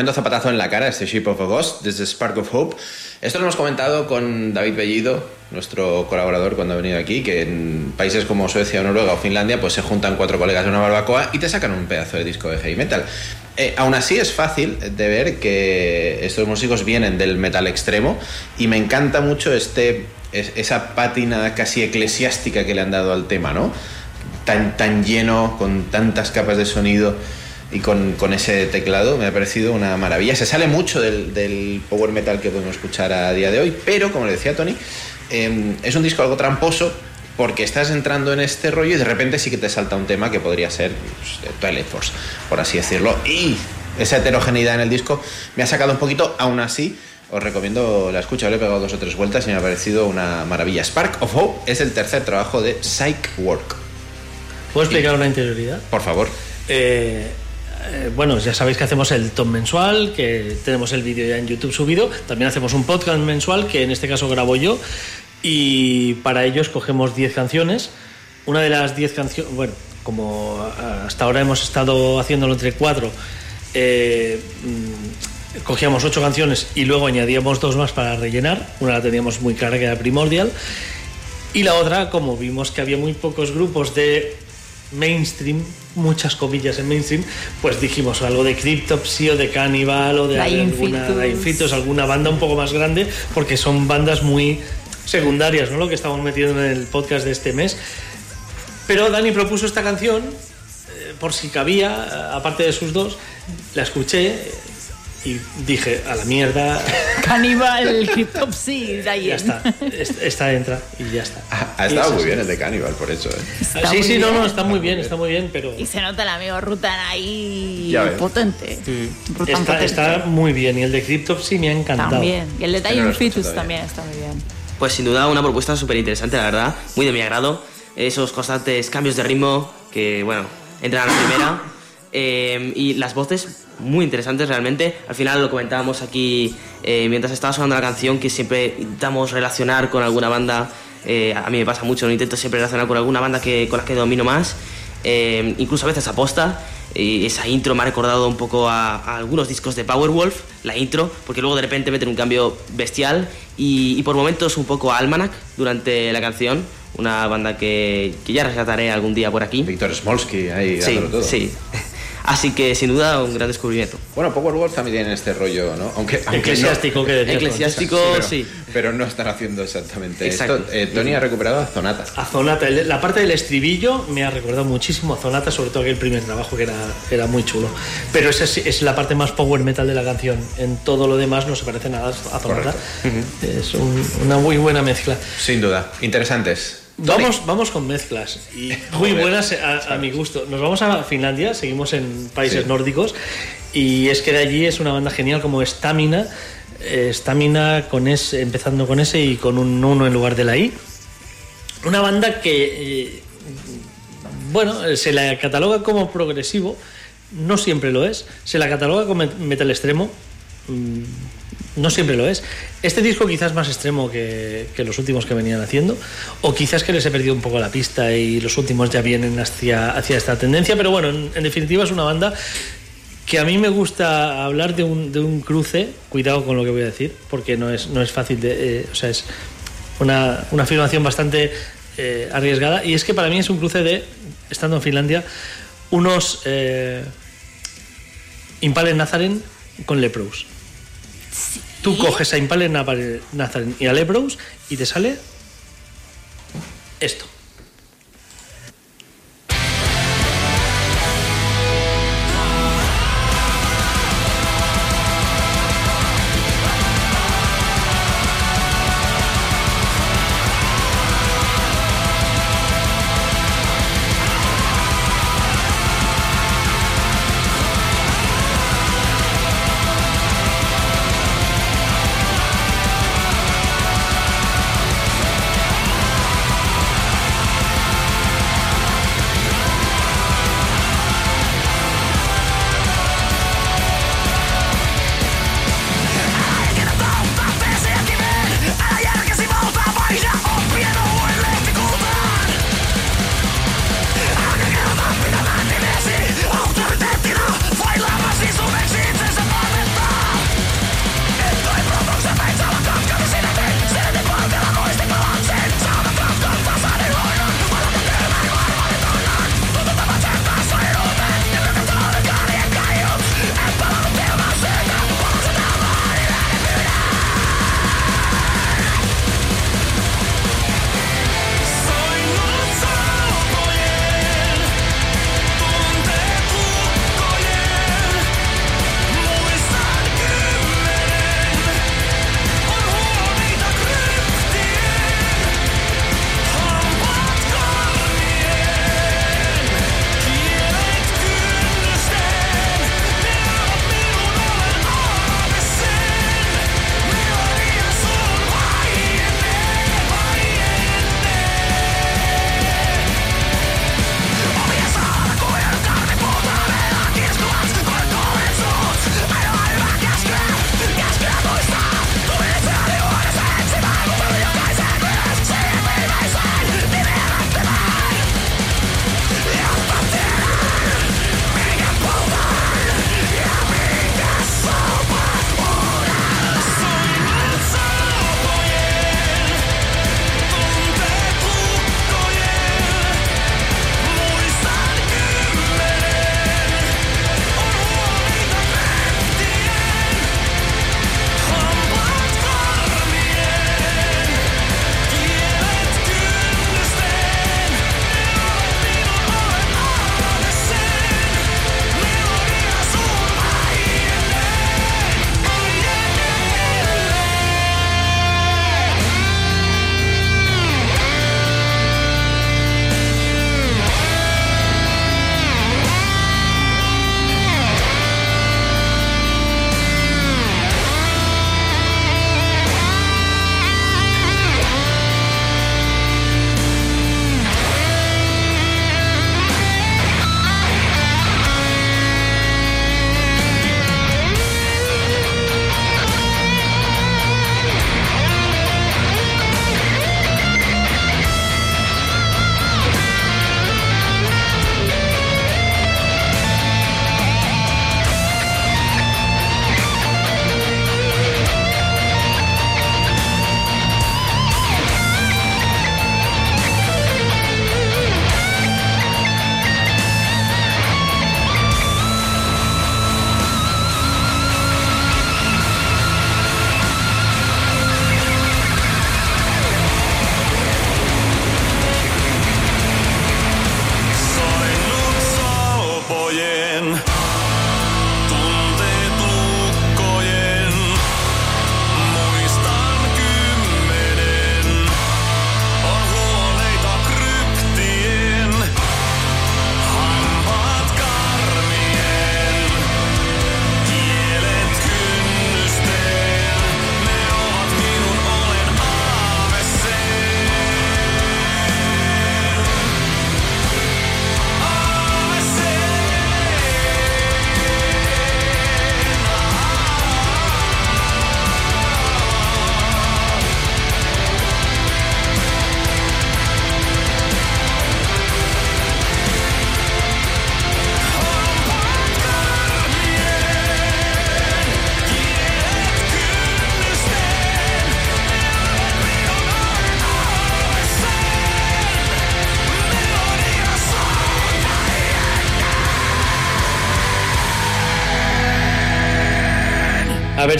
Tremendo zapatazo en la cara, este Shape of a Ghost, desde Spark of Hope. Esto lo hemos comentado con David Bellido, nuestro colaborador cuando ha venido aquí, que en países como Suecia, Noruega o Finlandia, pues se juntan cuatro colegas de una barbacoa y te sacan un pedazo de disco de heavy metal. Eh, aún así es fácil de ver que estos músicos vienen del metal extremo y me encanta mucho este, es- esa pátina casi eclesiástica que le han dado al tema, ¿no? Tan, tan lleno, con tantas capas de sonido y con, con ese teclado, me ha parecido una maravilla. Se sale mucho del, del power metal que podemos escuchar a día de hoy, pero como le decía Tony, eh, es un disco algo tramposo porque estás entrando en este rollo y de repente sí que te salta un tema que podría ser pues, Twilight Force, por así decirlo. Y esa heterogeneidad en el disco me ha sacado un poquito, aún así. Os recomiendo la escucha, le he pegado dos o tres vueltas y me ha parecido una maravilla. Spark of Hope es el tercer trabajo de Psych Work. ¿Puedo explicar una interioridad? Por favor. Eh, eh, bueno, ya sabéis que hacemos el top mensual, que tenemos el vídeo ya en YouTube subido. También hacemos un podcast mensual, que en este caso grabo yo. Y para ello escogemos 10 canciones. Una de las 10 canciones, bueno, como ah, hasta ahora hemos estado haciéndolo entre cuatro, eh, mm, cogíamos 8 canciones y luego añadíamos dos más para rellenar. Una la teníamos muy clara, que era Primordial. Y la otra, como vimos que había muy pocos grupos de mainstream, muchas comillas en mainstream, pues dijimos algo de Cryptopsy o de Cannibal o de alguna Fetus, alguna banda un poco más grande, porque son bandas muy secundarias, ¿no? Lo que estamos metiendo en el podcast de este mes. Pero Dani propuso esta canción, eh, por si cabía, eh, aparte de sus dos, la escuché y dije, a la mierda, Caníbal, Cryptopsy, de ahí. ya está, est- esta entra y ya está. Ha Y estado es muy bien el de Cannibal, por eso. ¿eh? Está sí, muy sí, no, bien. no, está muy bien, está muy bien, pero Y se nota el amigo Rutan ahí potente. Rutan está, potente. está muy bien. Y el de Cryptopsy me ha encantado. También. Y el de Dying escuchado Fetus también está muy bien. Pues sin duda una propuesta súper interesante, la verdad, muy de mi agrado. Esos constantes cambios de ritmo que, bueno, entran a la primera. Eh, y las voces muy interesantes realmente. Al final lo comentábamos aquí eh, mientras estaba sonando la canción que siempre intentamos relacionar con alguna banda. eh, a mí me pasa mucho, lo intento siempre relacionar con alguna banda que, con la que domino más. eh, incluso a veces aposta. Y esa intro me ha recordado un poco a, a algunos discos de Powerwolf, la intro, porque luego de repente meten un cambio bestial y, y por momentos un poco a Almanac durante la canción, una banda que, que ya rescataré algún día por aquí. Víctor Smolsky ahí Sí, todo. sí. Así que sin duda un gran descubrimiento. Bueno, Powerwolf también tiene este rollo, ¿no? Aunque, aunque Eclesiástico, no- que Eclesiástico, pero, sí. Pero no están haciendo exactamente Exacto. esto. Eh, Tony ha recuperado a Zonata. A Zonata, el- la parte del estribillo me ha recordado muchísimo a Zonata, sobre todo aquel primer trabajo que era, era muy chulo. Pero esa es, es la parte más power metal de la canción. En todo lo demás no se parece nada a Zonata. Es un- una muy buena mezcla. Sin duda. Interesantes. Vamos, vamos con mezclas y muy buenas a, a mi gusto. Nos vamos a Finlandia, seguimos en países Sí. nórdicos y es que de allí es una banda genial como Stamina. eh, Stamina con S, empezando con S y con un 1 en lugar de la I. Una banda que, eh, bueno, eh, se la cataloga como progresivo, no siempre lo es. Se la cataloga como metal extremo, mm, no siempre lo es. Este disco quizás más extremo que, los últimos que venían haciendo, o quizás que les he perdido un poco la pista y los últimos ya vienen hacia, esta tendencia, pero bueno, en, definitiva es una banda que a mí me gusta hablar de un, de un cruce, cuidado con lo que voy a decir, porque no es, no es fácil de... eh, o sea, es una, afirmación bastante eh, arriesgada, y es que para mí es un cruce de, estando en Finlandia, unos... eh, Impale Nazaren con Leprous. Tú coges a Impale Nazaren y a y te sale esto.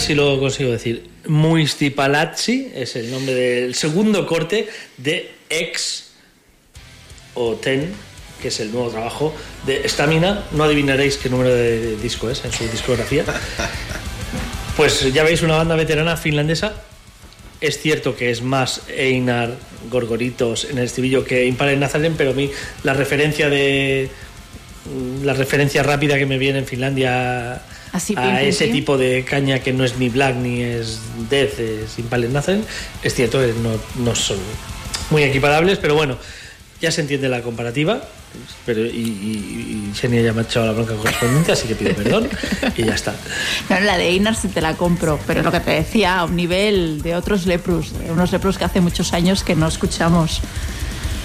Ver si lo consigo decir. Muistipalazzi es el nombre del segundo corte de X o Ten, que es el nuevo trabajo de Stamina. No adivinaréis qué número de disco es en su discografía. Pues ya veis, una banda veterana finlandesa. Es cierto que es más Einar Gorgoritos en el estribillo que Impale Nazaren, pero a mí la referencia de. La referencia rápida que me viene en Finlandia Así, a pim, pim, ese pim. tipo de caña que no es ni black ni es death, es Impale Nazaren, es cierto no, no son muy equiparables, pero bueno, ya se entiende la comparativa. Pero, y, y, y Xenia ya me ha echado la bronca correspondiente, así que pido perdón y ya está. No, la de Einar sí te la compro, pero lo que te decía, a un nivel de otros leprus, de unos leprus que hace muchos años que no escuchamos.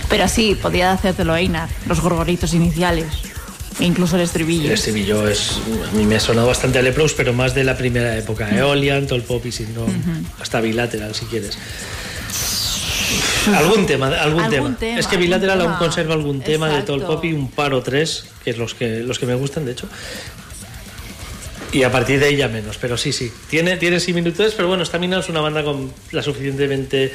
Pero sí, podría hacértelo Einar, los gorgoritos iniciales, e incluso el estribillo. El estribillo es, a mí me ha sonado bastante a Leprous, pero más de la primera época. Eolian, Tall Pop y si no, hasta Bilateral, si quieres. Algún tema, algún, Algún tema. tema, Es que Bilateral aún conserva algún tema de Tall Exacto. Pop y un par o tres, que es los que, los que me gustan, de hecho. Y a partir de ella menos, pero sí, sí. Tiene, tiene similitudes, pero bueno, Stamina es una banda con la suficientemente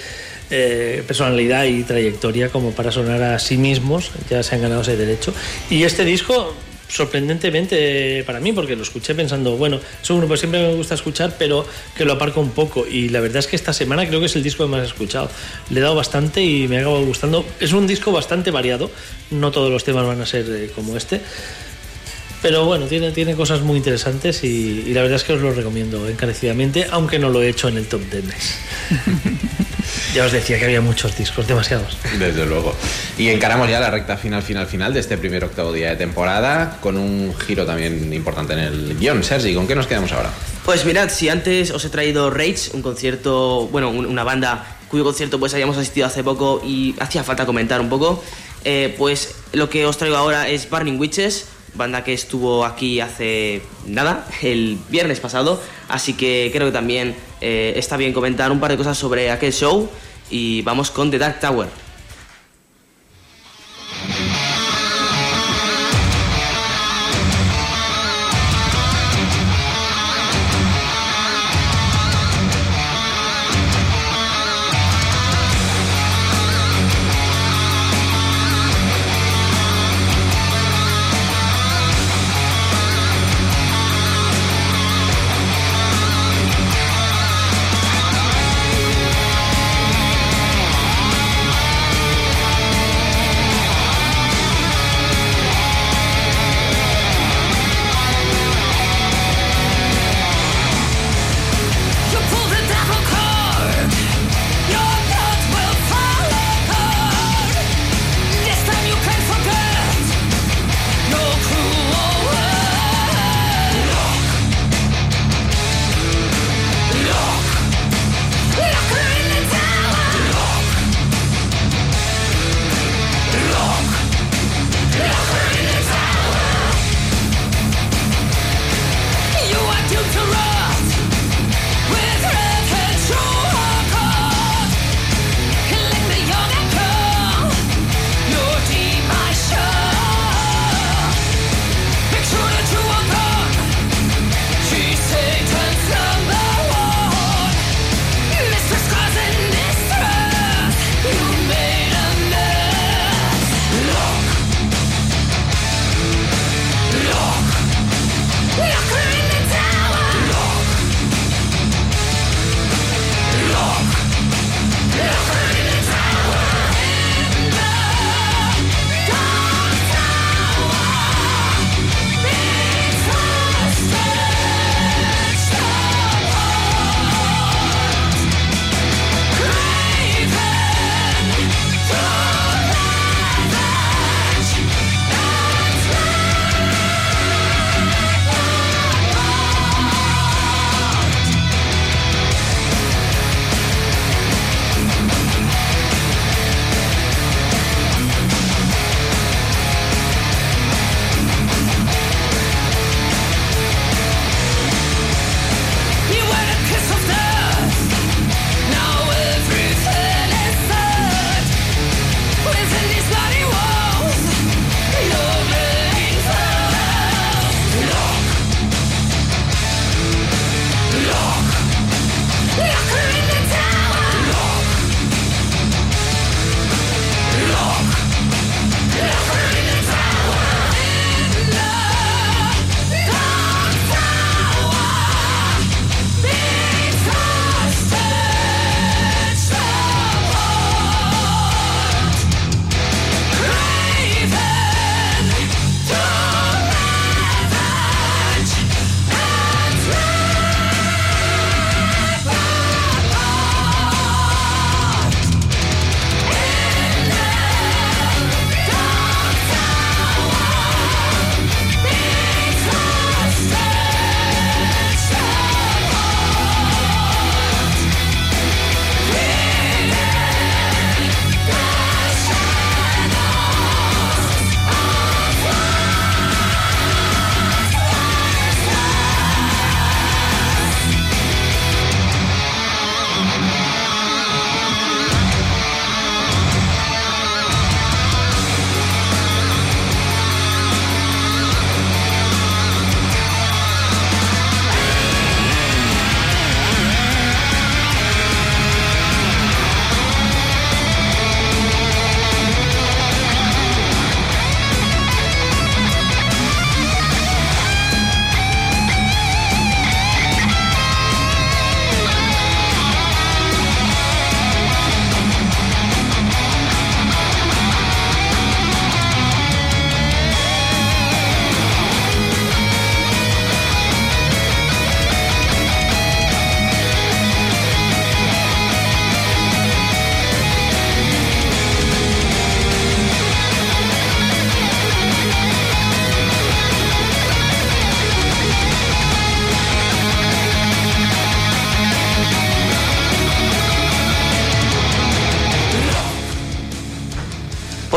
eh, personalidad y trayectoria como para sonar a sí mismos. Ya se han ganado ese derecho. Y este disco, sorprendentemente para mí, porque lo escuché pensando, bueno, es un grupo que siempre me gusta escuchar, pero que lo aparco un poco. Y la verdad es que esta semana creo que es el disco que más he escuchado. Le he dado bastante y me ha acabado gustando. Es un disco bastante variado. No todos los temas van a ser eh, como este. Pero bueno, tiene, tiene cosas muy interesantes y, y la verdad es que os lo recomiendo encarecidamente, aunque no lo he hecho en el top 10 mes. ya os decía que había muchos discos, demasiados. Desde luego. Y encaramos ya la recta final, final, final de este primer octavo día de temporada, con un giro también importante en el guion. Sergi, ¿con qué nos quedamos ahora? Pues mirad, si antes os he traído Rage, un concierto, bueno, un- una banda cuyo concierto pues habíamos asistido hace poco y hacía falta comentar un poco, eh, pues lo que os traigo ahora es Burning Witches, banda que estuvo aquí hace nada, el viernes pasado, así que creo que también eh, está bien comentar un par de cosas sobre aquel show y vamos con The Dark Tower.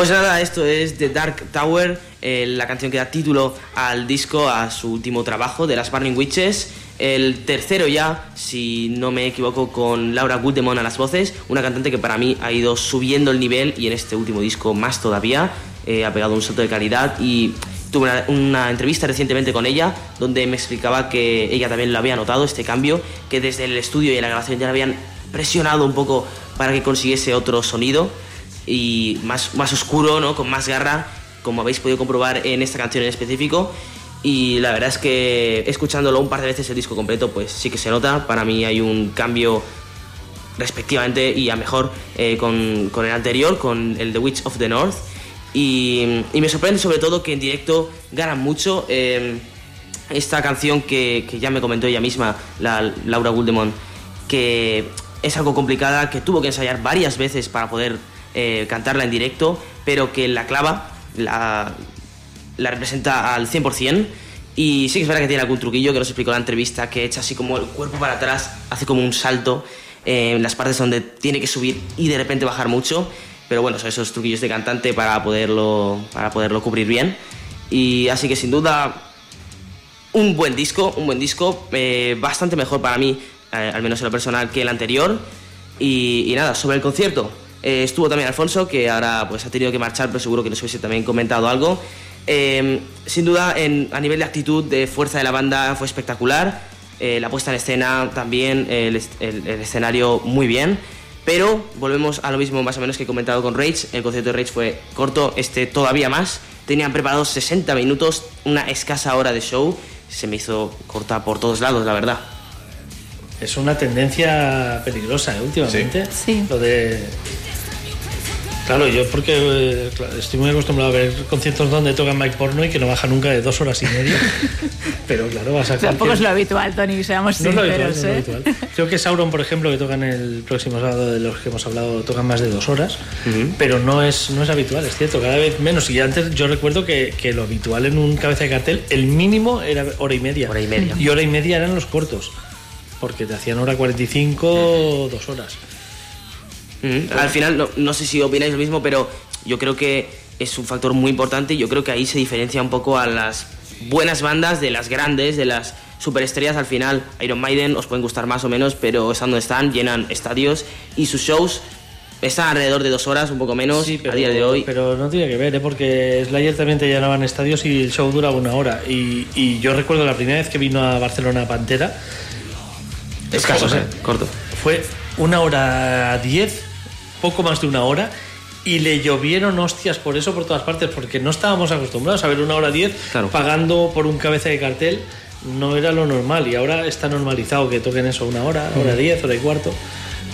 Pues nada, esto es The Dark Tower, eh, la canción que da título al disco, a su último trabajo de las Burning Witches. El tercero ya, si no me equivoco, con Laura Goodemon a las voces, una cantante que para mí ha ido subiendo el nivel y en este último disco más todavía, eh, ha pegado un salto de calidad y tuve una, una entrevista recientemente con ella donde me explicaba que ella también lo había notado, este cambio, que desde el estudio y la grabación ya la habían presionado un poco para que consiguiese otro sonido y más, más oscuro, ¿no? con más garra, como habéis podido comprobar en esta canción en específico. Y la verdad es que escuchándolo un par de veces el disco completo, pues sí que se nota. Para mí hay un cambio respectivamente y a mejor eh, con, con el anterior, con el The Witch of the North. Y, me sorprende sobre todo que en directo ganan mucho. eh, esta canción que, que ya me comentó ella misma, la Laura Guldemont, que es algo complicada, que tuvo que ensayar varias veces para poder eh, cantarla en directo, pero que la clava, la, representa al 100%. Y sí que es verdad que tiene algún truquillo que nos explicó en la entrevista, que echa así como el cuerpo para atrás, hace como un salto eh, en las partes donde tiene que subir y de repente bajar mucho. Pero bueno, son esos truquillos de cantante para poderlo, para poderlo cubrir bien. Y así que sin duda un buen disco, un buen disco, eh, bastante mejor para mí, al menos en lo personal, que el anterior. Y, y nada, sobre el concierto, eh, estuvo también Alfonso, que ahora pues ha tenido que marchar, pero seguro que nos hubiese también comentado algo. Eh, sin duda, en- a nivel de actitud, de fuerza de la banda, fue espectacular. Eh, la puesta en escena también, el, el- el escenario muy bien. Pero volvemos a lo mismo más o menos que he comentado con Rage. El concierto de Rage fue corto, este todavía más. Tenían preparados 60 minutos, una escasa hora de show. Se me hizo corta por todos lados, la verdad. Es una tendencia peligrosa ¿eh? últimamente. Sí. Lo de. Claro, yo porque eh, claro, estoy muy acostumbrado a ver conciertos donde tocan Mike Porno y que no baja nunca de dos horas y media. Pero claro, vas a Tampoco cualquier- es lo habitual, Tony, seamos No es lo habitual, sinceros. no es ¿eh? lo habitual. Creo que Sauron, por ejemplo, que tocan el próximo sábado, de los que hemos hablado, tocan más de dos horas, pero no es, no es habitual, es cierto, cada vez menos. Y antes yo recuerdo que, que lo habitual en un cabeza de cartel, el mínimo era hora y media. Hora y media. Y hora y media eran los cortos, porque te hacían hora 45, dos horas. Al final, no, no sé si opináis lo mismo, pero yo creo que es un factor muy importante y yo creo que ahí se diferencia un poco a las buenas bandas de las grandes, de las superestrellas. Al final, Iron Maiden os pueden gustar más o menos, pero están donde están, llenan estadios y sus shows están alrededor de dos horas, un poco menos Sí, pero, a día de hoy. pero no tiene que ver, ¿eh? porque Slayer también te llenaban estadios y el show duraba una hora. Y, y yo recuerdo la primera vez que vino a Barcelona Pantera, Escaso, José, ¿eh? corto. fue una hora diez, poco más de una hora, y le llovieron hostias por eso por todas partes, porque no estábamos acostumbrados a ver una hora diez Claro. pagando por un cabeza de cartel, no era lo normal, y ahora está normalizado que toquen eso una hora, hora diez, hora y cuarto.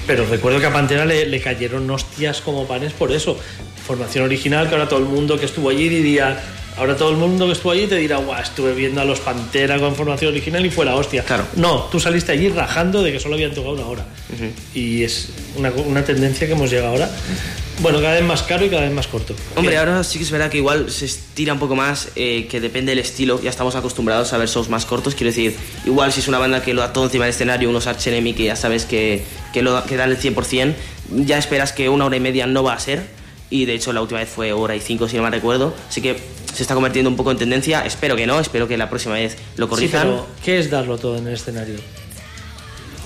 Pero recuerdo que a Pantera le, le cayeron hostias como panes por eso. Formación original, que ahora todo el mundo que estuvo allí diría. Ahora todo el mundo que estuvo allí te dirá, guau, estuve viendo a los Pantera con formación original y fue la hostia. Claro. No, tú saliste allí rajando de que solo habían tocado una hora. Y es una, una tendencia que hemos llegado ahora. Bueno, cada vez más caro y cada vez más corto. Hombre, ahora sí que es verdad que igual se estira un poco más, eh, que depende del estilo. Ya estamos acostumbrados a ver shows más cortos. Quiero decir, igual si es una banda que lo da todo encima del escenario, unos Arch Enemy que ya sabes que, que, lo, que dan el 100%, ya esperas que una hora y media no va a ser. Y de hecho la última vez fue hora y cinco, si no mal recuerdo. Así que se está convirtiendo un poco en tendencia. Espero que no, espero que la próxima vez lo Sí, corrijan. pero ¿qué es darlo todo en el escenario?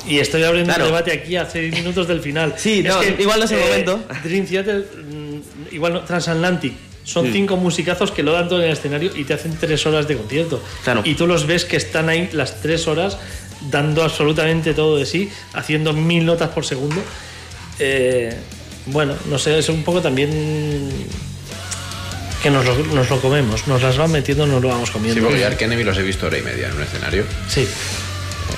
Y estoy abriendo Claro. un debate aquí a seis minutos del final. Sí, no, igual no es el momento. Dream Theater, mm, igual no, Transatlantic. Son Mm. cinco musicazos que lo dan todo en el escenario y te hacen tres horas de concierto. Claro. Y tú los ves que están ahí las tres horas dando absolutamente todo de sí, haciendo mil notas por segundo. Eh, bueno, no sé, es un poco también que nos lo, nos lo comemos, nos las van metiendo, nos lo vamos comiendo. Sí, porque yo a Ark Enemy los he visto hora y media en un escenario. Sí.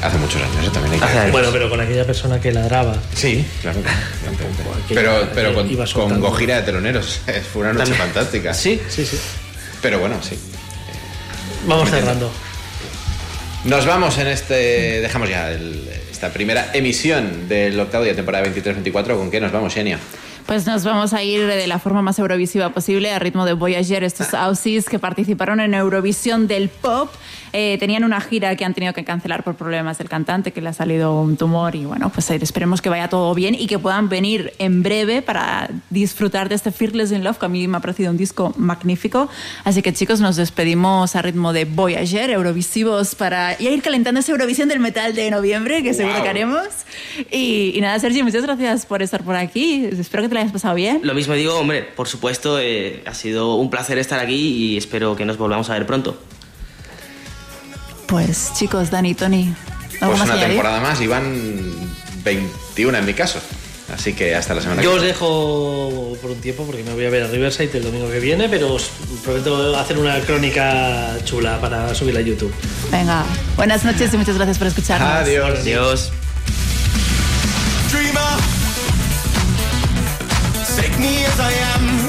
Hace muchos años, ¿eh? también hay que. Bueno, pero con aquella persona que ladraba. Sí, claro. Pero, pero con, con. Gojira de teloneros. Fue una noche También. fantástica. Sí, sí, sí. Pero bueno, sí. Vamos cerrando. Nos vamos en este. Dejamos ya el- esta primera emisión del octavo día temporada 23-24. ¿Con qué nos vamos, Xenia? Pues nos vamos a ir de la forma más eurovisiva posible, a ritmo de Voyager, estos Aussies que participaron en Eurovisión del Pop. Eh, tenían una gira que han tenido que cancelar por problemas del cantante, que le ha salido un tumor y bueno, pues eh, esperemos que vaya todo bien y que puedan venir en breve para disfrutar de este Fearless in Love, que a mí me ha parecido un disco magnífico. Así que chicos, nos despedimos a ritmo de Voyager, Eurovisivos, para ya ir calentando esa Eurovisión del metal de noviembre, que seguro Wow. que haremos. Y, y nada, Sergio, muchas gracias por estar por aquí. Espero que te la hayas pasado bien. Lo mismo digo, hombre, por supuesto, eh, ha sido un placer estar aquí y espero que nos volvamos a ver pronto. Pues chicos, Dani, Tony, ¿algo Pues más una que añadir? temporada más y van 21 en mi caso. Así que hasta la semana Yo que os dejo por un tiempo porque me voy a ver a Riverside el domingo que viene, pero os prometo hacer una crónica chula para subirla a YouTube. Venga, buenas noches y muchas gracias por escucharnos. Adiós. Dreamer, take me as I am.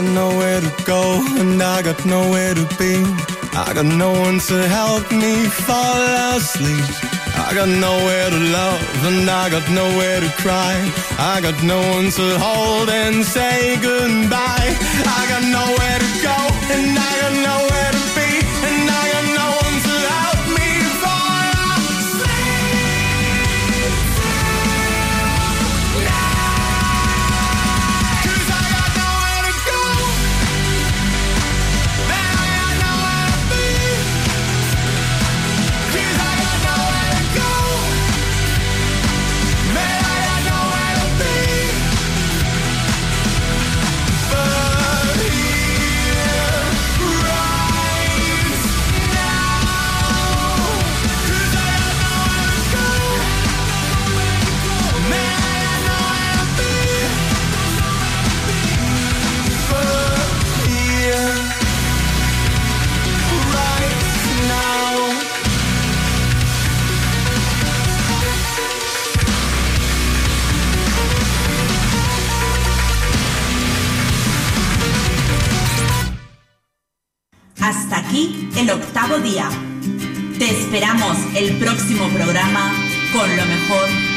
Got nowhere to go and I got nowhere to be. I got no one to help me fall asleep. I got nowhere to love and I got nowhere to cry. I got no one to hold and say goodbye. I got nowhere to go and I got Hasta aquí el octavo día. Te esperamos el próximo programa con lo mejor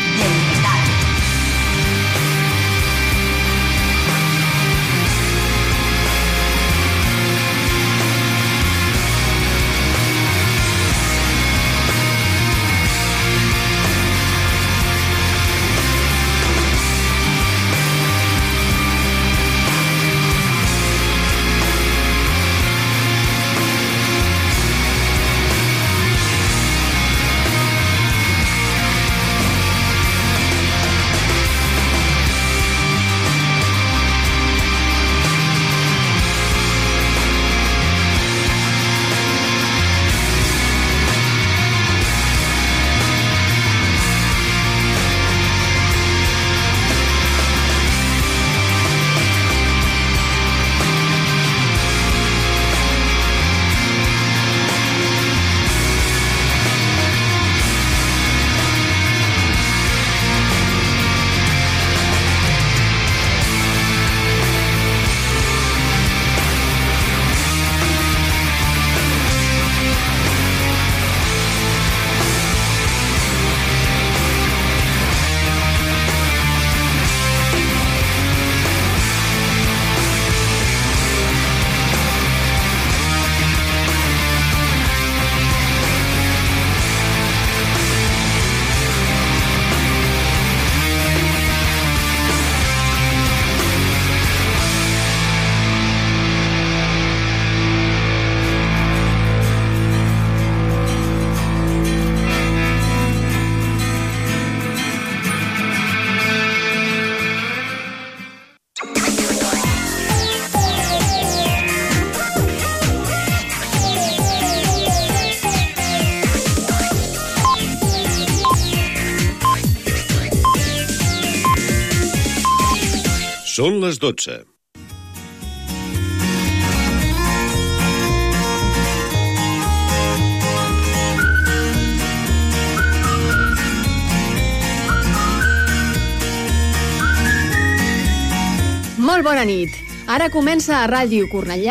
Són les 12. Molt bona nit. Ara comença a Ràdio Cornellà